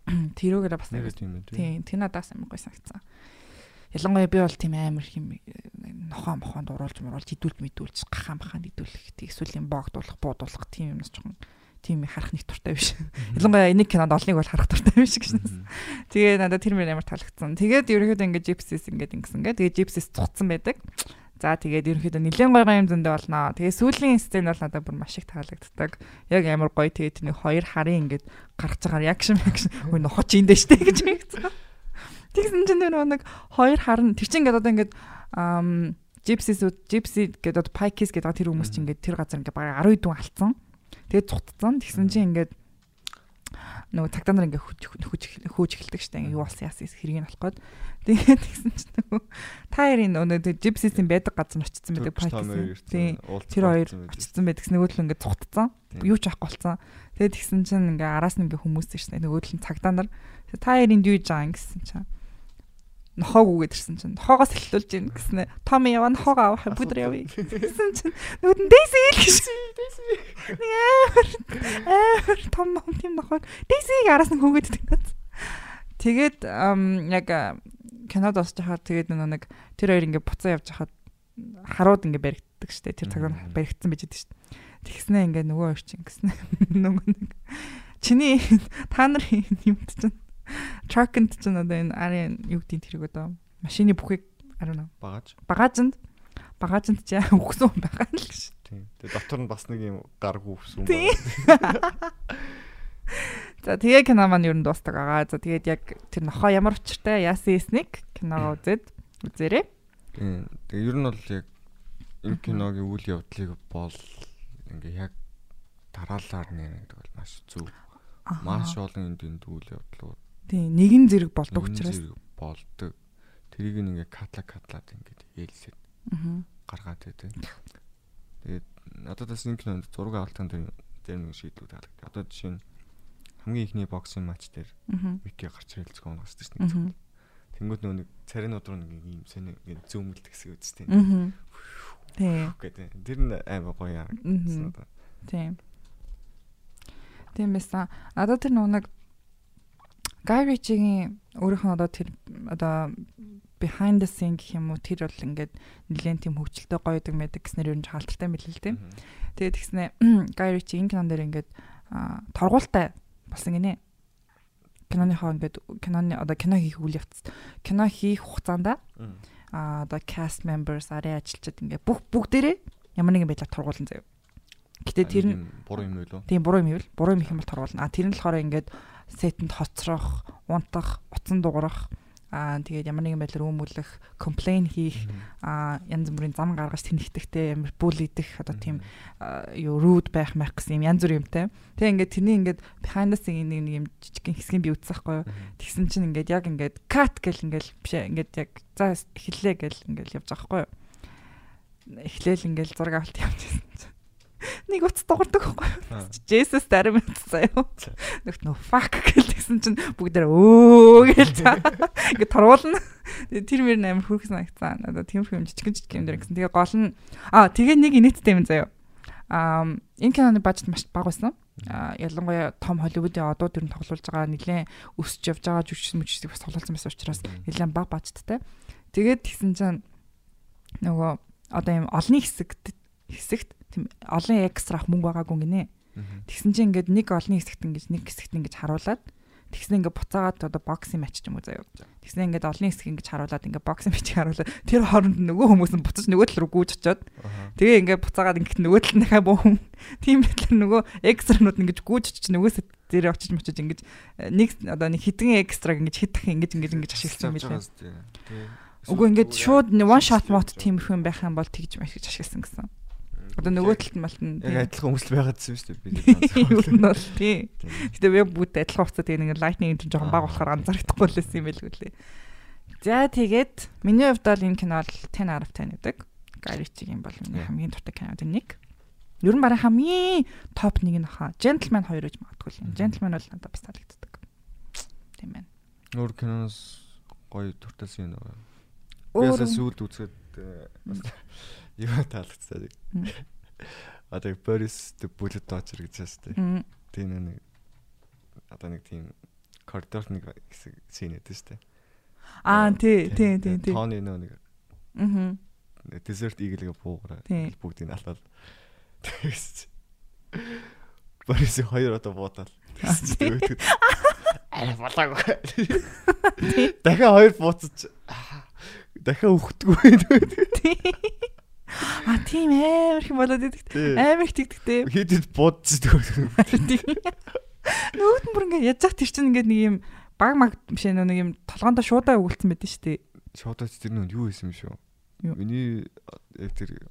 [SPEAKER 4] Тэрүүгээр бас
[SPEAKER 5] тийм
[SPEAKER 4] тэр надаас амар гой санагцсан. Ялангуяа би бол тийм амар хэм нохоо мохоонд уруулж муруулж идүүлж мэдүүлж гахаан бахаанд идүүлэх тийм эсвэл юм боогдуулах буудуулах тийм юмс жоохон тийм харах нэг туртай биш. Ялангуяа энийг кинонд олныг бол харах туртай биш гэж. Тэгээ надад тэр мөр амар таалагдсан. Тэгээд ерөөхдөө ингээд Gypsies ингээд ингэсэн ингээд тэгээ Gypsies цуцсан байдаг. За тэгээд ерөнхийдөө нэлээд гоё гоё юм зөндөө болно. Тэгээ сүүлийн сцен бол надад бүр маш их таалагддаг. Яг амар гоё тэгээд нэг хоёр харын ингээд гарч байгаа реакшн реакшн өө нохоч индэ штэ гэж хэлсэн. Тэгсэн чинь нэг хоёр харан тэр чинь ингээд одоо ингээд Gypsies Gypsy гэдэг одоо Pikes гэдэг тэр хүмүүс чинь ингээд тэр газар ингээд бараг 10 дүн алдсан. Тэгээд цугтцсан. Тэгсэн чинь ингээд нөгөө цагтаа нар ингээ хөөж хөөж эхэлдэг штэ ингээ юу болсон яасан хэргийг нь болох гээд. Тэгээд тэгсэн чинь нөгөө таарийн нөгөө жипсисийн байдаг газар очсон байдаг тийм тэр хоёр очсон байдаг. нөгөө л ингээ цугтцсан. Юу ч авахгүй болсон. Тэгээд тэгсэн чинь ингээ араас нь ингээ хүмүүс штэ нөгөө л цагтаа нар. Таарийн юу хийж байгаа гэсэн чинь нохоог үгээд ирсэн чинь. Нохоогоос хэлүүлж ийн гэснэ. Том яваа нохоогоо авах бүдэр явъя гэсэн чинь. Нүд нь дэйси л гэсэн дэйси амар том том тийм нохоог. Дэйсиг араас нь хөөгээд тэгээд тэгээд яг кинод осч хахаар тэгээд нэг тэр хоёр ингээ буцаа явж хахад харууд ингээ баригддаг штэ. Тэр цагаар баригдсан байж байдаг штэ. Тэгснэ ингээ нөгөө хоёр чинь гэснэ нөгөө нэг. Чиний та нар юмд чинь Truck-нд ч одоо энэ арын юу гэдгийг тэрийг одоо машины бүхийг арина
[SPEAKER 5] багаж.
[SPEAKER 4] Багажинд багажинд ч өгсөн байгаа л гэж.
[SPEAKER 5] Тийм. Тэгээ дотор нь бас нэг юм гарг үвсэн
[SPEAKER 4] байна. За тэгээ кино маань ер нь дуустдаг байгаа. За тэгээд яг тэр нохоо ямар учиртай яасан эсник киногоо үзээд үзээрэй.
[SPEAKER 5] Тийм. Тэгээ ер нь бол яг энэ киногийн үйл явдлыг бол ингээ яг дараалаар нэ гэдэг бол маш зөв. Маш олон энд үйл явдлууд
[SPEAKER 4] Тийм, нэгэн зэрэг болдог учраас
[SPEAKER 5] болдог. Тэрийг ингээ катла катлаад ингээд ээлсэд гаргаад байдаг. Тэгээд надад бас нэг кинонд зураг авалтан дээр дээр нэг шийдлүүд таалагдав. Одоо жишээ нь хамгийн ихний боксинг матч дээр Мики гарч ирэл зөвхөн унгасдаг шүү дээ. Тэнгүүд нөө нэг царийн удруу нэг юм сони ингээд зөөмөлдөг хэсэг үст тийм.
[SPEAKER 4] Тийм.
[SPEAKER 5] Тэр нь аймаг гоё харагдсан.
[SPEAKER 4] Тийм. Тийм байсан. Надад тэр нэг Guy Ritchie-гийн өөрийнх нь одоо тэр одоо behind the scene гэх юм уу тэр бол ингээд нэлээд тийм хөвгчлөлтэй гоё дэг мэдэг гэснээр ер нь хаалттай мэлээ л тийм. Тэгээд тэгснэ Guy Ritchie энэ кинон дээр ингээд торгуултай болсон гинэ. Киноныхоо ингээд киноны одоо кино хийх үйл явц кино хийх хугацаанд а одоо cast members арай ажилчид ингээд бүх бүгдээрээ ямар нэгэн байдлаар торгуулсан заяа. Гэтэ тэр нь
[SPEAKER 5] буруу юм уу?
[SPEAKER 4] тийм буруу юм ивэл буруу юм их юм бол торгуулна. А тэр нь болохоор ингээд сетэнд хоцрох, унтах, утсан дуурах аа тэгээд ямар нэгэн байдлаар өмүүлэх, комплейн хийх, аа янз бүрийн зам гаргаж тэнхтэгтэй ямар бүлийдэх одоо тийм юу rude байх мэх гэсэн юм янз бүр юмтай. Тэгээ ингээд тэрний ингээд behind the scene нэг юм жижигхэн хэсгийг би үзсэн байхгүй юу. Тэгсэн чинь ингээд яг ингээд cut гэл ингээд биш ингээд яг за эхэллээ гэл ингээд явж байгаа байхгүй юу. Эхлээл ингээд зураг авалт явчихсан чинь нэг утас дуурдаг байхгүй. Jesus дарам мэдсэн юу. Нэгт нөө fuck гэлсэн чинь бүгдээр өө гээл за. Ингээ торгуулна. Тэр мөр амар хүрх санагцсан. Одоо тиймэрхүү юм жижиг жижиг юм дээр гэсэн. Тэгээ гол нь аа тэгээ нэг инээдтэй юм заяа. Аа энэ киноны бажет маш бага байсан. А ялангуяа том Холливуудын одууд ер нь тоглуулж байгаа нэлээд өсөж явж байгаа жүжигч мүжигчдийг бас тоглуулсан байсан учраас нэлээд бага бажеттай. Тэгээд тэгсэн чинь нөгөө одоо юм олонний хэсэгт хэсэгт тийм олон экстрах мөнгө байгаагүй гинэ. Тэгсэн чинь ингээд нэг олонний хэсэгт ингэж нэг хэсэгт ингэж харуулад тэгснэ ингээд буцаагаад одоо боксинг матч ч юм уу заяа. Тэгснэ ингээд олонний хэсэг ингэж харуулад ингээд боксинг матч харуулад тэр хооронд нөгөө хүмүүс нь буцаж нөгөө тал руу гүйж очоод тэгээ ингээд буцаагаад ингээд нөгөө тал дахиад хүн тийм байдлаар нөгөө экстранууд ингэж гүйж очиж нөгөөс дээр очиж мочиж ингэж нэг одоо нэг хитэн экстраг ингэж хитэх ингэж ингэж ингэж ашигласан юм билээ. Үгүй ингээд шууд one shot mode тиймэрхүү юм байх юм бол тэгж маш их ашигласан гэсэн. Одоо нөгөө талд малтан
[SPEAKER 5] яг адилхан хүмүүс байгаад юм шүү дээ.
[SPEAKER 4] Юу нь бол тий. Гэтэ би бүгд адилхан хуцаа тэгээ нэг lightning энэ жоохон баг болохоор анзаарахгүй л байсан юм байлгүй лээ. За тэгээд миний хувьд бол энэ кино бол 10 out of 10 гэдэг. Гаричиг юм бол миний хамгийн дуртай кинод нэг. Ер нь барай хамгийн топ нэг нь хаа. Gentleman 2 гэж магадгүй юм. Gentleman бол надад бас таалагддаг. Тийм байна.
[SPEAKER 5] Өөр киноос гоё дуртайсан юм байна Ясаа сүлд үзэхэд бас юу таалагдсан. Одоо Борис Bullet Dodger гэж дээ. Тийм нэг одоо нэг тийм коридор нэг хэсэг шүү дээ.
[SPEAKER 4] Аа тий, тий, тий, тий.
[SPEAKER 5] Тооны нөө нэг. Аа. Desert Eagle-гээ буугараа бүгдийг алаад. Тэгээс. Борис хоёр одоо буудаад. Аа болоогүй. Дахиад хоёр бууцаж дахиад өгдөггүй.
[SPEAKER 4] А тийм амар их болоод идэх. Амар их тэгдэгтэй.
[SPEAKER 5] Хэд хэд идэх.
[SPEAKER 4] Нөгөөд нь бүр ингээд яж зах тэр чинь ингээд нэг юм баг маг биш нэг юм толгоондоо шуудаа өгүүлсэн байдаг шүү дээ.
[SPEAKER 5] Шуудаа тэр нүнд юу хийсэн юм шүү. Миний яг тэр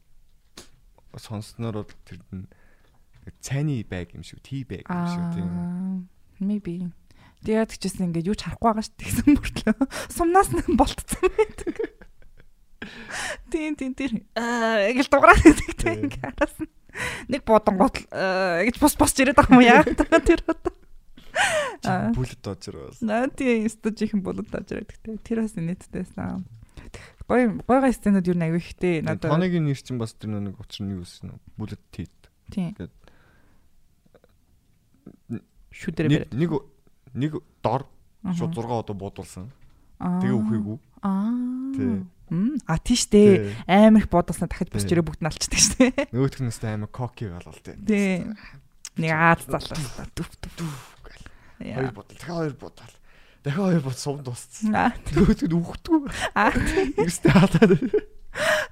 [SPEAKER 5] сонсноор бол тэр нь цайны байг юм шүү. Ти байг юм шүү тийм.
[SPEAKER 4] Maybe. Тэгээд тэгчихсэн ингээд юу ч харахгүй байгаа шүү тэгсэн мөртлөө сумнаас нь болтцсон байдаг. Тийм тийм тийм. Аа гэл дуграад байдаг ингээ араас нь. Нэг буудан гол гэж бус босч ирээд байгаа юм яа. Тэр одоо.
[SPEAKER 5] Аа бүлэт дожир бас.
[SPEAKER 4] Наа тийм стажийнхэн бүлэт дожир гэдэг те. Тэр бас нийтдээсэн. Гой гой гой сценууд юу нэг аягүй ихтэй.
[SPEAKER 5] Надад Тоныгийн нэр чинь бас тэр нэг учир нь юу гэсэн нь бүлэт тит.
[SPEAKER 4] Тийм. Шүдэрэ
[SPEAKER 5] нэг нэг дор шууд 6 одоо буудулсан. Тэгээ үхээгүй.
[SPEAKER 4] Аа.
[SPEAKER 5] Тий.
[SPEAKER 4] А тийш дээ. Амар их бодосноо дахиж босч ирээ бүгд налчдаг штэ.
[SPEAKER 5] Нөгөөх нь өстэй амар коки галал тий.
[SPEAKER 4] Тий. Нэг аад заллаа. Дүф дүф
[SPEAKER 5] гэл. Хоёр бодол. Дахиад хоёр бодол. Дахиад хоёр бод сум дууссан. Нөгөөх нь үхтгүй.
[SPEAKER 4] Аа.
[SPEAKER 5] Өстэй хатаад.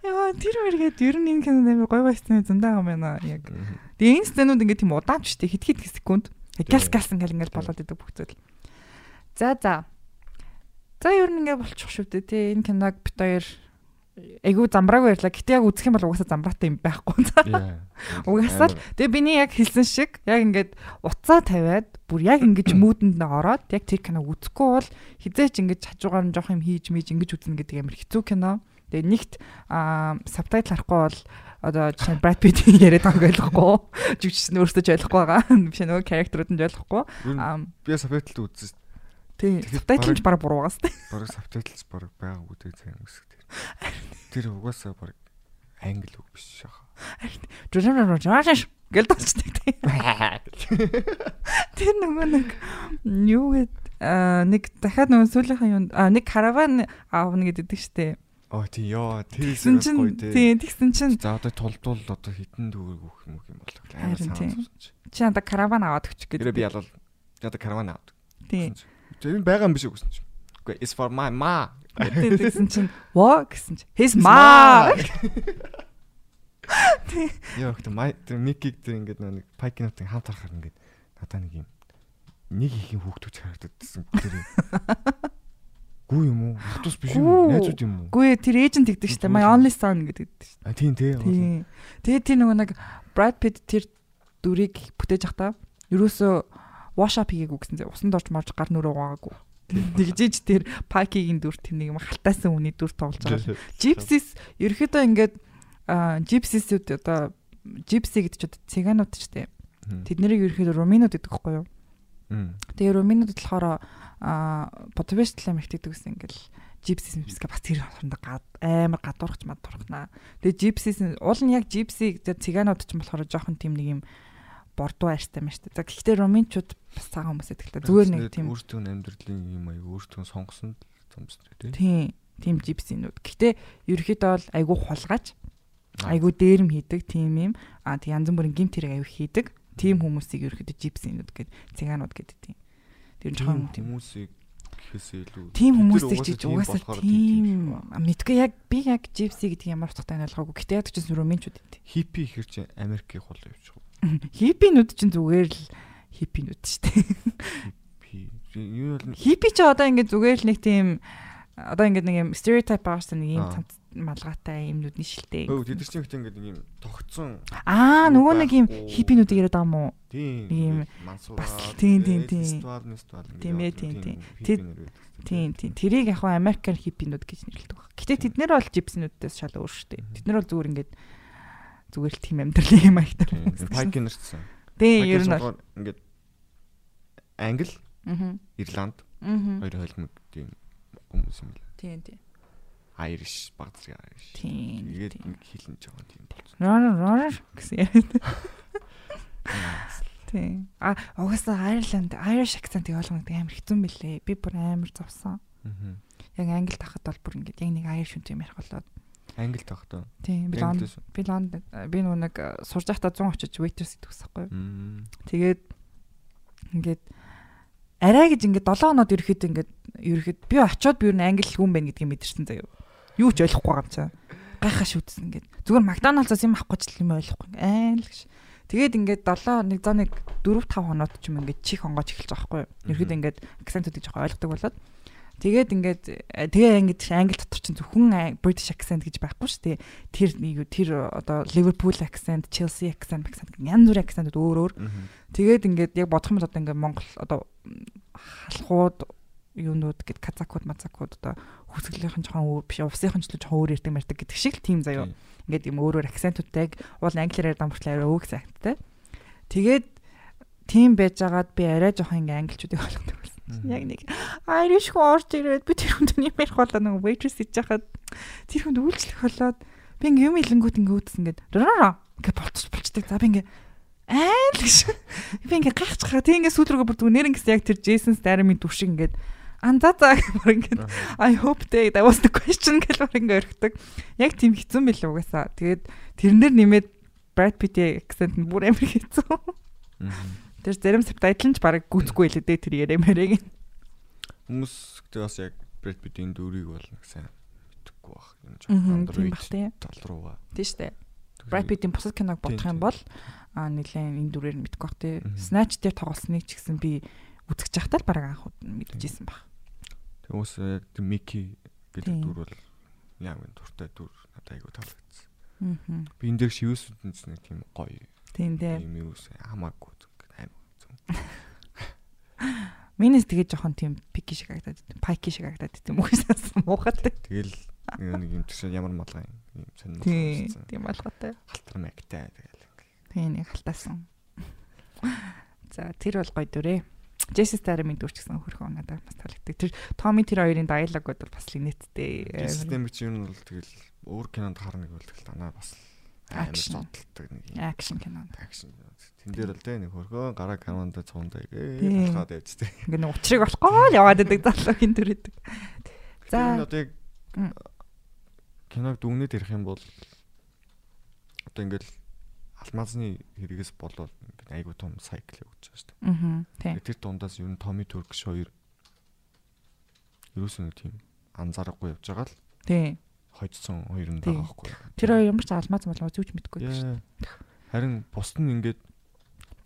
[SPEAKER 4] Яа тэр мэргээд ер нь энэ кинонд амар гой гой сцен зөндөө юм байна яг. Тэгээ энэ сценууд ингээд тийм удаан ч штэ хит хит секунд. Галс галсан гэл ингээд болоод идэг бүх зүйл. За за. За ер нь ингээ болчих шүү дээ тий. Энэ киног бит хоёр айгу замбрааг ярьлаа. Гэтэ яг үзэх юм бол угаасаа замбраатай юм байхгүй. Угаасаа л тэгээ биний яг хэлсэн шиг яг ингээд уцаа тавиад бүр яг ингэж муудэнд нь ороод яг тэр киног үзэхгүй бол хизээч ингэж хажуугаар нь жоох юм хийж мэж ингэж үзнэ гэдэг амар хэцүү кино. Тэгээ нэгт сабтайтл харахгүй бол одоо жишээ Brad Pitt яриад байгааг ойлгохгүй. Жүжигч нь өөртөө ч ойлгохгүй байгаа. Биш нөгөө character-ууд нь ойлгохгүй.
[SPEAKER 5] Би сабтайтл үзсэн
[SPEAKER 4] Тийм. Сабтайтлч баг буруу байгаас тээ.
[SPEAKER 5] Бараг сабтайтлс баг байгаа үгүй цаг үсэг тэр. Тэр угаасаа баг англи үг биш шаха.
[SPEAKER 4] Жожожожож гэл дочдаг тийм. Тэр нөгөө нэг юу гэд нэг дахиад нөгөө сүүлийнхаа юм аа нэг караван аавна гэдэг штэ.
[SPEAKER 5] Оо тий ёо тэр хэсэг гоё тий.
[SPEAKER 4] тий тэгсэн чинь
[SPEAKER 5] За одоо толдуул одоо хитэн дүүрэг өгөх юм уу юм бол амар
[SPEAKER 4] тий.
[SPEAKER 5] санаа чи.
[SPEAKER 4] надаа караван аваад өгчих гэдэг.
[SPEAKER 5] би ялвал одоо караван авдаг.
[SPEAKER 4] Тий.
[SPEAKER 5] Тэр нь байгаа юм биш үү гэсэн чи. Үгүй is for my ma.
[SPEAKER 4] Тэгсэн чинь во гэсэн чинь his ma.
[SPEAKER 5] Яа ихтэй май тэр микиг тэр ингээд нэг пайкинуудын хамт харахаар ингээд надаа нэг юм нэг их юм хүүхдүүд харагддагсан тэр юм. Гүү юм уу? Хотос биш юм уу?
[SPEAKER 4] Гүү.
[SPEAKER 5] Найзууд юм уу?
[SPEAKER 4] Гүй тэр эйжент тэгдэг штэ. My only son гэдэг штэ.
[SPEAKER 5] А тийм тий.
[SPEAKER 4] Тэгээ тэр нөгөө нэг Brad Pitt тэр дүрийг бүтээж ахтаа ерөөсөө wash up хийгээгүй гэсэн зэ усанд орж марж гар нүрээ угаагүй. Тэгжиж тэр Pike-ийн дүр тэр нэг юм халтаасан үний дүр тоглож байгаа. Gypsies ерөөхдөө ингээд gypsies-үүд одоо gypsy гэдэг чинь цыганууд ч тийм. Тэд нэрийг ерөөхдөө руминууд гэдэг байхгүй юу? Тэгээ руминууд болохоор а Подвест лам ихтэй гэсэн ингээл gypsies мипска бас тэр хоорондоо амар гадуурхч мадуурхнаа. Тэгээ gypsies уул нь яг gypsy гэдэг цыганууд ч болохоор жоохон тийм нэг юм бордуу арьстай маш та. За гэхдээ руминчууд бас цагаан хүмүүс байдаг л та. Зүгээр нэг тийм
[SPEAKER 5] өөртөө амьдралын юм аяг өөртөө сонгосон тий.
[SPEAKER 4] тийм тийм gypsy-нүүд. Гэхдээ ерөөхдөө бол айгүй хулгайч айгүй дээрэм хийдэг тийм юм. А тэг янз бүрийн гимт хэрэг аягүй хийдэг. Тийм хүмүүсийг ерөөхдөө gypsy-нүүд гэдэг цыганууд гэдэг тийм. Тэр нь жоохон
[SPEAKER 5] хүмүүсийг гэхээсээ илүү
[SPEAKER 4] тийм хүмүүсийг ч
[SPEAKER 5] тийм
[SPEAKER 4] угаасаа тийм мэдгүй яг би яг gypsy гэдэг ямар утгатай ойлгоогүй. Гэтэ яг ч гэсэн румынчууд гэдэг.
[SPEAKER 5] хиппи ихэр чи Америкийн хол явчих.
[SPEAKER 4] Хиппинууд ч зүгээр л хиппинууд шүү дээ.
[SPEAKER 5] Хиппи юу бол
[SPEAKER 4] Хиппи ч одоо ингээд зүгээр л нэг тийм одоо ингээд нэг юм стереотип баасан нэг юм цанц малгайтай юмнууд нь шилтэй.
[SPEAKER 5] Өө тэд нар чинь ихтэй ингээд нэг юм тогтсон
[SPEAKER 4] Аа нөгөө нэг юм
[SPEAKER 5] байхгүй.
[SPEAKER 4] хиппинуудыг яриад байгаа уу?
[SPEAKER 5] тийм мансуур
[SPEAKER 4] бас тийм, тийм, тийм. Тийм ээ, тийм, тийм. Тийм тийм. Тэрийг яг хаа Америкаар хиппинууд гэж нэрлэдэг баг. Гэтэ тэд нэр бол gypsy-нүүдээс шал өөр шүү дээ. Тэд нар бол зүгээр ингээд зүгээр л тийм амьдралын юм аягтай.
[SPEAKER 5] Пайкин нэрчсэн.
[SPEAKER 4] Тийм ер нь бол.
[SPEAKER 5] ингээд Англи. Ирланд хоёр холимог тийм хүмүүс юм л.
[SPEAKER 4] Тийм тийм.
[SPEAKER 5] Irish, баг зэрэг Irish.
[SPEAKER 4] Тийм.
[SPEAKER 5] Тэгээд хилэн жоохон тийм болсон.
[SPEAKER 4] Рор рор гэсэн яриад. Тийм. А угаасаа Ireland Irish accent-ийг ойлгох амар хэцүү мөлий. Би бүр амар зовсон.
[SPEAKER 5] Аа.
[SPEAKER 4] Яг англи тахад бол бүр ингээд яг нэг Irish хүн юм ярих болоод.
[SPEAKER 5] Англи тогтоо.
[SPEAKER 4] Тийм. Би Лонд би Лонд би нөгөө нэг э, сурж байхдаа 100 очиж waitress.
[SPEAKER 5] Мм.
[SPEAKER 4] Тэгээд ингээд арай гэж ингээд 7 хоноод ирэхэд ингээд ирэхэд би очиод би юу н англи хүн байна гэдгийг мэдэрсэн заяа. Юу ч ойлгохгүй юм чаа. Гайхаа шүтсэн ингээд. Зүгээр Макдоналдсаас юм авахгүй ч юм ойлгохгүй. Айл гэж. Тэгээд ингээд 7 нэг за нэг 4 5 хоноод ч юм ингээд чих онгооч эхэлж байгаа юу. Ирэхэд ингээд акцентуудыг жоохон ойлгодог болоод Тэгээд ингээд э, тэгээ ингээд англи дотор чинь зөвхөн ай- British accent гэж байхгүй шүү дээ. Тэр нэг тэр одоо Liverpool accent, Chelsea accent, accent янз бүрийн accentуд өөр өөр. Тэгээд ингээд яг бодох юм бол одоо ингээд Монгол одоо м, халахууд юунууд гэд казакууд, мацакууд одоо хүсгэлийнхэн жоохон өөр биш, увсынхан ч л жоохон өөр ярьдаг мэрдэг гэдэг шиг л тийм заяа. Ингээд юм өөрөөр акцентуудтай уул англиар мөртлөө арай өөх акттай. Тэгээд тийм байжгаад би арай жоохон ингээ англичуудыг ойлгодог. Яг нэг Irish хүн орж ирээд би тэр хүнд ярих болоо нэг waitress хийж хахад тэр хүнд үйлчлэх болоод би ингээ юм илэнгүүд ингээ үүдс ингээд раа ингээ болчих болчдаг. За би ингээ айл гэж би ингээ гайхаж хаа тийм ингээ сүүл рүүгээ бүрдгүү нэр ингээс яг тэр Jason Statham-ийн дүр шиг ингээд андаа заа гэмээр ингээд
[SPEAKER 5] Аа.
[SPEAKER 4] I hope they that was the question гэж баг ингээ өрхдөг. Яг тийм хэцүү билээ угаасаа. Тэгээд тэрнэр нэмээд Brad Pitt-ийн accent нь бүр амар хэцүү. Тэр зарим subtitle нь ч бараг гүцэхгүй л дээ тэр яриамаарыг.
[SPEAKER 5] Хүмүүс гэдэг бас яг Brad Pitt-ийн дүрийг бол нэг сайн мэдэхгүй байх. Юм
[SPEAKER 4] тийм бах тий.
[SPEAKER 5] тал руугаа.
[SPEAKER 4] Тийм штэ. Brad Pitt-ийн бусад киног бодох юм бол аа нэлээд энэ дүрээр нь мэдгүй бах тий. Snatch дээр тоглосныг ч гэсэн би үзэж байхдаа л бараг анх мэдчихсэн баг.
[SPEAKER 5] Тэгээ уус яг Мики гэдэг дүр бол яг энэ туртай дүр надад айгу таалагдсан.
[SPEAKER 4] Аа.
[SPEAKER 5] Би энэ дээр шивэс үтэнс нэг тийм гоё.
[SPEAKER 4] Тийм дээ.
[SPEAKER 5] Тийм юу хамаагүй
[SPEAKER 4] Минийс тэгээ жоохон тийм пики шиг тийм пайки шиг харагдаад тийм үгүйсээс муухатай.
[SPEAKER 5] Тэгэл нэг юм төсөө ямар малгай юм сонир
[SPEAKER 4] Тийм. Тийм болготой.
[SPEAKER 5] Халтар магтай тэгэл.
[SPEAKER 4] Тийм нэг халтаасан. За тэр бол гоё дүрээ. Джесси Стармын дүр ч гэсэн хөрхөн надад бас таалагддаг. Тэр Томи тэр хоёрын диалогууд бол бас л нэттэй.
[SPEAKER 5] Систем чи юу нь бол тэгэл өөр кинонд харна гэвэл тэгэл танаа бас амар
[SPEAKER 4] Action.
[SPEAKER 5] зодтолдог нэг юм
[SPEAKER 4] Акшн кино.
[SPEAKER 5] акшн кино. Тэн дээр л дээ нэг хөргөө гараа каманда
[SPEAKER 4] Тийм.
[SPEAKER 5] ээ явж тээ.
[SPEAKER 4] Ингээ нэг учрыг болохгүй л яваад идэг залуугийн дүрэдэг.
[SPEAKER 5] За
[SPEAKER 4] За
[SPEAKER 5] одоо яг киног дүгнээд ирэх юм бол одоо ингээл алмазны хэрэгээс болоод айгуу том сайкл явагдаж байгаа шүү дээ.
[SPEAKER 4] аа тийм.
[SPEAKER 5] Тэр дундаас юу н Томи Туркш хоёр ерөөсөө нэг тийм анзаарахгүй явж байгаа л
[SPEAKER 4] Тийм.
[SPEAKER 5] Хожсон хоёр нь байгаа байхгүй.
[SPEAKER 4] Тэр хоёр ямар ч алмаз болоо зүвч мэдгүй шүү.
[SPEAKER 5] Яа. Харин бусд нь ингээд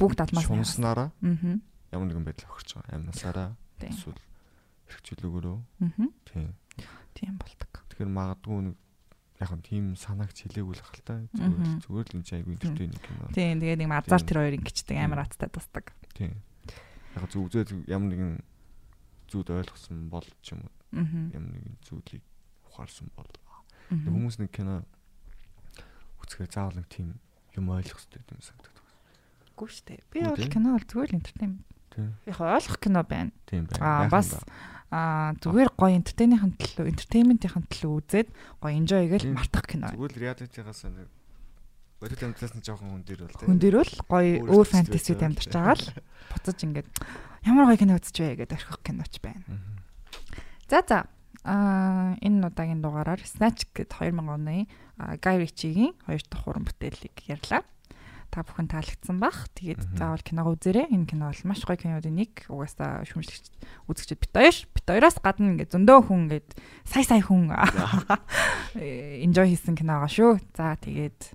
[SPEAKER 4] Бүгд алмаз.
[SPEAKER 5] шунснараа
[SPEAKER 4] Аа.
[SPEAKER 5] ямар нэгэн байдал өгч байгаа. Амнасаараа
[SPEAKER 4] Тийм.
[SPEAKER 5] эсвэл хэрэгжүүлэгээрөө
[SPEAKER 4] Аа.
[SPEAKER 5] тийм.
[SPEAKER 4] Тийм болдог.
[SPEAKER 5] Тэгэхээр магадгүй нэг яг нь тийм санаагч хэлээгүй л хальтаа. Зүгээр зүгээр л энэ чинь айгүй интертейнинг кино.
[SPEAKER 4] Тийм тэгээд нэг азар тэр хоёр ингэчдэг амар аттай тусдаг.
[SPEAKER 5] Тийм. Яг зүг үзээд ямар нэгэн зүуд ойлгосон бол ч юм уу ямар нэгэн зүйлийг ухаарсан бол. Хүмүүс нэг кино үзэхээр заавал нэг тийм юм ойлгох хэрэгтэй юм санагдаад байна.
[SPEAKER 4] Үгүй шүү дээ. Би бол кино бол зүгээр л entertainment. Яг ойлгох кино байна.
[SPEAKER 5] Тийм байна.
[SPEAKER 4] Аа бас
[SPEAKER 5] ба.
[SPEAKER 4] аа зүгээр гоё entertainment-ийн төлөө entertainment-ийн төлөө үзээд гоё enjoy гээл мартах кино.
[SPEAKER 5] Зүгээр л реалитигаас нэг бодит амьдралаас нь жоохон хүн дээр бол тийм.
[SPEAKER 4] Хүн дээр бол гоё өөр фэнтезид амьдарч
[SPEAKER 5] байгаа
[SPEAKER 4] л буцаж ингээд ямар гоё кино үзэж вэ гэдэг орхих киноч байна. За за. Аа энэ удаагийн дугаараар Snatch гэд 2000 оны Guy Ritchie-гийн хоёр дахь хуран бүтээлийг ярьлаа. Та бүхэн таалагдсан бах. Тэгээд заавал киногоо үзээрэй. Энэ кино бол маш гоё кинодын нэг. Угаасаа шүүмжлэгч үзэгчд бит хоёр. Бит хоёроос гадна ингээд зөндөө хүн ингээд сая сая хүн enjoy хийсэн кино байгаа шүү. За тэгээд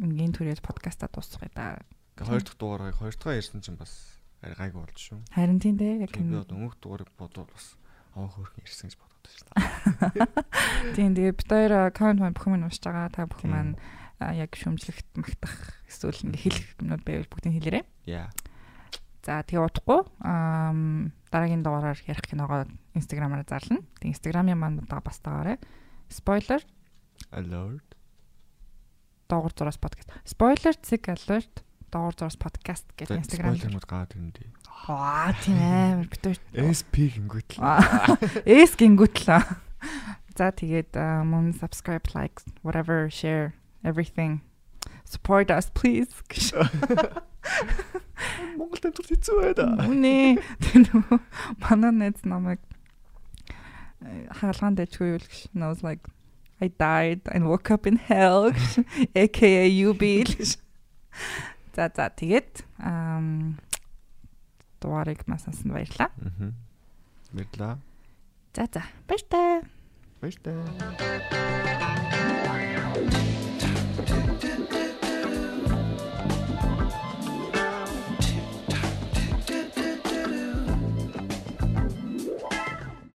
[SPEAKER 4] ингийн түрээд подкаста дуусгая да.
[SPEAKER 5] Хоёр дахь дугаарыг хоёр дахь ярьсан чинь бас арай гайгүй болж шүү.
[SPEAKER 4] Харин тийм дээ. Яг
[SPEAKER 5] би
[SPEAKER 4] энэ-
[SPEAKER 5] одоо өмнөх дугаарыг бодвол бас аваа хөөрхөн ирсэн гэж бодоод байна шүү дээ.
[SPEAKER 4] Тийм тэгээд бит хоёр аккаунт маань бүх юм уншиж байгаа. Та бүхэн маань яг шүүмжлэгт магтах эсвэл ингээ хэлэх юмнууд байвал бүгдийг хэлээрэй.
[SPEAKER 5] Яа.
[SPEAKER 4] За тэгээ удахгүй ам дараагийн дугаараар ярих киногоо инстаграмаараа зарлана. Тэг инстаграмын маань удаа бас дагаарай. Spoiler
[SPEAKER 5] Alert.
[SPEAKER 4] доогуур зураас подкаст. Spoiler Zig Alert доогуур зураас подкаст гэдэг инстаграм.
[SPEAKER 5] спойлернууд гаад ирэндээ.
[SPEAKER 4] Аа тийм амар бит хоёр.
[SPEAKER 5] SP гингүүт л.
[SPEAKER 4] Аа, Эс гингүүтлээ. За тэгээд а, мөн subscribe, like, whatever, share everything. Support us please.
[SPEAKER 5] Монгол амтур хэцүү байна.
[SPEAKER 4] Үнэ. Тэр нөгөө манай найз намайг э, хаалгаан дэжгүй юу л гэж. And I was like I died and woke up in hell. AKA л гэж. За за тэгээд ам дугаарыг масаас нь баярлаа.
[SPEAKER 5] Мгм. Мэдлээ.
[SPEAKER 4] За за баяр таа.
[SPEAKER 5] Баяр таа.